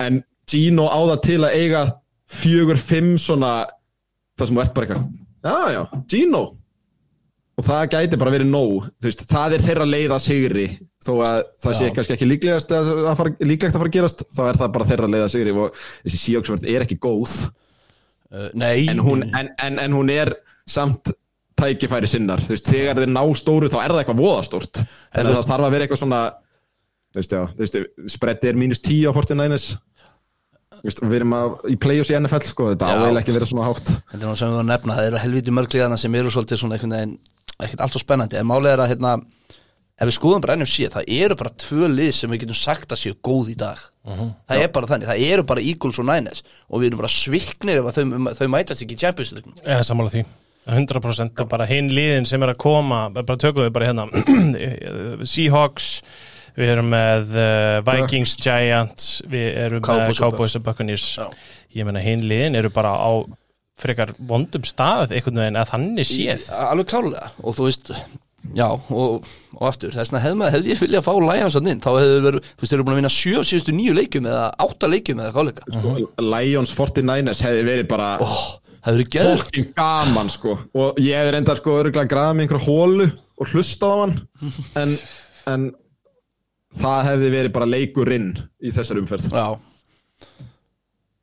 En Gino á það til að eiga fjögur, fimm svona það sem ert bara eitthvað já, já, Gino og það gæti bara verið nóg veist, það er þeirra leið að sigri. Þó að það sé kannski ekki líklegast að, að fara, líklegt að fara að gerast þá er það bara þeirra leið að sigri. Og þessi síjóksvörð er ekki góð. Uh, nei, en hún, en, en, en hún er samt tækifæri sinnar. Þú veist, þegar þeir ná stóru þá er það eitthvað voðastórt En það þarf að vera eitthvað svona þú veist, já, þú veist, spretti er mínus 10 á 49ers Þú veist, við erum að, í play-offs í NFL sko, þetta áveil ekki vera svona hátt. Þetta er nú sem við varum að nefna, það eru helviti mörgliðana sem eru svolítið svona einhvern veginn ekkert allt svo spennandi, en málið er að hérna, ef við skoðum bara NFC það eru bara tvö lið sem við getum sagt að séu góð í dag. Það er bara þannig, það eru bara Eagles og Niners og við erum bara sviknir ef þau, þau mætast ekki í Champions League. Eða sammála því. 100% og bara hinn liðin sem er að koma bara tökum við bara hérna Seahawks við erum með uh, Vikings, Giants við erum Cowboys með Cowboys og Buccaneers. Já. ég meina hinn liðin eru bara á frekar vondum stað einhvern veginn að þannig séð. alveg klálega og þú veist já og, og aftur þess vegna hefði, hefði ég vilja að fá Lions að inn þá hefði verið, þú veist, þeir eru búin að vinna sjö af síðustu nýju leikjum eða átta leikjum eða káleika Sko, Lions 49ers hefði verið bara oh, það verið geðvikt fokkin gaman sko. Og ég hefði reyndar sko öruglega græða með einhver hólu og hlustað á hann. En, en það hefði verið bara leikurinn í þessar umferð. Já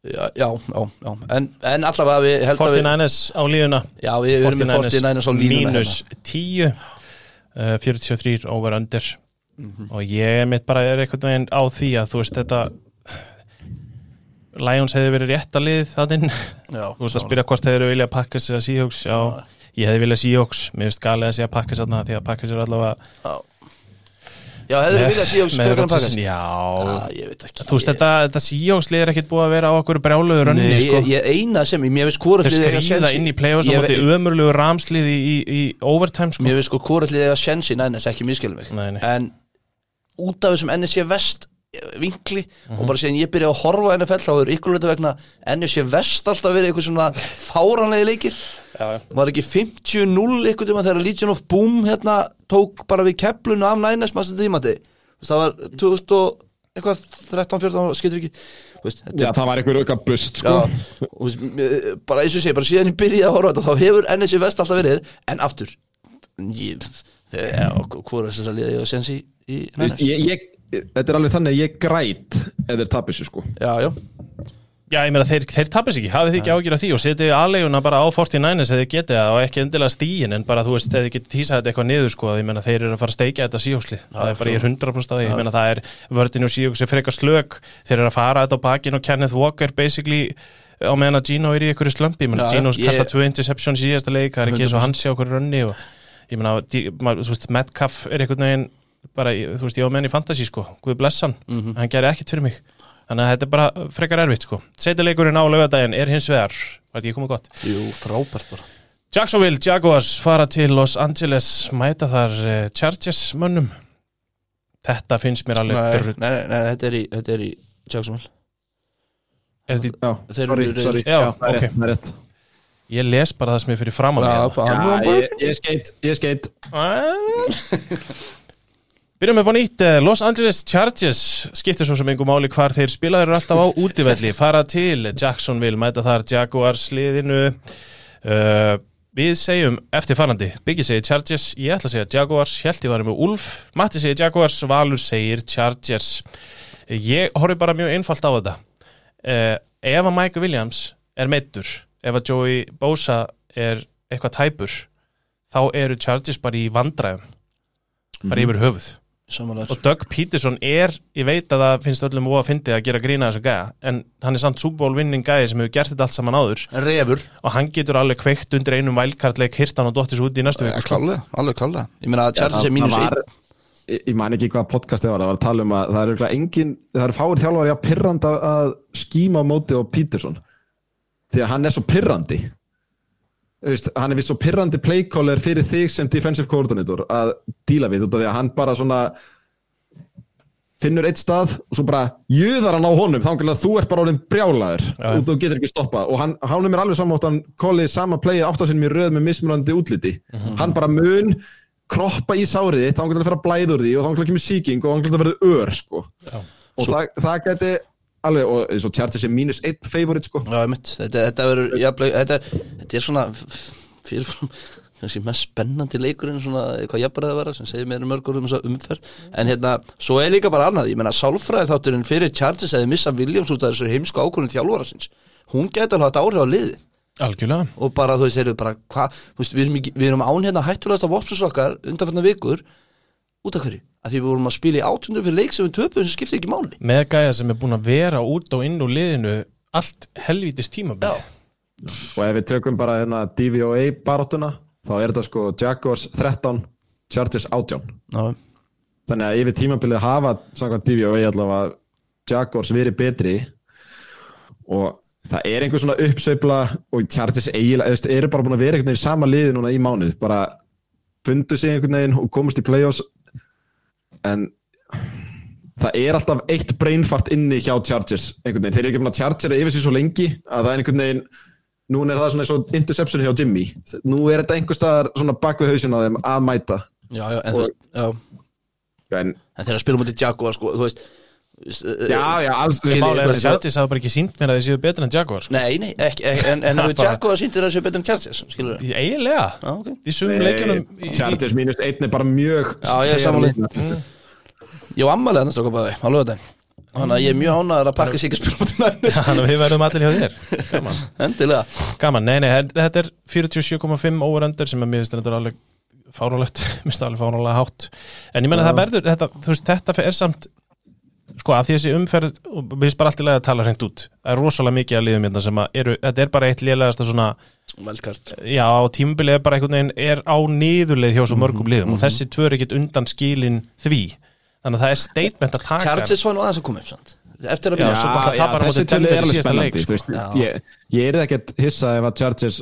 Já, já, já, já. En, en allavega við held að við 49ers á lífuna Já, við erum með 49ers á línuna mínus 10 uh, 43 over under. Mhm. og ég mitt bara er einhvern veginn á því að þú veist þetta Lions hefði verið rétt að lið þannig Já, þú veist að spyrja hvort hefur vilja pakka sér að Seahawks. Já, ég hefði viljað Seahawks. Mér finnst galið að sé að pakka sér þarna því að pakka sér allavega já. Já, hefur við viljað með frekar en pakkas já, ég veit ekki þú veist þetta, þetta Seahawks lið er ekkit búið að vera á okkur brjáluðu rönni Nei, sko. ég, ég eina sem, mér veist hvort þeir skrýða inn í play-offs og Ég móti ve- ömurlegu ramslið í, í, í overtime sko. Mér veist sko hvort lið eiga sjens í nænes, ekki miskilum mig Nei, nei. En út af þessum NSC Vest eh, vinkli Mhm. og bara síðan ég byrja að horfa á NFL þá er ykkur hluta vegna NSC Vest alltaf verið eitthvað svona fáranlega leikir já, já. var ekki 50-0 eitthvað þegar Legion of Boom hérna tók bara við keflunu af nænes maður tímati. Það var 2000 og eitthvað 13-14 skiptir ekki veist, Já, það var einhver auka bust sko. Já, veist, mér- bara eins og segi, bara síðan ég byrjaði að horfa þetta þá hefur NSC Vest alltaf verið en aftur hvað er þess að liða ég að sensi í ég, Þetta er alveg þannig að ég græt ef þeir tapir sér sko. Já, já, Já, ég meina, þeir, þeir tapis ekki, hafið þið ekki ágjur af því og setju aðleguna bara á 49ers eða getið það? Og ekki endilega stíin en bara, þú veist, eða getið tísað þetta eitthvað niður sko, ég meina, þeir eru að fara að steikja þetta síjóksli það er bara, ég er 100% að því, ég meina, það er vördin og síjóks er frekar slög, þeir eru að fara þetta á bakin og Kenneth Walker basically á meðan að Gino er í einhverju slömpi, ég meina, Gino ég- kasta tvö interceptions í síðasta leik, það er ekki eins og hann sé okkur rönni og ég meina, Metcalf er einhvern veginn bara, þú veist, ég með hann í fantasy sko, Guð bless hann, hann gerir ekkert fyrir mig þannig að þetta er bara frekar erfitt sko. Seitileikurinn á laugadaginn er hins vegar var þetta ekki komið gott? Jú, frábært bara. Jacksonville Jaguars fara til Los Angeles mæta þar uh, Chargers mönnum. Þetta finnst mér alveg Nei, nei, nei, nei, þetta er í, þetta er í Jacksonville. Er þetta, Já, Þeir sorry, sorry. Já, það er ok. rétt, er ég les bara það sem er fyrir fram Já, mér bara- Já, ég, ég skeit, ég skeit Byrjum með bá nýtt eh, Los Angeles Chargers skiptir svo sem einhver máli hvar þeir spilaður alltaf á útivelli. Fara til Jacksonville mæta þar Jaguars liðinu. Uh, Við segjum eftir farandi Biggi segir Chargers, ég ætla að segja Jaguars Hjalti var með Ulf, Matti segir Jaguars Valur segir Chargers. Ég horfi bara mjög einfalt á þetta. Uh, Ef að Mike Williams er meittur, ef að Joey Bosa er eitthvað tæpur þá eru Chargers bara í vandræðum bara yfir höfuð Samanlega og Doug Peterson er, ég veit að það finnst öllum óa að fyndi að gera grína þessu gæja en hann er samt Super Bowl winning gæja sem hefur gert þetta allt saman áður. Refur. Og hann getur alveg kveikt undir einum wildcard-leik hirtan og dottis út í næstu Ja, viku sko. klálega, alveg klálega. Ég meina að Chargers það- er mínus það 1 var- ég, man ekki hvað podcast það var, það var að tala um að það er örugglega engin, það er fáir þjálfari að pirranda að skíma móti á Peterson. Því að hann er svo pirrandi veist, hann er vist svo pirrandi playcaller fyrir þig sem defensive coordinator að díla við út af því að hann bara svona finnur eitt stað og svo bara jöðar hann á honum þá að þú ert bara orðin brjálaður Já. og þú getur ekki stoppað og hann, hann er mér alveg saman átt hann kólið sama playið áttasinnum í röð með mismunandi útliti hann bara mun kroppa í sárið þitt þá getur að fara að blæða úr því og þá hann kemur sýking og hann getur að vera ör sko. og það, það geti alveg og eins og Chargers er mínus einn favorite sko. Já, mitt, þetta, þetta verður jafnlega, þetta, þetta er svona fyrirfram kannski mest spennandi leikurinn svona hvað jafnbæðið að vera sem segir mér mörgur um þessa umferð. En hérna, svo er líka bara annað ég menna sálfræði þátturinn fyrir Chargers eða missa Williams út af þessu heimsku ákvörðin þjálfara sinns hún gæti alveg haft áhrif á liði algjörlega. Og bara þú veist, heyrðu, bara hvað þú veist, við erum, við erum án hérna hættulegast af vopsus okkar undanfærna vikur. Út af hverju, að því við vorum að spila í átundur fyrir leik sem við töpum sem skiptir ekki máli. Með gæja sem er búin að vera út og inn úr liðinu allt helvítist tímabil. Já. og ef við tökum bara hérna DVOA baráttuna þá er þetta sko Jaguars 13 Chargers 18 Já, þannig að yfir tímabilið hafa samkvæmt DVOA allavega Jaguars verið betri. Og það er einhver svona uppsveifla og Chargers eiginlega, eru bara búin að vera einhvern veginn í sama liði núna í mánuð, bara fundu sig einhvern veginn og komast í play-offs en það er alltaf eitt brainfart inni hjá Chargers einhvern veginn, þeir eru ekki búin að Chargera yfir sig svo lengi að það er einhvern veginn núna er það svona eins og interception hjá Jimmy. Nú er þetta einhver staðar svona bak við hausinn á þeim að mæta. Já, já, en þú veist, já. En, En þegar spilum út í Jaguar, sko, þú veist já, já, alls er að Chargers hafa bara ekki sínt mér að þið séu betur en Jaguar sko. Nei, nei, ekki, ekki en, en hefur Jaguar sýndir þessu betur en Chargers, skilur við? Eiginlega, Já, ok. Í sumum í- Chargers mínus einn er bara mjög Já, ég er því. Ég var ammalið annars okkur bæði, á lögadaginn Þannig að ég er mjög ánæður að pakka sig ekki spilum Þannig að við verðum allir hjá þér. Gaman, Endilega. Gaman. nei, nei, þetta er 47,5 over-under sem að mér finnst þetta alveg fárálegt, það alveg fárálega hátt. En ég menna það verður, þetta, þú veist, þetta er samt sko að því þessi umferð og við finnst bara allt í lagi að tala hreint út það er rosalega mikið að liðum hérna sem að eru, þetta er bara eitt lélegasta svona, Velkart já, tímabilið er bara einhvern veginn er á niðurleið hjá svo mörgum liðum og þessi tvö er ekkit undan skilin því, þannig að það er statement að taka Chargers var nú aðeins að koma upp sant? Eftir að byrja svo bara á móti þessi í er alveg spennandi sko. Já. ég, ég er ekkert hissa ef að Chargers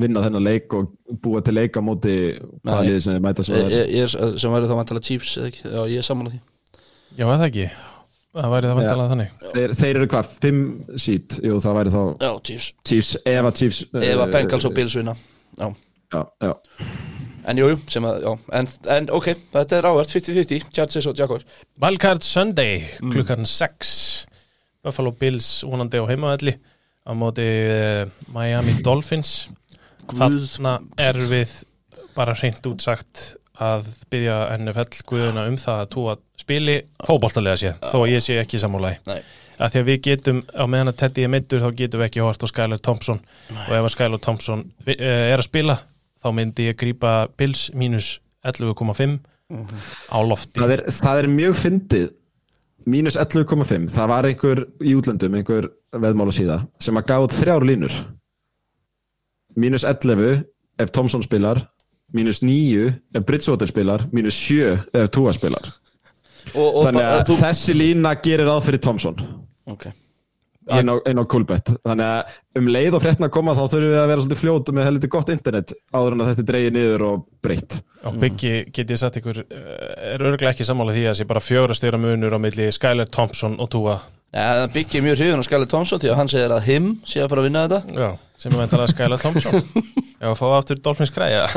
vinna þennan leik og búa til leik á móti hvaða liði sem þið mæta svo ég, er ég, ég, er- sem væri þá vantala Chiefs eða ekki? Já, ég er sammála því já, það ekki, það væri það vantalega þannig. Þeir, þeir eru hvað, 5 seat jú það væri þá Já, Chiefs. Chiefs, ef að Chiefs Ef uh, að Bengals og Bills vinna. Já. Já, já. En jú, jú, sem að, já. En, en ok, þetta er ávert 50-50 Chargers og Jaguars. Wildcard Sunday klukkan 6 Buffalo Bills vonandi á heimaðalli á móti uh, Miami Dolphins. Þarna er við bara hreint útsagt að byggja NFL guðuna um það að túa spili fótboltalega sé þó að ég sé ekki Nei. Að því að við getum á meðan að Teddy er meittur þá getum við ekki hort á Skylar Thompson. Og ef að Skylar Thompson uh, er að spila þá myndi ég grípa Bills mínus 11,5 á lofti. Það, er, það er mjög fyndið mínus 11,5 það var einhver í útlöndum einhver veðmála síða sem að gáð þrjár línur. Mínus 11 ef Thompson spilar mínus 9 ef Bridgewater spilar mínus 7 ef Tua spilar. Og, og þannig að þú, þessi lína gerir ráð fyrir Thompson. Ok. Inn á, á Coolbet. Þannig að um leið og fréttina að koma þá þurfum við að vera svolítið fljótu með heldur gott internet áður en að þetta dreigi niður og breytt. Og Byggi, get ég sagt ykkur, eh, er örglega ekki sammála því að sé bara fjóra stjóra munur á milli Skyler Thompson og Tua. Ja, það byggir mjög hrifun á Skyler Thompson því að hann segir að him sé að fara að vinna þetta. Já, sem er vendalega Skyler Thompson Já, að fá aftur Dolphins græja.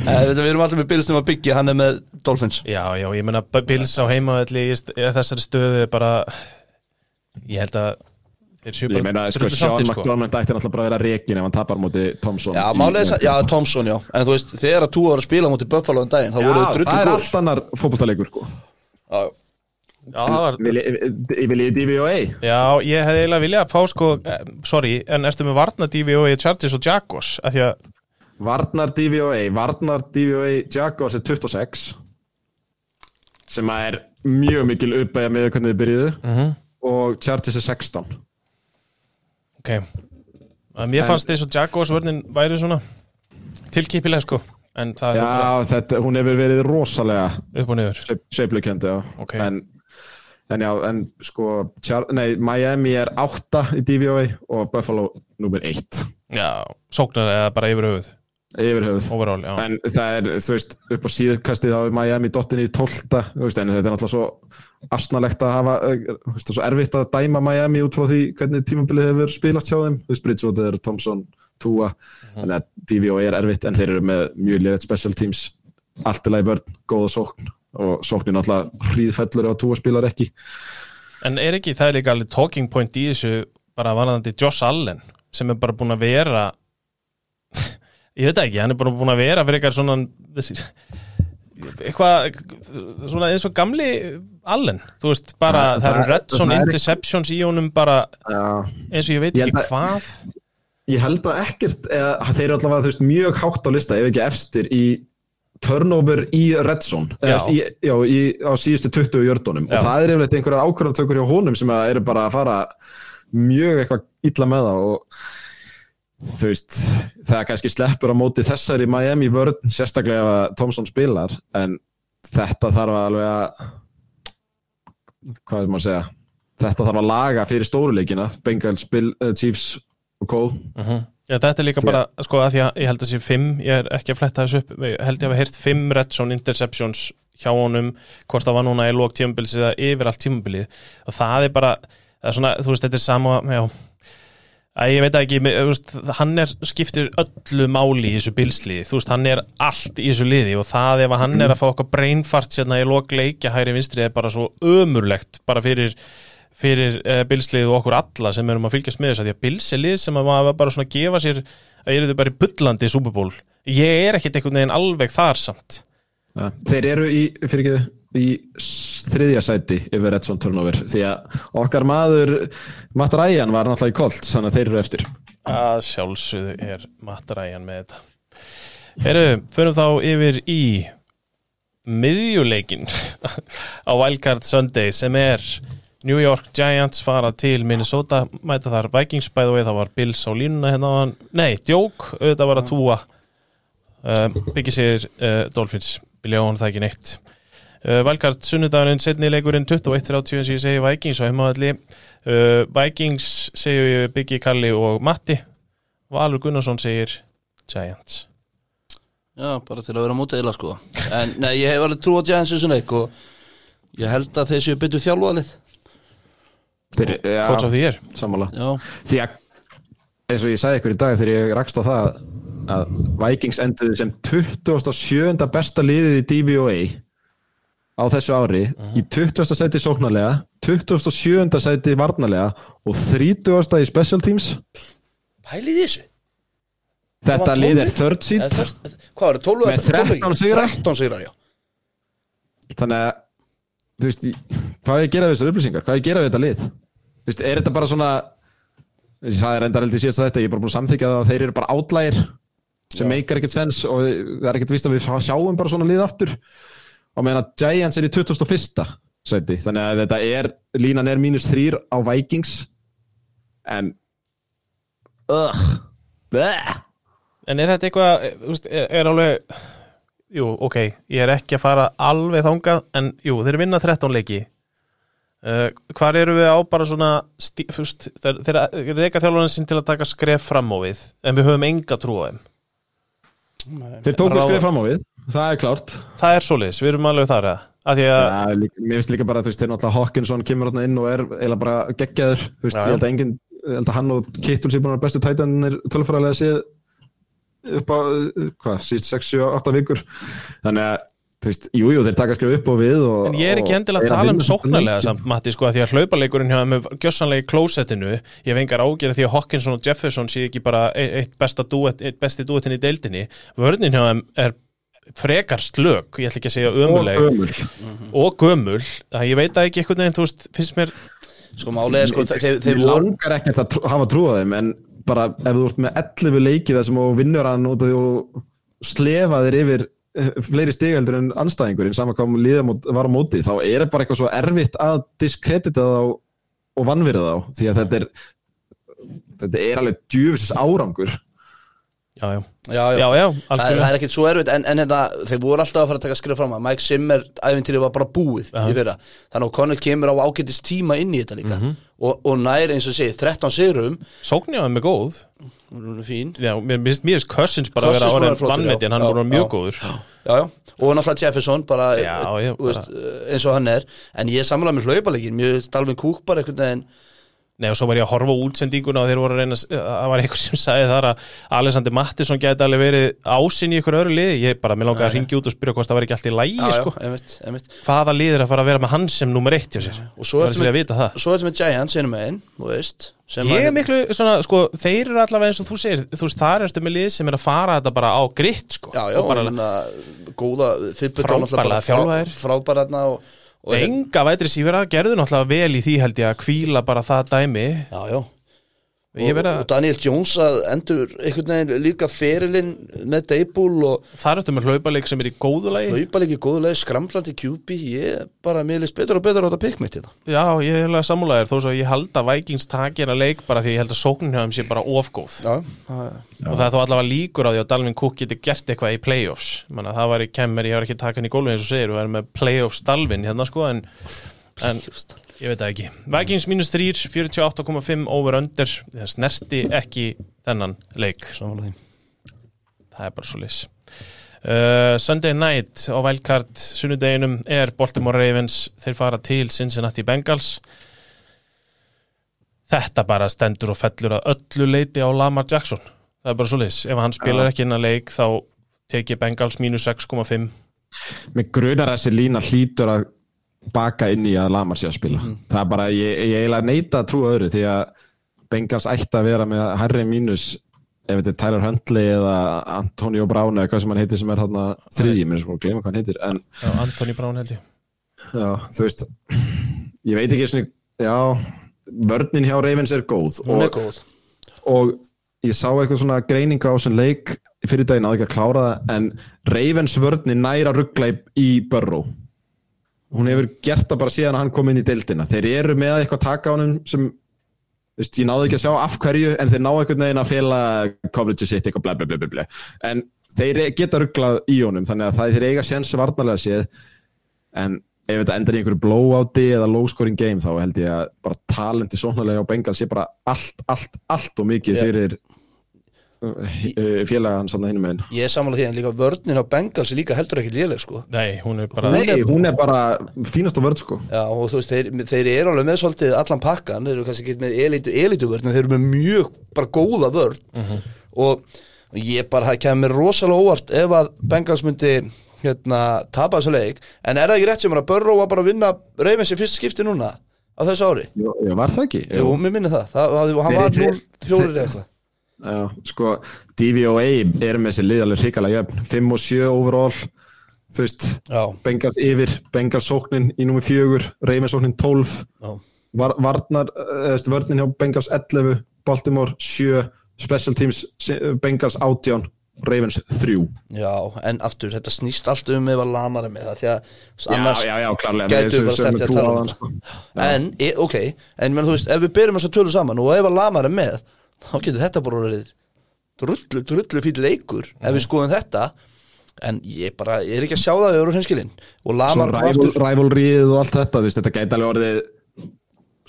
Eh, Við erum alltaf með Bills nema byggja, hann er með Dolphins. Já, já, ég meina B- Bills á heimaðalli þessari stöðu er bara ég held að ég bara meina, sko, Sean sko. McDormand ætti náttúrulega bara að vera rekin ef hann tapar á móti Thompson Já, er að, já, Thompson, já. En þú veist, þegar að tú var að spila mútið Buffalo um daginn þá Já, voru þau það drullu er góð allt annar fótballtalegur sko. Já, Já, það var Vil ég vil ég DVOA? Já, ég hefði eiginlega viljað að fá sko, eh, sorry, en ertu með varna DVO í Chargers og Jaguars, af því að Varnar DVOA Varnar DVOA Jaguars er 26 sem er mjög mikil uppæja með hvernig þið byrjuðu Mhm. og Chargers er 16 ok, að mér En- fannst þess að Jaguars vörnin væri svona tilkipilega sko, Já, þetta, hún hefur verið rosalega upp og niður sveiflukendi já. Ok. en, en já, en sko nei, Miami er 8 í DVOA og Buffalo nummer 1 Já, sóknar eða bara yfir höfuð? Yfir höfuð. Overall, já, En það er, þú veist, upp á síðkastið er Miami dottin í 12. Þú veist, en þetta er náttúrulega svo asnalegt að hafa, eh, þú veist, svo erfitt að dæma Miami út frá því hvernig tímabilið hefur spilast hjá þeim. Þú veist, Bridgewater, Thompson, Tua, þannig að DVO er erfitt en þeir eru með mjög liðið special teams, allt í vörn, góða sókn og sóknin náttúrulega hríðfellur að Tua spilar ekki. en er ekki, það er líka alveg talking point í þessu bara vanandi Josh Allen sem er bara búin að vera ég veit ekki, hann er bara búin að vera fyrir eitthvað svona eitthvað svona eins og gamli Allen, þú veist, bara Það- það, eru það- red zone það er- interceptions í honum bara Já. eins og ég veit Ég ekki hvað Ég held að ekkert, eða, þeir eru allavega, veist, mjög hátt á lista, ef ekki efstir í turnover í red zone, Já. eða, í, já, í, á síðustu 20 jördunum og það er yfirleitt einhverjar ákvörðantökur hjá honum sem að eru bara að fara mjög eitthvað illa með það og þú veist, það kannski sleppur á móti þessari Miami vörn, sérstaklega ef að Thompson spilar, en þetta þarf alveg að hvað er maður að segja þetta þarf að laga fyrir stóruleikina Bengals, Bill, uh, Chiefs og Co Já, þetta er líka bara, sko, að að ég held að sé fimm, ég er ekki að fletta þessu upp, ég held ég að hafa heyrt fimm red zone interceptions hjá honum, hvort það var núna í lók tímabilið eða yfir allt tímabilið. Og það er bara, það er svona, þú veist, þetta er sama, já, að ég veit ekki, veist, hann er, skiptir öllu máli í þessu bilsliði, þú veist, hann er allt í þessu liði og það ef hann er að fá okkar brainfart sérna í lók leikja hægri vinstri er bara svo ömurlegt, bara fyrir fyrir uh, bilslið og okkur alla sem erum að fylgjast með þess að því að bils er lið sem að maður bara svona gefa sér að eru þau bara í bullandi í Bowl ég er ekkit einhvern veginn alveg þar samt. Ja. þeir eru í, fyrir ekki, í s- þriðja sæti yfir Edson turnover því að okkar maður Matt Ryan var náttúrulega í Colts þannig að þeir eru eftir. Að sjálfsögðu er mataræjan með þetta. Heru, förum þá yfir í miðjuleikin á Wildcard Sunday sem er New York Giants fara til Minnesota mæta þar Vikings bæðu við það var Bills á línuna hérna áðan. nei, djók, auðvitað var að túa. Uh, byggja sér uh, Dolphins, vilja hún það ekki neitt. Uh, Wildcard sunnudagurinn setni leikurinn 21-30 sem ég segi Vikings á heimavalli uh, Vikings segju Biggi, Kalli og Matti. Valur Gunnarsson segir Giants. Já, bara til að vera mútið eila sko. En nei, ég hef alveg trú á Giants þessu leik og ég held að þeir séu byttu þjálfuðalið þeir, ja, Coach of the Year sammála Já, því að eins og ég sagði ykkur í dag þegar ég rakst á það að Vikings enduðu sem 27. besta liðið í DVOA á þessu ári í 20. sæti sóknarlega 27. sæti varnarlega og 30. í special teams pælið þessu þetta lið er 12 third seed Eða þörst- Hvað var það, 12 Með 13 sigra? 13 sigrar, já þannig að þú veist, hvað er að gera við þessar upplýsingar? Hvað er að gera við þetta lið? Þú veist, er þetta bara svona ég sagði reyndar heldur síðast þetta ég er bara búin að samþykja það að þeir eru bara outlier sem meikar ekkert sens og það er ekkert vist að við sjá- sjáum bara svona lið aftur. Og meðan að Giants er í 21. sæti þannig að þetta er, línan er mínus 3 á Vikings. En ugh bleh. En er þetta eitthvað, þú veist, er, er alveg Jú, ok, ég er ekki að fara alveg þangað, en jú, þeir vinna 13 leiki. Uh, Hvar eru við á bara svona veist, þeir, þeir reyka þjálfarinn sinn til að taka skref fram á við en við höfum enga trú á þeim. Þeir tóku Ráða- skrif fram á við, það er klárt. Það er svoleiðis, við erum alveg þar að, að því að Ja, líka, mér finnst líka bara, þú veist, þeir náttúrulega Hawkinson kemur hérna inn og er eiginlega bara geggjaður, þú veist, Já, ég held að enginn ég held að hann og Kittul sé búin að bestu tætanir tölfræðilega séð upp á, uh, hvað, síst 6, 7, 8 vikur. Þannig að, þú veist, jú, jú, þeir taka skrif upp og við og, En ég er ekki og endilega að tala um sóknarlega samt, Matti, sko, að því að hlaupaleikurinn hjá þeim er gjössanlega í klósettinu. Ég hef engar ágjörð því að Hawkinson og Jefferson sé ekki bara e- eitt, besta duet, eitt besti duetin í deildinni. Vörnin hjá þeim er frekar slök, ég ætla ekki að segja og ömuleg gömul. Og gömul, að ég veit að ekki einhvern veginn, þú veist, finnst mér Sko málið er sko, þeir, þeir, þeir langar ekkert að hafa trú á þeim en bara ef þú ert með 11 leiki þessum og vinnur hann og slefa þér yfir eh, fleiri stigaldur en anstæðingurinn saman hvað liða var á móti þá er bara eitthvað svo erfitt að diskredita þá og vannverða þá því að þetta er þetta er alveg djúfisins árangur já, já, Já, já, já, Það, það er ekkert svo erfitt en, en þetta, þeir voru alltaf að fara að taka skrif fram að Mike Zimmer æfintýri var bara búið í fyrra. Þannig að Connell kemur á ágættis tíma inn í þetta líka. Mhm. og, og nær eins og segi 13 sigrum. Sóknir á þeim er góð. Já, mér finnst Cousins bara Cousins að vera vannmeti en hann bara Já, mjög góður. Já, já. og náttúrulega Jefferson bara, veist, eins og hann er. En ég samlega með hlaupalegin mér Dalvin Cook bara einhvern veginn Nei og svo var ég að horfa útsendinguna og þeir voru að reyna það var einhver sem sagði þar að Alexander Mattisson gæti alveg verið ásinn í ykkur öðru liði ég bara, mér langaði að ringja út og spyrja hvort það var ekki allt í lægi sko. einmitt, einmitt. hvaða lið er að fara að vera með hann sem nummer eitt hjá sér það er sér að vita það svo ertu með Giants einu megin, þú veist ég er miklu svona, sko, þeir eru allavega eins og þú segir þú veist, þar ertu með lið sem er að fara þetta bara á gritt sko, já, já, og bara góða þið Frábærlega þjálfaðir. frábæraðna og, og enga vætri sífera gerðu náttúrulega vel í því held ég að kvíla bara það dæmi. Já, já Og að Daniel Jones að endur einhvern veginn líka ferilinn með Deibull og það er eftir með hlaupaleik sem er í góðu lagi. Hlaupa líka í góðu leið, skramblandi QB ég bara, mér líst betur og betur á þetta pikk mitt hérna. Já, ég er alveg samúlæðir þó svo að ég held að Vikings takir að leik bara því ég held að sóknin hjá þeim sé bara ofgóð Já, er og það er þó allavega líkur á því að Dalvin Cook geti gert eitthvað í playoffs. Menna, það var í kemmer, ég var ekki takan í gólfi eins og segir við erum með playoffs Dalvin hérna sko en, en ég veit það ekki. Vikings mínus 3, 48,5 over under. Það snerti ekki þennan leik. Samanlega því. Það er bara svo lis uh, Sunday night á Wildcard sunnudeginum er Baltimore Ravens. Þeir fara til Cincinnati Bengals. Þetta bara stendur og fellur að öllu leiti á Lamar Jackson. Það er bara svo lis, ef hann spilar ekki innan leik þá tekið Bengals mínus 6,5 Mér grunar að þessi lína hlýtur að baka inn í að Lamar sé að spila. Það er bara, ég, ég eiginlega neita að trúa öðru því að Bengals ætti að vera með herri mínus ef þetta er Tyler Huntley eða Antonio Brown eða hvað sem hann heitir sem er hann þriðji, mér er sko að gleyma hvað hann heitir en Já, Anthony Brown ég. Já, þú veist ég veit ekki svona, já vörnin hjá Ravens er góð hún er góð. og ég sá eitthvað svona greininga á þessum leik fyrir daginn að ekki að klára það en Ravens vörnin næra ruggla í, Burrow hún hefur gert það bara síðan að hann kom inn í deildina. Þeir eru með eitthvað taka á honum sem veist, ég náði ekki að sjá af hverju en þeir ná einhvern veginn að fela coverage sitt eitthvað bla bla bla bla bla. En þeir geta rugglað í honum þannig að það þeir eiga séns varnarlega séð. En ef þetta endar í einhverju blowouti eða low scoring game þá held ég að bara talenti sóknarlega á Bengal sé bara allt, allt, allt og mikið Já. fyrir uh, félaga hans hann hinum meginn ég er samanlega því en líka vörnin á Bengals er líka heldur ekki léleg sko. Nei, hún er bara Nei, hún er bara fínast á vörð sko. Já, og þú veist, þeir, þeir eru alveg með svolítið allan pakkan, þeir eru kannski ekki með elitu, elitu vörn, en þeir eru með mjög bara góða vörn. Og, og ég bara, það kemur mér rosalega óvart ef að Bengals myndi hérna, tapa þessu leik, en er það ekki rétt sem er að Burrow var bara að vinna Ravens í fyrst skipti núna á þessu ári? Jú, var það ekki? Jú, mér minni það, það, það hann Þeir- var þeir- 0-4 eða eitthvað Já, sko, DVOA er með þessi lið alveg hrikalega jöfn. 5 og 7 overall þú veist, Já, Bengals yfir Bengals sóknin í númi 4 Ravens sóknin 12 já, Var, Varnar, eða veist, vörnin hjá Bengals 11 Baltimore 7 Special Teams eh, Bengals 18 Ravens 3 já, en aftur, þetta snýst allt um ef að lamar er með það, því að annars já, já, klárlega gætu Við- bara í að tala um þetta. sko. en, e, ok, en menn, þú veist, ef við byrjum þess að tölu saman og ef að Lamar er með þá getur þetta bara verið drullu, drullu fýll leikur ef við skoðum þetta. En ég bara, ég er ekki að sjá það við erum hinskilinn og Lamar aftur rivalryð og allt þetta þú veist, þetta gæti alveg orðið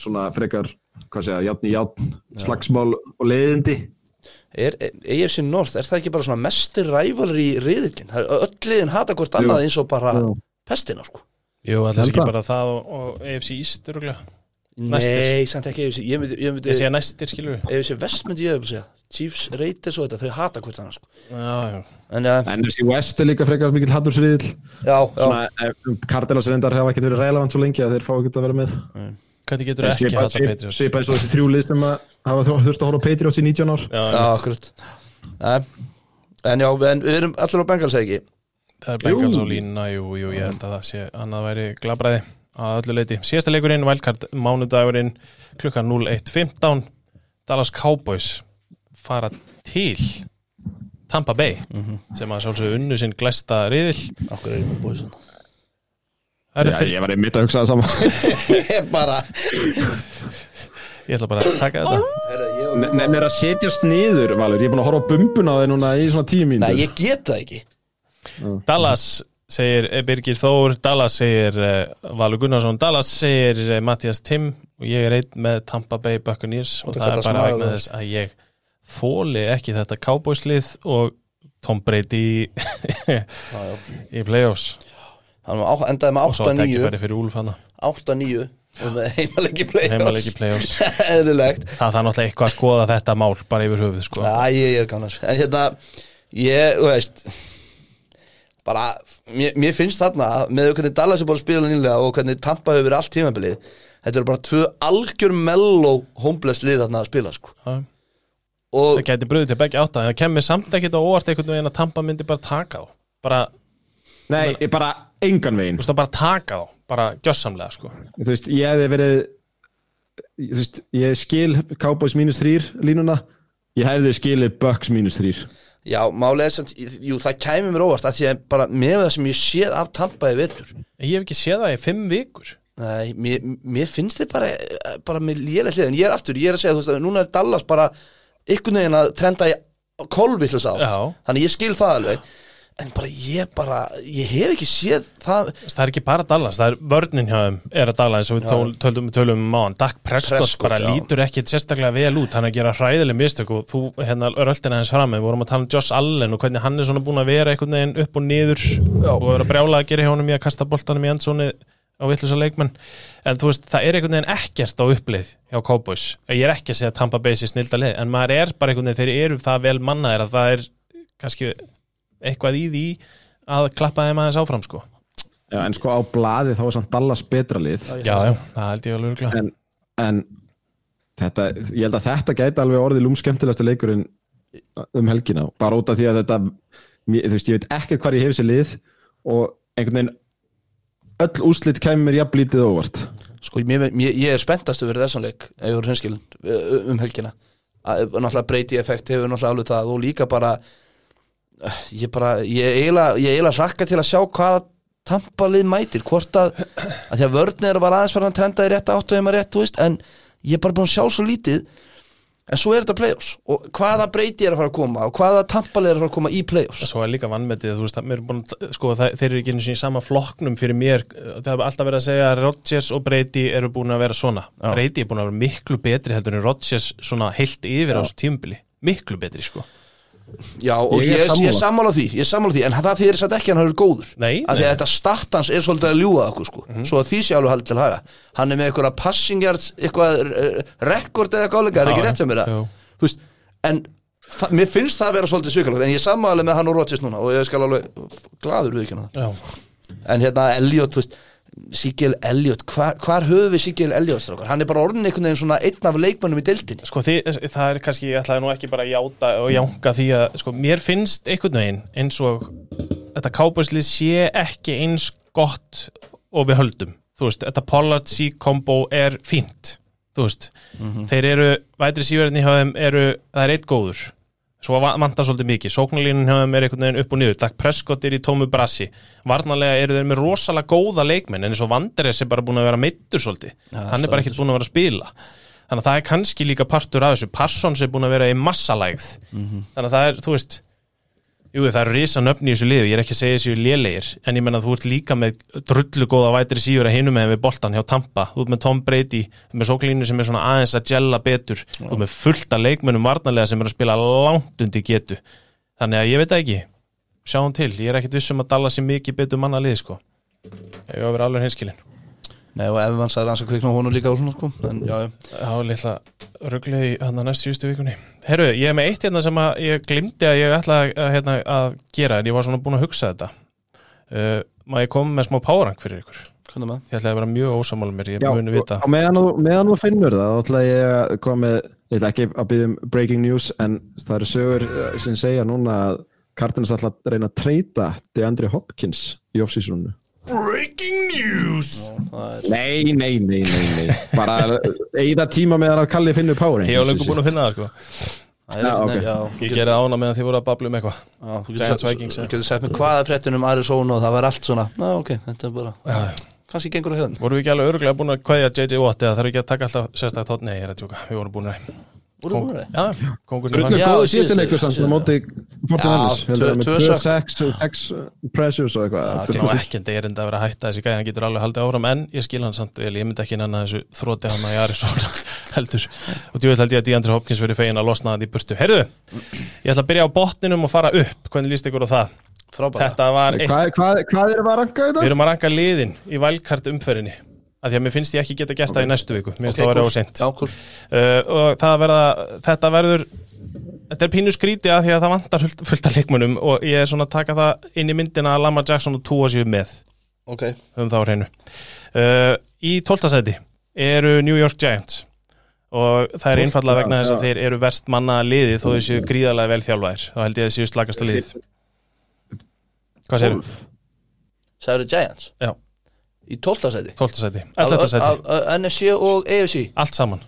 svona frekar, hvað segja, játn í játn slagsmál og leiðindi. Er, er, AFC North, er það ekki bara svona mestir rævalur í riðillin öll liðin hata hvort annað eins og bara Jú. pestina sko. Jú, það er Held ekki bara það og, og AFC East örgulega Næstir. Nei, samt ekki ég myndi, ég myndi Ég segja næstir, skilur við AFC West myndi ég að segja. Chiefs, Raiders og þetta, þau hata hvort annað sko. Já, já. En ja, NFC West er líka frekar mikill hattursriðil já, já, eh, Cardinals reyndar hafa ekkert verið relevant svo lengi að þeir fá ekkert að vera með. Hvernig getur ekki Svipa- hata Patriots? svipa eins og þessi þrjú lið sem að hafa þurft að horfa á Patriots í 19 ár. Já, Já, akkurat. Nei, En já, en við erum allir á Bengals eða ekki? Það er Bengals á línuna, jú, jú, ég held að það sé annað væri glabræði að öllu leiti. Síðasta leikurinn, Wildcard mánudagurinn, klukkan 01.15 Dallas Cowboys fara til Tampa Bay sem að sjálfsögðu unnu sinn glæsta riðil. Okkur er ég með búið svona Já, ég var einmitt að hugsa það saman Ég bara Ég ætla bara að taka þetta. Nefnir er að setjast niður, Valur. Ég er búin að horfa á bumbuna á þeir núna í svona tíu Nei, mínútur ég get það ekki. Dallas segir eh, Birgir Þór Dallas segir uh, Valur Gunnarsson Dallas segir uh, Mattias Tim og ég er einn með Tampa Bay Buccaneers og Þetta það er bara vegna það. þess að ég þóli ekki þetta Cowboys-lið og Tom Brady í, playoffs. Hann var á- endaði með og svo að 8-9 tækifæri fyrir Úlf hana 8-9 og með heimalegi playoffs. Playoffs. Eðlilegt. Það þarf náttúrulega eitthvað að skoða þetta mál bara yfir höfuð sko. Já, ég, ég kannar En hérna, ég, þú veist bara, mér, mér finnst þarna með hvernig Dallas er búin að spila nýlega og hvernig Tampa hefur verið allt tímabilið þetta eru bara tvö algjör mellow homeless lið þarna að spila sko. Já. og það gæti bröðið til begge átta en það kemur samt ekkit á óvart einhvern veginn að Tampa myndi bara taka þá bara, Nei, ég bara engan veginn þú veist, bara taka þá bara gjössamlega sko. Þú veist, ég hefði verið þú veist, ég skil Cowboys mínus þrýr línuna ég hefði skilið Bucks mínus þrýr Já, málega er samt, jú, það kæmi mér óvart að því að bara með það sem ég séð af tampaði vetur. Ég hef ekki séð það í fimm vikur. Nei, mér, mér finnst þið bara, bara með lélega hlið en ég er aftur, ég er að segja, þú veist, að núna er Dallas bara ykkur neginn að trenda í kolvillus átt, Já. þannig ég skil það alveg en bara ég bara, ég hef ekki séð það, Það er ekki bara Dallas, það er vörnin hjá þeim er að Dallas eins og við tól, tölum, tölum um máðan Dak Prescott, Prescott, bara já. lítur ekki sérstaklega vel út, hann er að gera hræðileg mistök og þú hérna röltina hans fram. Við vorum að tala um Josh Allen og hvernig hann er svona búin að vera einhvern veginn upp og niður og vera brjálað að gera hjá honum í að kasta boltanum í endsóni á vittlusa leikmenn. En þú veist, það er einhvern veginn ekkert á uppleið hjá Cowboys, ég er ekki að segja Tampa Bay sé snilda leið, en maður er bara einhvern veginn þeir eru það vel mannaðir að það er kannski eitthvað í því að klappa þeim aðeins áfram sko. Já, en sko á blaði þá er samt Dallas betra lið. Já, já, það. held ég alveg örugglega. en, en þetta, ég held að þetta gæti alveg orðið lúmskemmtilegasta leikurinn um helgina, bara út af því að þetta þú veist, ég veit ekkert hvar ég hef sér lið og einhvern veginn öll úslit kemur mér jafnlítið óvart. Sko, mér, mér, ég er spenntastu fyrir þessan leik, ef ég voru hinskilin um helgina, að, náttúrulega breyti effekt hefur náttúrulega alveg það og líka bara eh, ég bara, ég eiginlega hlakka til að sjá hvaða tampalið mætir, hvort að að því að vörnir var aðeins farin að trenda í rétt áttu heima rétt, þú veist, en ég er bara búin að sjá svo lítið en svo er þetta play-offs. Og hvaða breyti er að fara að koma og hvaða tampalið er að fara að koma í play-offs? Svo er líka vannmetið, þú veist, er búin sko, það, þeir eru ekki einu sinni í sama flokknum fyrir mér, það hefur alltaf verið að segja að Rodgers og Brady eru búin að vera svona. Já. Brady er búin að vera miklu betri heldur en Rodgers svona heilt yfir á þessu tímubili miklu betri, sko Já, og Ég ég er er, ég sammála. er því, ég er sammála því en það þýðir satt ekki að hann hefur góður. Nei, að því að þetta startans er svolítið að ljúga okkur sko. svo að því sé alveg haldið til haga. Hann er með eitthvað passing yards eitthvað uh, rekord eða gáleika, er ekki rétt hjá mér að jú. þú veist, en það, mér finnst það að vera svolítið svikalegt, en ég er sammála með hann og Rodgers núna og ég skal alveg gladur við ekki hana Já, en hérna Elliot, þú veist Sigil Elliot, hvar, hvar höfum við Sigil Elliot strákar? hann er bara orðin einhvern veginn svona einn af leikmönnum í deildinni. Sko, þið, það er kannski, ég ætlaði nú ekki bara að játa og jánka því að, sko, mér finnst einhvern veginn eins og þetta kápauslið sé ekki eins gott og við höldum, þú veist, þetta Pollard C-kombo er fínt, þú veist. Þeir eru, vætri síverðinni hjá þeim eru, það er eitt góður svo va- vantar svolítið mikið, sóknarlínun hjá þeim er einhvern veginn upp og niður, Dak Prescott er í tómu brassi, varnarlega eru þeir með rosalega góða leikmenn, en eins og Vanderes er bara búin að vera meittur svolítið, Já, hann er bara ekkert búin að vera að spila. Þannig að það er kannski líka partur af þessu. Parsons er búin að vera í massalægð. Þannig að það er, þú veist jú, það eru risa nöfn í þessu liðu, ég er ekki að segja þessu lélegir, en ég menna að þú ert líka með drullu góða vætri síður að hinum með við boltan hjá Tampa, þú ert með Tom Brady með sóklínu sem er svona aðeins að gella betur. Þú ert með fullt af leikmönnum varnarlega sem er að spila langt undir getu. Þannig að ég veit það ekki, sjáum til ég er ekkit viss um að Dallas er mikið betur manna lið sko, ég var að vera alveg hinskilin Nei, og Evans er hans að kvikna á honum líka og svona sko en já, já, Já, litla ruglið í hann að næst síðustu vikunni. Herru, ég er með eitt hérna sem að ég glimti að ég ætla að, hérna, að gera en ég var svona búin að hugsa þetta. Uh, má ég koma með smá párang fyrir ykkur? hvernig með Ég ætla að vera mjög ósamála mér, ég muni vita. á meðan þú, meðan þú finnur það þá ætla ég að koma með ég ætla ekki að byggja um breaking news en það eru sögur eh, sem segja núna að Cardinals ætla að reyna að treyta DeAndre Hopkins í offseasonu Breaking news! Það er Nei, nei, nei, nei, nei bara eigða tíma meðan að Kalli finnur power Ég hef lengur búin að finna það, sko. Það er Já, einhvern ok. veginn, já, Ég gerði ána meðan þið voru að babla um eitthvað. Þú Giants getur Vikings, sagt, ja. mér hvaða fréttin um Arizona og það var allt svona Ná, ok, þetta er bara Já, kannski gengur á höfn vorum við ekki alveg öruglega búin að kveðja JJ Watt eða þarf ekki að taka alltaf sérstaklega tótt? Nei, ég er að tjóka, við vorum búin að... Að góðu síðustu- síðustu leikur samt síðustu- á móti Fortinellis Já, tvö- tvö 2 sök. 6 6 pressures og eitthvað. Það er ekki en það er enda að vera að hætta þessi gæði, hann getur alveg haldið áfram en ég skil hann samt vel, ég myndi ekki nanna þessu þróti hann að ég er svona heldur. Og djúvel held ég að Díandri Hopkins verið fegin að losna það í burtu. Heyrðu, ég ætla að byrja á botninum og fara upp, hvernig líst ykkur á það? Frábæra Þetta var eitt, Hvað, hvað, hvað er að ranka við þetta? erum að ranka liðin í valkart umferðinni að því að mér finnst ég ekki geta gert það í næstu viku. Mér finnst það að vera óseint. Uh, og það verða, þetta verður þetta er pínu skríti að því að það vantar fullt, fullt af leikmunum og ég er svona að taka það inn í myndina að Lamar Jackson og Tua séu með. Ok, um þá hreinu. Uh, í tóltasæti eru New York Giants og það er einfallega vegna þess að þeir eru verst manna liði þó þeir séu gríðarlega vel þjálfæðir þá held ég að þeir séu slagasta lið. Hvað Tólf. sagður Giants? Já. Í 12. seti 12. seti, 11. seti Af- af- af NFC og AFC allt saman,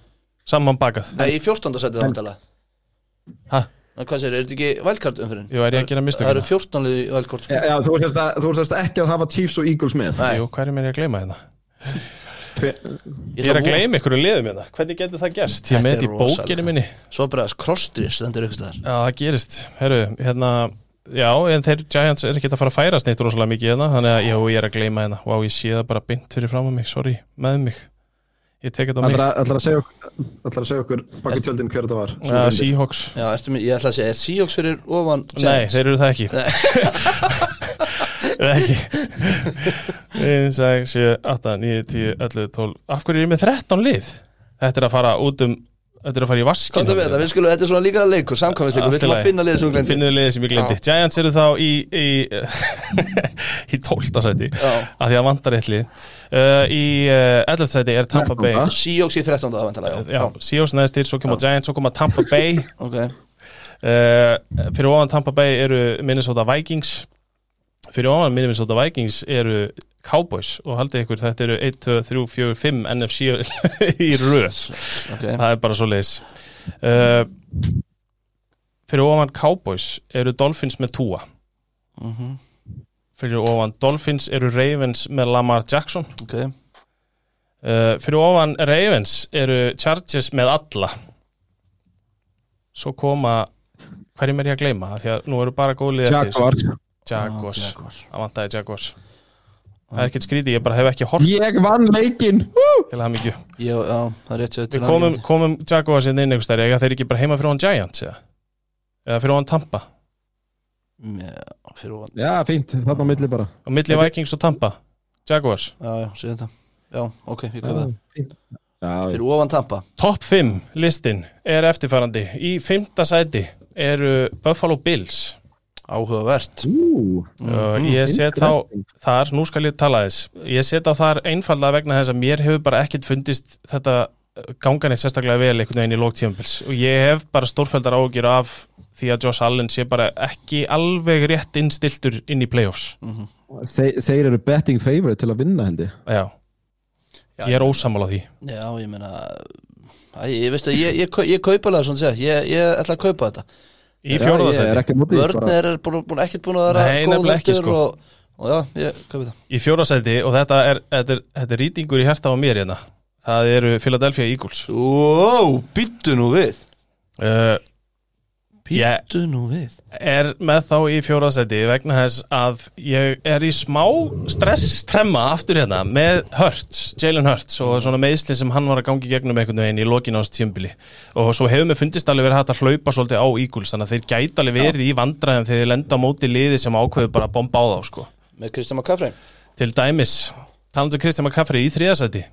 saman bakað Nei, í 14. seti þá vantalega Hæ? Hvað segir, er þetta ekki wildcard umfyrin? Jú, er ég að gera mistök Það eru hérna? 14 liði sko. Já, já, þú veist að, þú veist ekki að hafa Chiefs og Eagles með Nei. Jú, hverjum er ég að gleyma hérna? Tve- Ég er að gleyma ykkur um liðum hérna, hvernig getur það gerst? Ég er Þetta með er þetta í bókinni minni Svo bara crossdress, stendur ykkur staðar Já, það gerist, herru, hérna Já, en þeir Giants er ekki að fara að færast neitt rosalega mikið hérna, þannig að jú, ég er að gleyma hérna. Vá, ég sé það bara bynt fyrir fram að mig, sorry, með mig. Ég tek þetta á mig. Ætlar að- ætlar að segja okkur, ætlar að segja okkur baki tjöldin hver þetta var? Já, reyndi. Seahawks. Já, ertu, með- ég ætla að segja, er Seahawks fyrir ofan Nei, Giants? þeir eru það ekki. Ekki 1, 6, 7, 8, 9, 10, 11, 12 Af hverju er ég með 13 lið? Þetta er að fara út um Þetta er að fara í með þetta, við skulum, þetta er svona líka leikur, samkvæmistleikur, við ætlum að finna liðið sem við glemdi liðið sem glemdi Giants eru þá í í, í 12. sæti Já. af því að vantar eitt lið uh, Í uh, 11. sæti er Tampa Bay 13. Seahawks í 13. það vantalega, Já, Seahawks neðstir, svo kemur Giants, svo koma Tampa Bay Ok, uh, Fyrir ofan Tampa Bay eru Minnesota Vikings Fyrir ofan Minnesota Vikings eru Cowboys og haldið ykkur þetta eru 1, 2, 3, 4, 5 NFC í röð. Ok. Það er bara svo leiðis uh, Fyrir ofan Cowboys eru Dolphins með Tua. Mhm. Fyrir ofan Dolphins eru Ravens með Lamar Jackson. Ok, uh, Fyrir ofan Ravens eru Chargers með alla. Svo koma hverjum er ég að gleyma? Af því að nú eru bara góðlið eftir. Jaguars. Jaguars, Ah, Jaguars. Það er ekkert skrítið, ég bara hef ekki hort Ég vann leikinn. Til að mikið. Já, já, það er rétt sér Við komum, komum Jaguars inn inn einhvers stær Eða þeir ekki bara heima fyrir hann Giants eða, eða fyrir hann Tampa? Já, fyrir ofan Já, fínt, þarna á milli bara. Og milli Vikings og Tampa Jaguars. Já, já, séð þetta. Já, ok, ég kaupa það. Fyrir ofan Tampa. Top 5 listin er eftirfærandi Í fymta sæti eru Buffalo Bills Áhugavert. Ú, og ég set þá þar, nú skal ég tala þess ég set á þar einfallega vegna þess að mér hefur bara ekkert fundist þetta gangan eitt sérstaklega vel einhvern veginn í lóktífambils og ég hef bara stórfældar ágjur af því að Josh Allen sé bara ekki alveg rétt innstiltur inn í playoffs. Þeir, þeir eru betting favorite til að vinna held ég. Já, Já, ég er ósamála því. Já, ég meina Æ, ég veist að ég, ég, ég kaupa það svona segja ég, ég ætla að kaupa þetta í er bara- Vörnir er búin, ekkert búin að vera Nei, nefnilega ekki, sko. og, og já, ég kaupa það. Í fjóraðasæti og þetta er, þetta er, þetta er rýtingur í herta á mér hérna. Það eru Philadelphia Eagles. Ó, byttu nú við. Uh, Byttu nú við. er með þá í fjóraðsæti vegna þess að ég er í smá stresstremma aftur hérna með Hurts, Jalen Hurts og svona meðsli sem hann var að gangi gegnum einhvern veginn í lokin ás tímbili og svo hefur mér fundist alveg verið hægt að hlaupa svolítið á Eagles þannig að þeir gæti alveg verið í vandræðum þegar þeir lenda á móti liði sem ákveður bara að bomba á þá sko. Með Kristján McCaffrey? Til dæmis, talandu Kristján McCaffrey í þriðasæti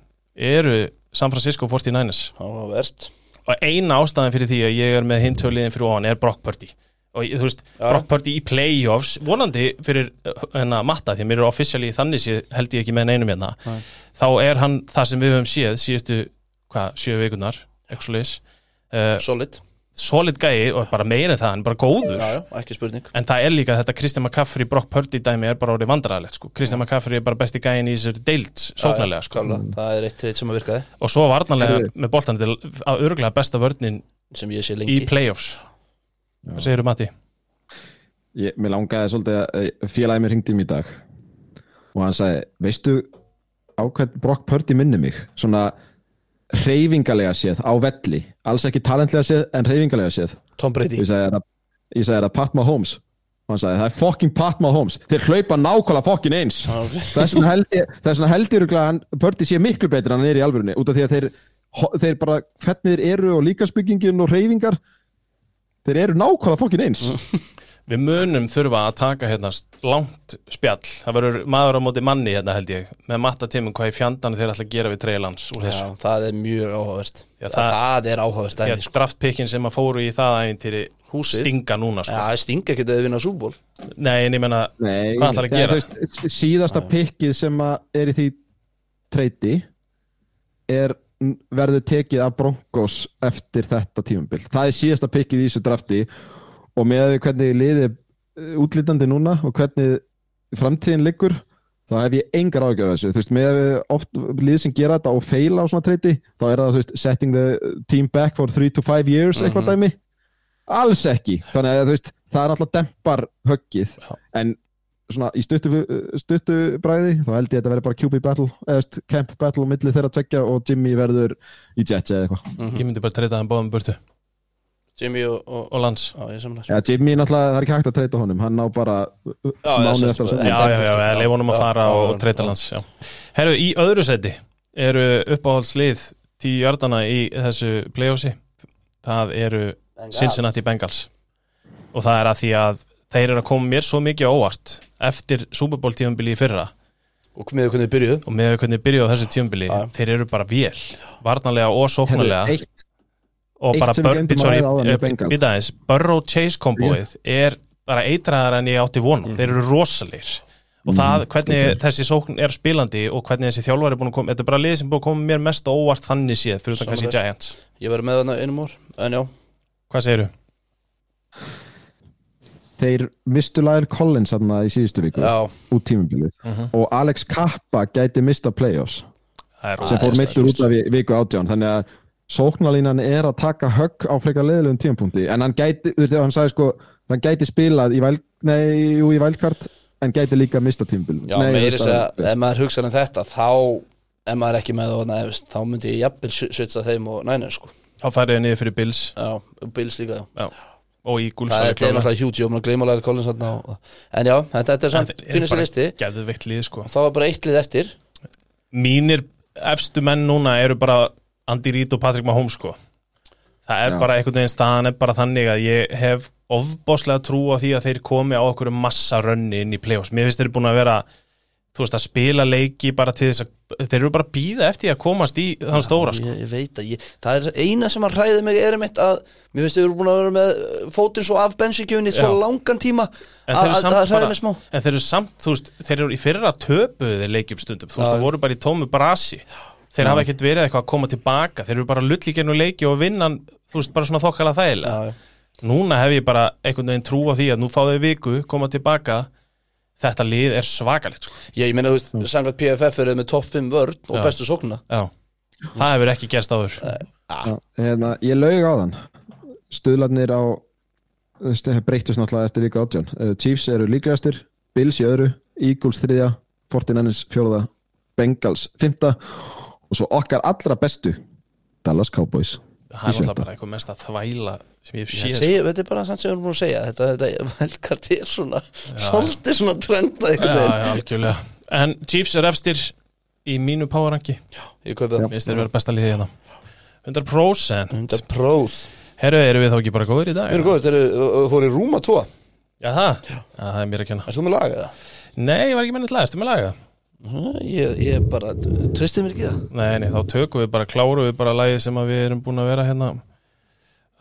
eru San Francisco 49ers Áhugavert og eina ástæðan fyrir því að ég er með hinn töliðin fyrir ofan er Brock Purdy og þú veist, Já. Brock Purdy í playoffs vonandi fyrir hennar matta því að mér eru officially þannig sé, held ég ekki með neinum hérna Nei. þá er hann það sem við höfum séð síðustu, hvað, sjö vikunar eitthvað leis, uh, Solid solid gæi og bara meira en það en bara góður. Já, já, ekki spurning. En það er líka þetta Kristján McCaffrey Brock Purdy dæmi er bara orðið vandræðalegt sko. Kristján McCaffrey er bara besti gæin í þessari deild sóknarlega Já, já, sko. klálega. Það er eitt treitt sem að virkaði. Og svo varnarlega með boltan að örgulega besta vörnin sem ég sé í lengi. playoffs. Hvað segirðu Matti? ég, Mér langaði svolítið að eh, félagið mér hringdi í mig í dag. Og hann sagði, veistu á hvern Brock Purdy minni mig? Svona hreyfingalega séð á velli. Alls ekki talentlega séð en hreyfingalega séð. Tom Brady. Ég sagði sagði þetta Pat Mahomes. Og hann sagði það er fucking Pat Mahomes. Þeir hlaupa nákvæmlega fucking eins. Þess vegna held ég þess vegna held ég örugglega að hann Purdy sé miklu betur en hann er í alvörunni út af því að þeir, þeir bara hvernig þeir eru og líkasbyggingin og hreyfingar þeir eru nákvæmlega fucking eins Við munum þurfa að taka hérna langt spjall, það verður maður á móti manni hérna held ég, með matta tímum hvað í fjandan þeir ætla að gera við treylands úr þessu. Já, það er mjög áhugavert Já, það, það- það er áhugavert Því að sko. draftpikkin sem að fóru í það æfintýri Húsið. stinga núna Já, sko. það stinga ekki að vinna súból Nei, en ég menna, Hvað ætlarðu að gera? veist, síðasta pikkið sem að er í því treyti er verður tekið af Broncos eftir þetta tímabil það er síðasta pikkið í þessu drafti og með að við hvernig liðið er útlítandi núna og hvernig framtíðin liggur þá hef ég engar ágjörð þessu, þú veist, með oft lið sem gera þetta og feila á svona treyti þá er það, þú veist, setting the team back for 3 to 5 years, eitthvað dæmi. Alls ekki, þannig að þú veist það er alltaf dempar höggið. Já. en svona í stuttu, stuttu bræði, þá held ég að þetta verði bara QB battle, eða camp battle á milli þeirra tvekja og Jimmy verður í Jets eða eitthvað. Ég myndi bara treyta hann báðum burtu Jimmy og, og, og lands Já, ég Jimmy náttúrulega, það er ekki hægt að treyta honum, hann ná bara já, eftir að. Já, já, já, já leif honum að fara já, og treyta já. Herru, í öðru seti eru uppáhaldslið tíu jörðana í þessu playoffsi. Það eru Cincinnati Bengals. Og það er að því að þeir eru að koma mér svo mikið óvart eftir Super Bowl tíumbili í fyrra. Og með hvernig þið byrjuðu. Og með hvernig byrjuðu á þessu tíumbili þeir eru bara vél, varnarlega og sóknarlega. Eitt, og bara að aðeins, Burrow Chase komboið er bara eitraðar en ég átti vonum þeir eru rosalegir. Og það hvernig þessi sókn er spilandi og hvernig þessi þjálfari er búin að koma þetta er bara lið sem búin að koma mér mest óvart þannig séð fyrir utan kannski Sammála. Giants. Ég verði með þarna einum úr En já, hvað segirðu? þeir mistu Lyle Collins þarna í síðustu viku já, út tímubilið Mhm. og Alex Kappa gæti mista playoffs. Sem fór mittur út af vi- viku átján þannig að sóknarlínan er að taka högg á frekar leðilegum tímapunkti en hann gæti, þú veist, hann sagði sko hann gæti spilað í, væl, nei, jú, í vælkart en gæti líka mista tímubil já meiri þess að ef maður hugsa um þetta þá ef maður er ekki með það þá myndi ég jafnvel svitsa þeim og næna sko. þá farið þið niður fyrir Bills. Já, Bills líka. Já. og Eagles Það alveg er náttúrulega hjúti og maður gleyma alveg Collins þarna og- En já, þetta, þetta er En samt sér bara listi. geðveikt lið sko. Það var bara eitt lið eftir. Mínir efstu menn núna eru bara Andy Reid og Patrick Mahomes sko. Það er Já. bara einhvern veginn staðan er bara þannig að ég hef ofbáslega trú á því að þeir komi á okkur massa rönni inn í playoffs, mér finnst þeir búin að vera þú veist að spila leiki bara til þess að þeir eru bara að býða eftir að komast í þann stóra sko. ég, ég veit að ég, það er eina sem að hræði mig er einmitt að mér finnst þau eru búin að vera með uh, fótinn svo af bensíkjöfunni svo Já. langan tíma. Að þeir það hræði mig smá. En þeir eru samt, þú veist, þeir eru í fyrra töpuðu þeir leikjum stundum, þú veist, Já. það voru bara í tómu brasi þeir hafa ekkert verið eitthvað að koma tilbaka. Þeir eru bara lull í gennu leiki og vinna þú veist, bara svona þokkala þægilega. Já, já. núna hef ég bara einhvern veginn trú á því að nú fá þau viku, koma tilbaka. Þetta lið er svakalegt sko. ég, ég meina þú veist, samkvæmt PFF eru með topp 5 vörn og Já. bestu sóknuna Já, það hefur ekki gerst áður. Já, hérna, ég laug á þann. Stuðlarnir á breytust náttúrulega eftir viku átján. Uh, Chiefs eru líklegastir, Bills í öðru Eagles þriðja, 49ers fjóraða Bengals fymta og svo okkar allra bestu Dallas Cowboys það er náttúrulega bara eitthvað mest að þvæla sem ég hef Ég séð segi, þetta er bara samt sem við erum búin að segja þetta, þetta velkart er svona svolítið svona trenda já, algjörlega. En Chiefs er efstir í mínu powerranki. Ég það. Finnst þeir vera besta liðið hérna. 100% 100 pros Herru, eru við þá ekki bara góður í dag? Við erum góður, þeir eru fóru í rúma 2 Já, það? Já, það er mér að kenna. Er þú með lag eða? Nei, ég var ekki með neitt lag, ertu með laga? Ég, ég bara, tristið mér ekki það? Nei, nei, þá tökum við bara, klárum við bara lagið sem að við erum búin að vera hérna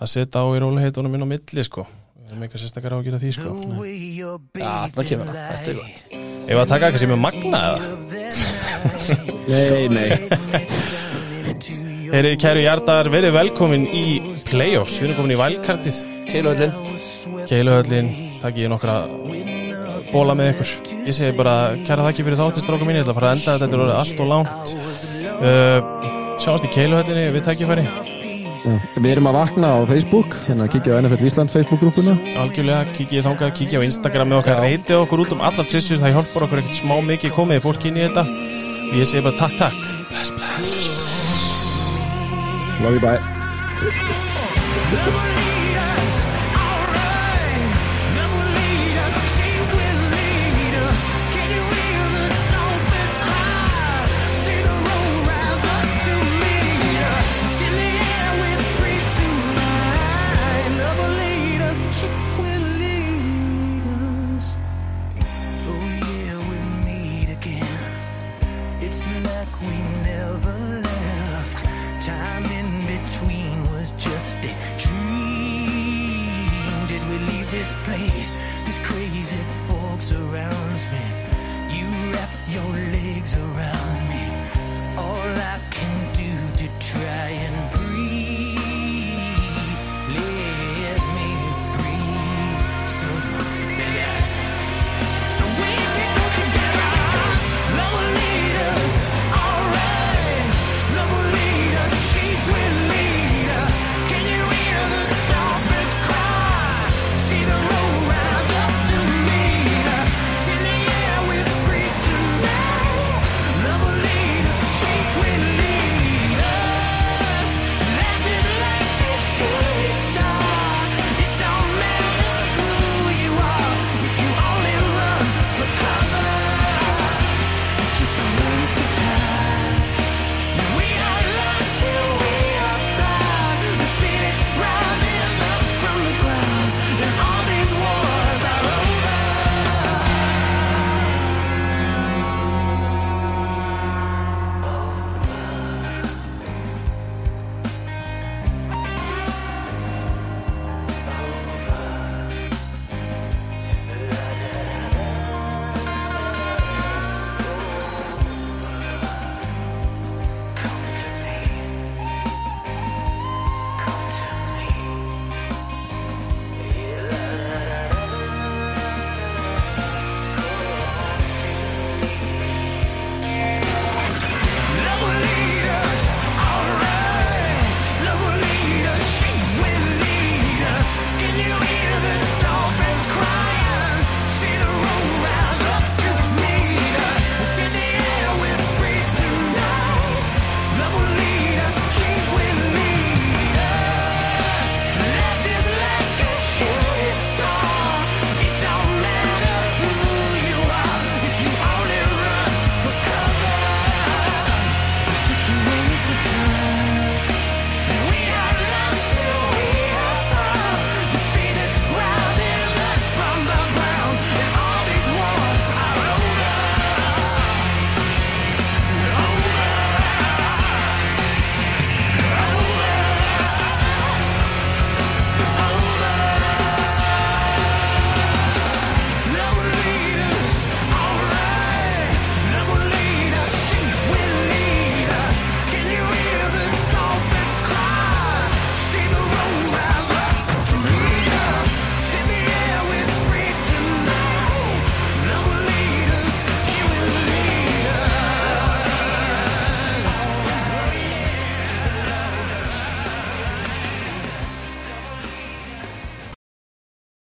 að setja á í róliheitunum inn á milli, sko. Við erum eitthvað sérstakar á að gera því, sko. Nei. Já, það kemur það, þetta er gott. Ef að taka eitthvað sem er magna, eða? Nei, nei. Herri, kæru hjartar, verið velkomin í Playoffs, við erum komin í vælkartið Keiluhöllin. Keiluhöllin, takk ég nokkra bóla með ykkur. Ég segi bara, kæra þakki fyrir þáttist strákum mín Ég ætla að fara að enda þetta, er allt og langt. Uh, Sjáumst í Keiluhöllinni, við takkifæri Já, Við erum að vakna á Facebook hérna kikja á NFL Ísland Facebook-grúpuna Algjörlega, kikið þangað, kikið á Instagram með okkar, reytið okkur út um alla trissur Það hjálpar okkur ekkert smá mikið komið fólk inn í þetta. Ég segi bara takk, takk. Bless, bless. Love you, bye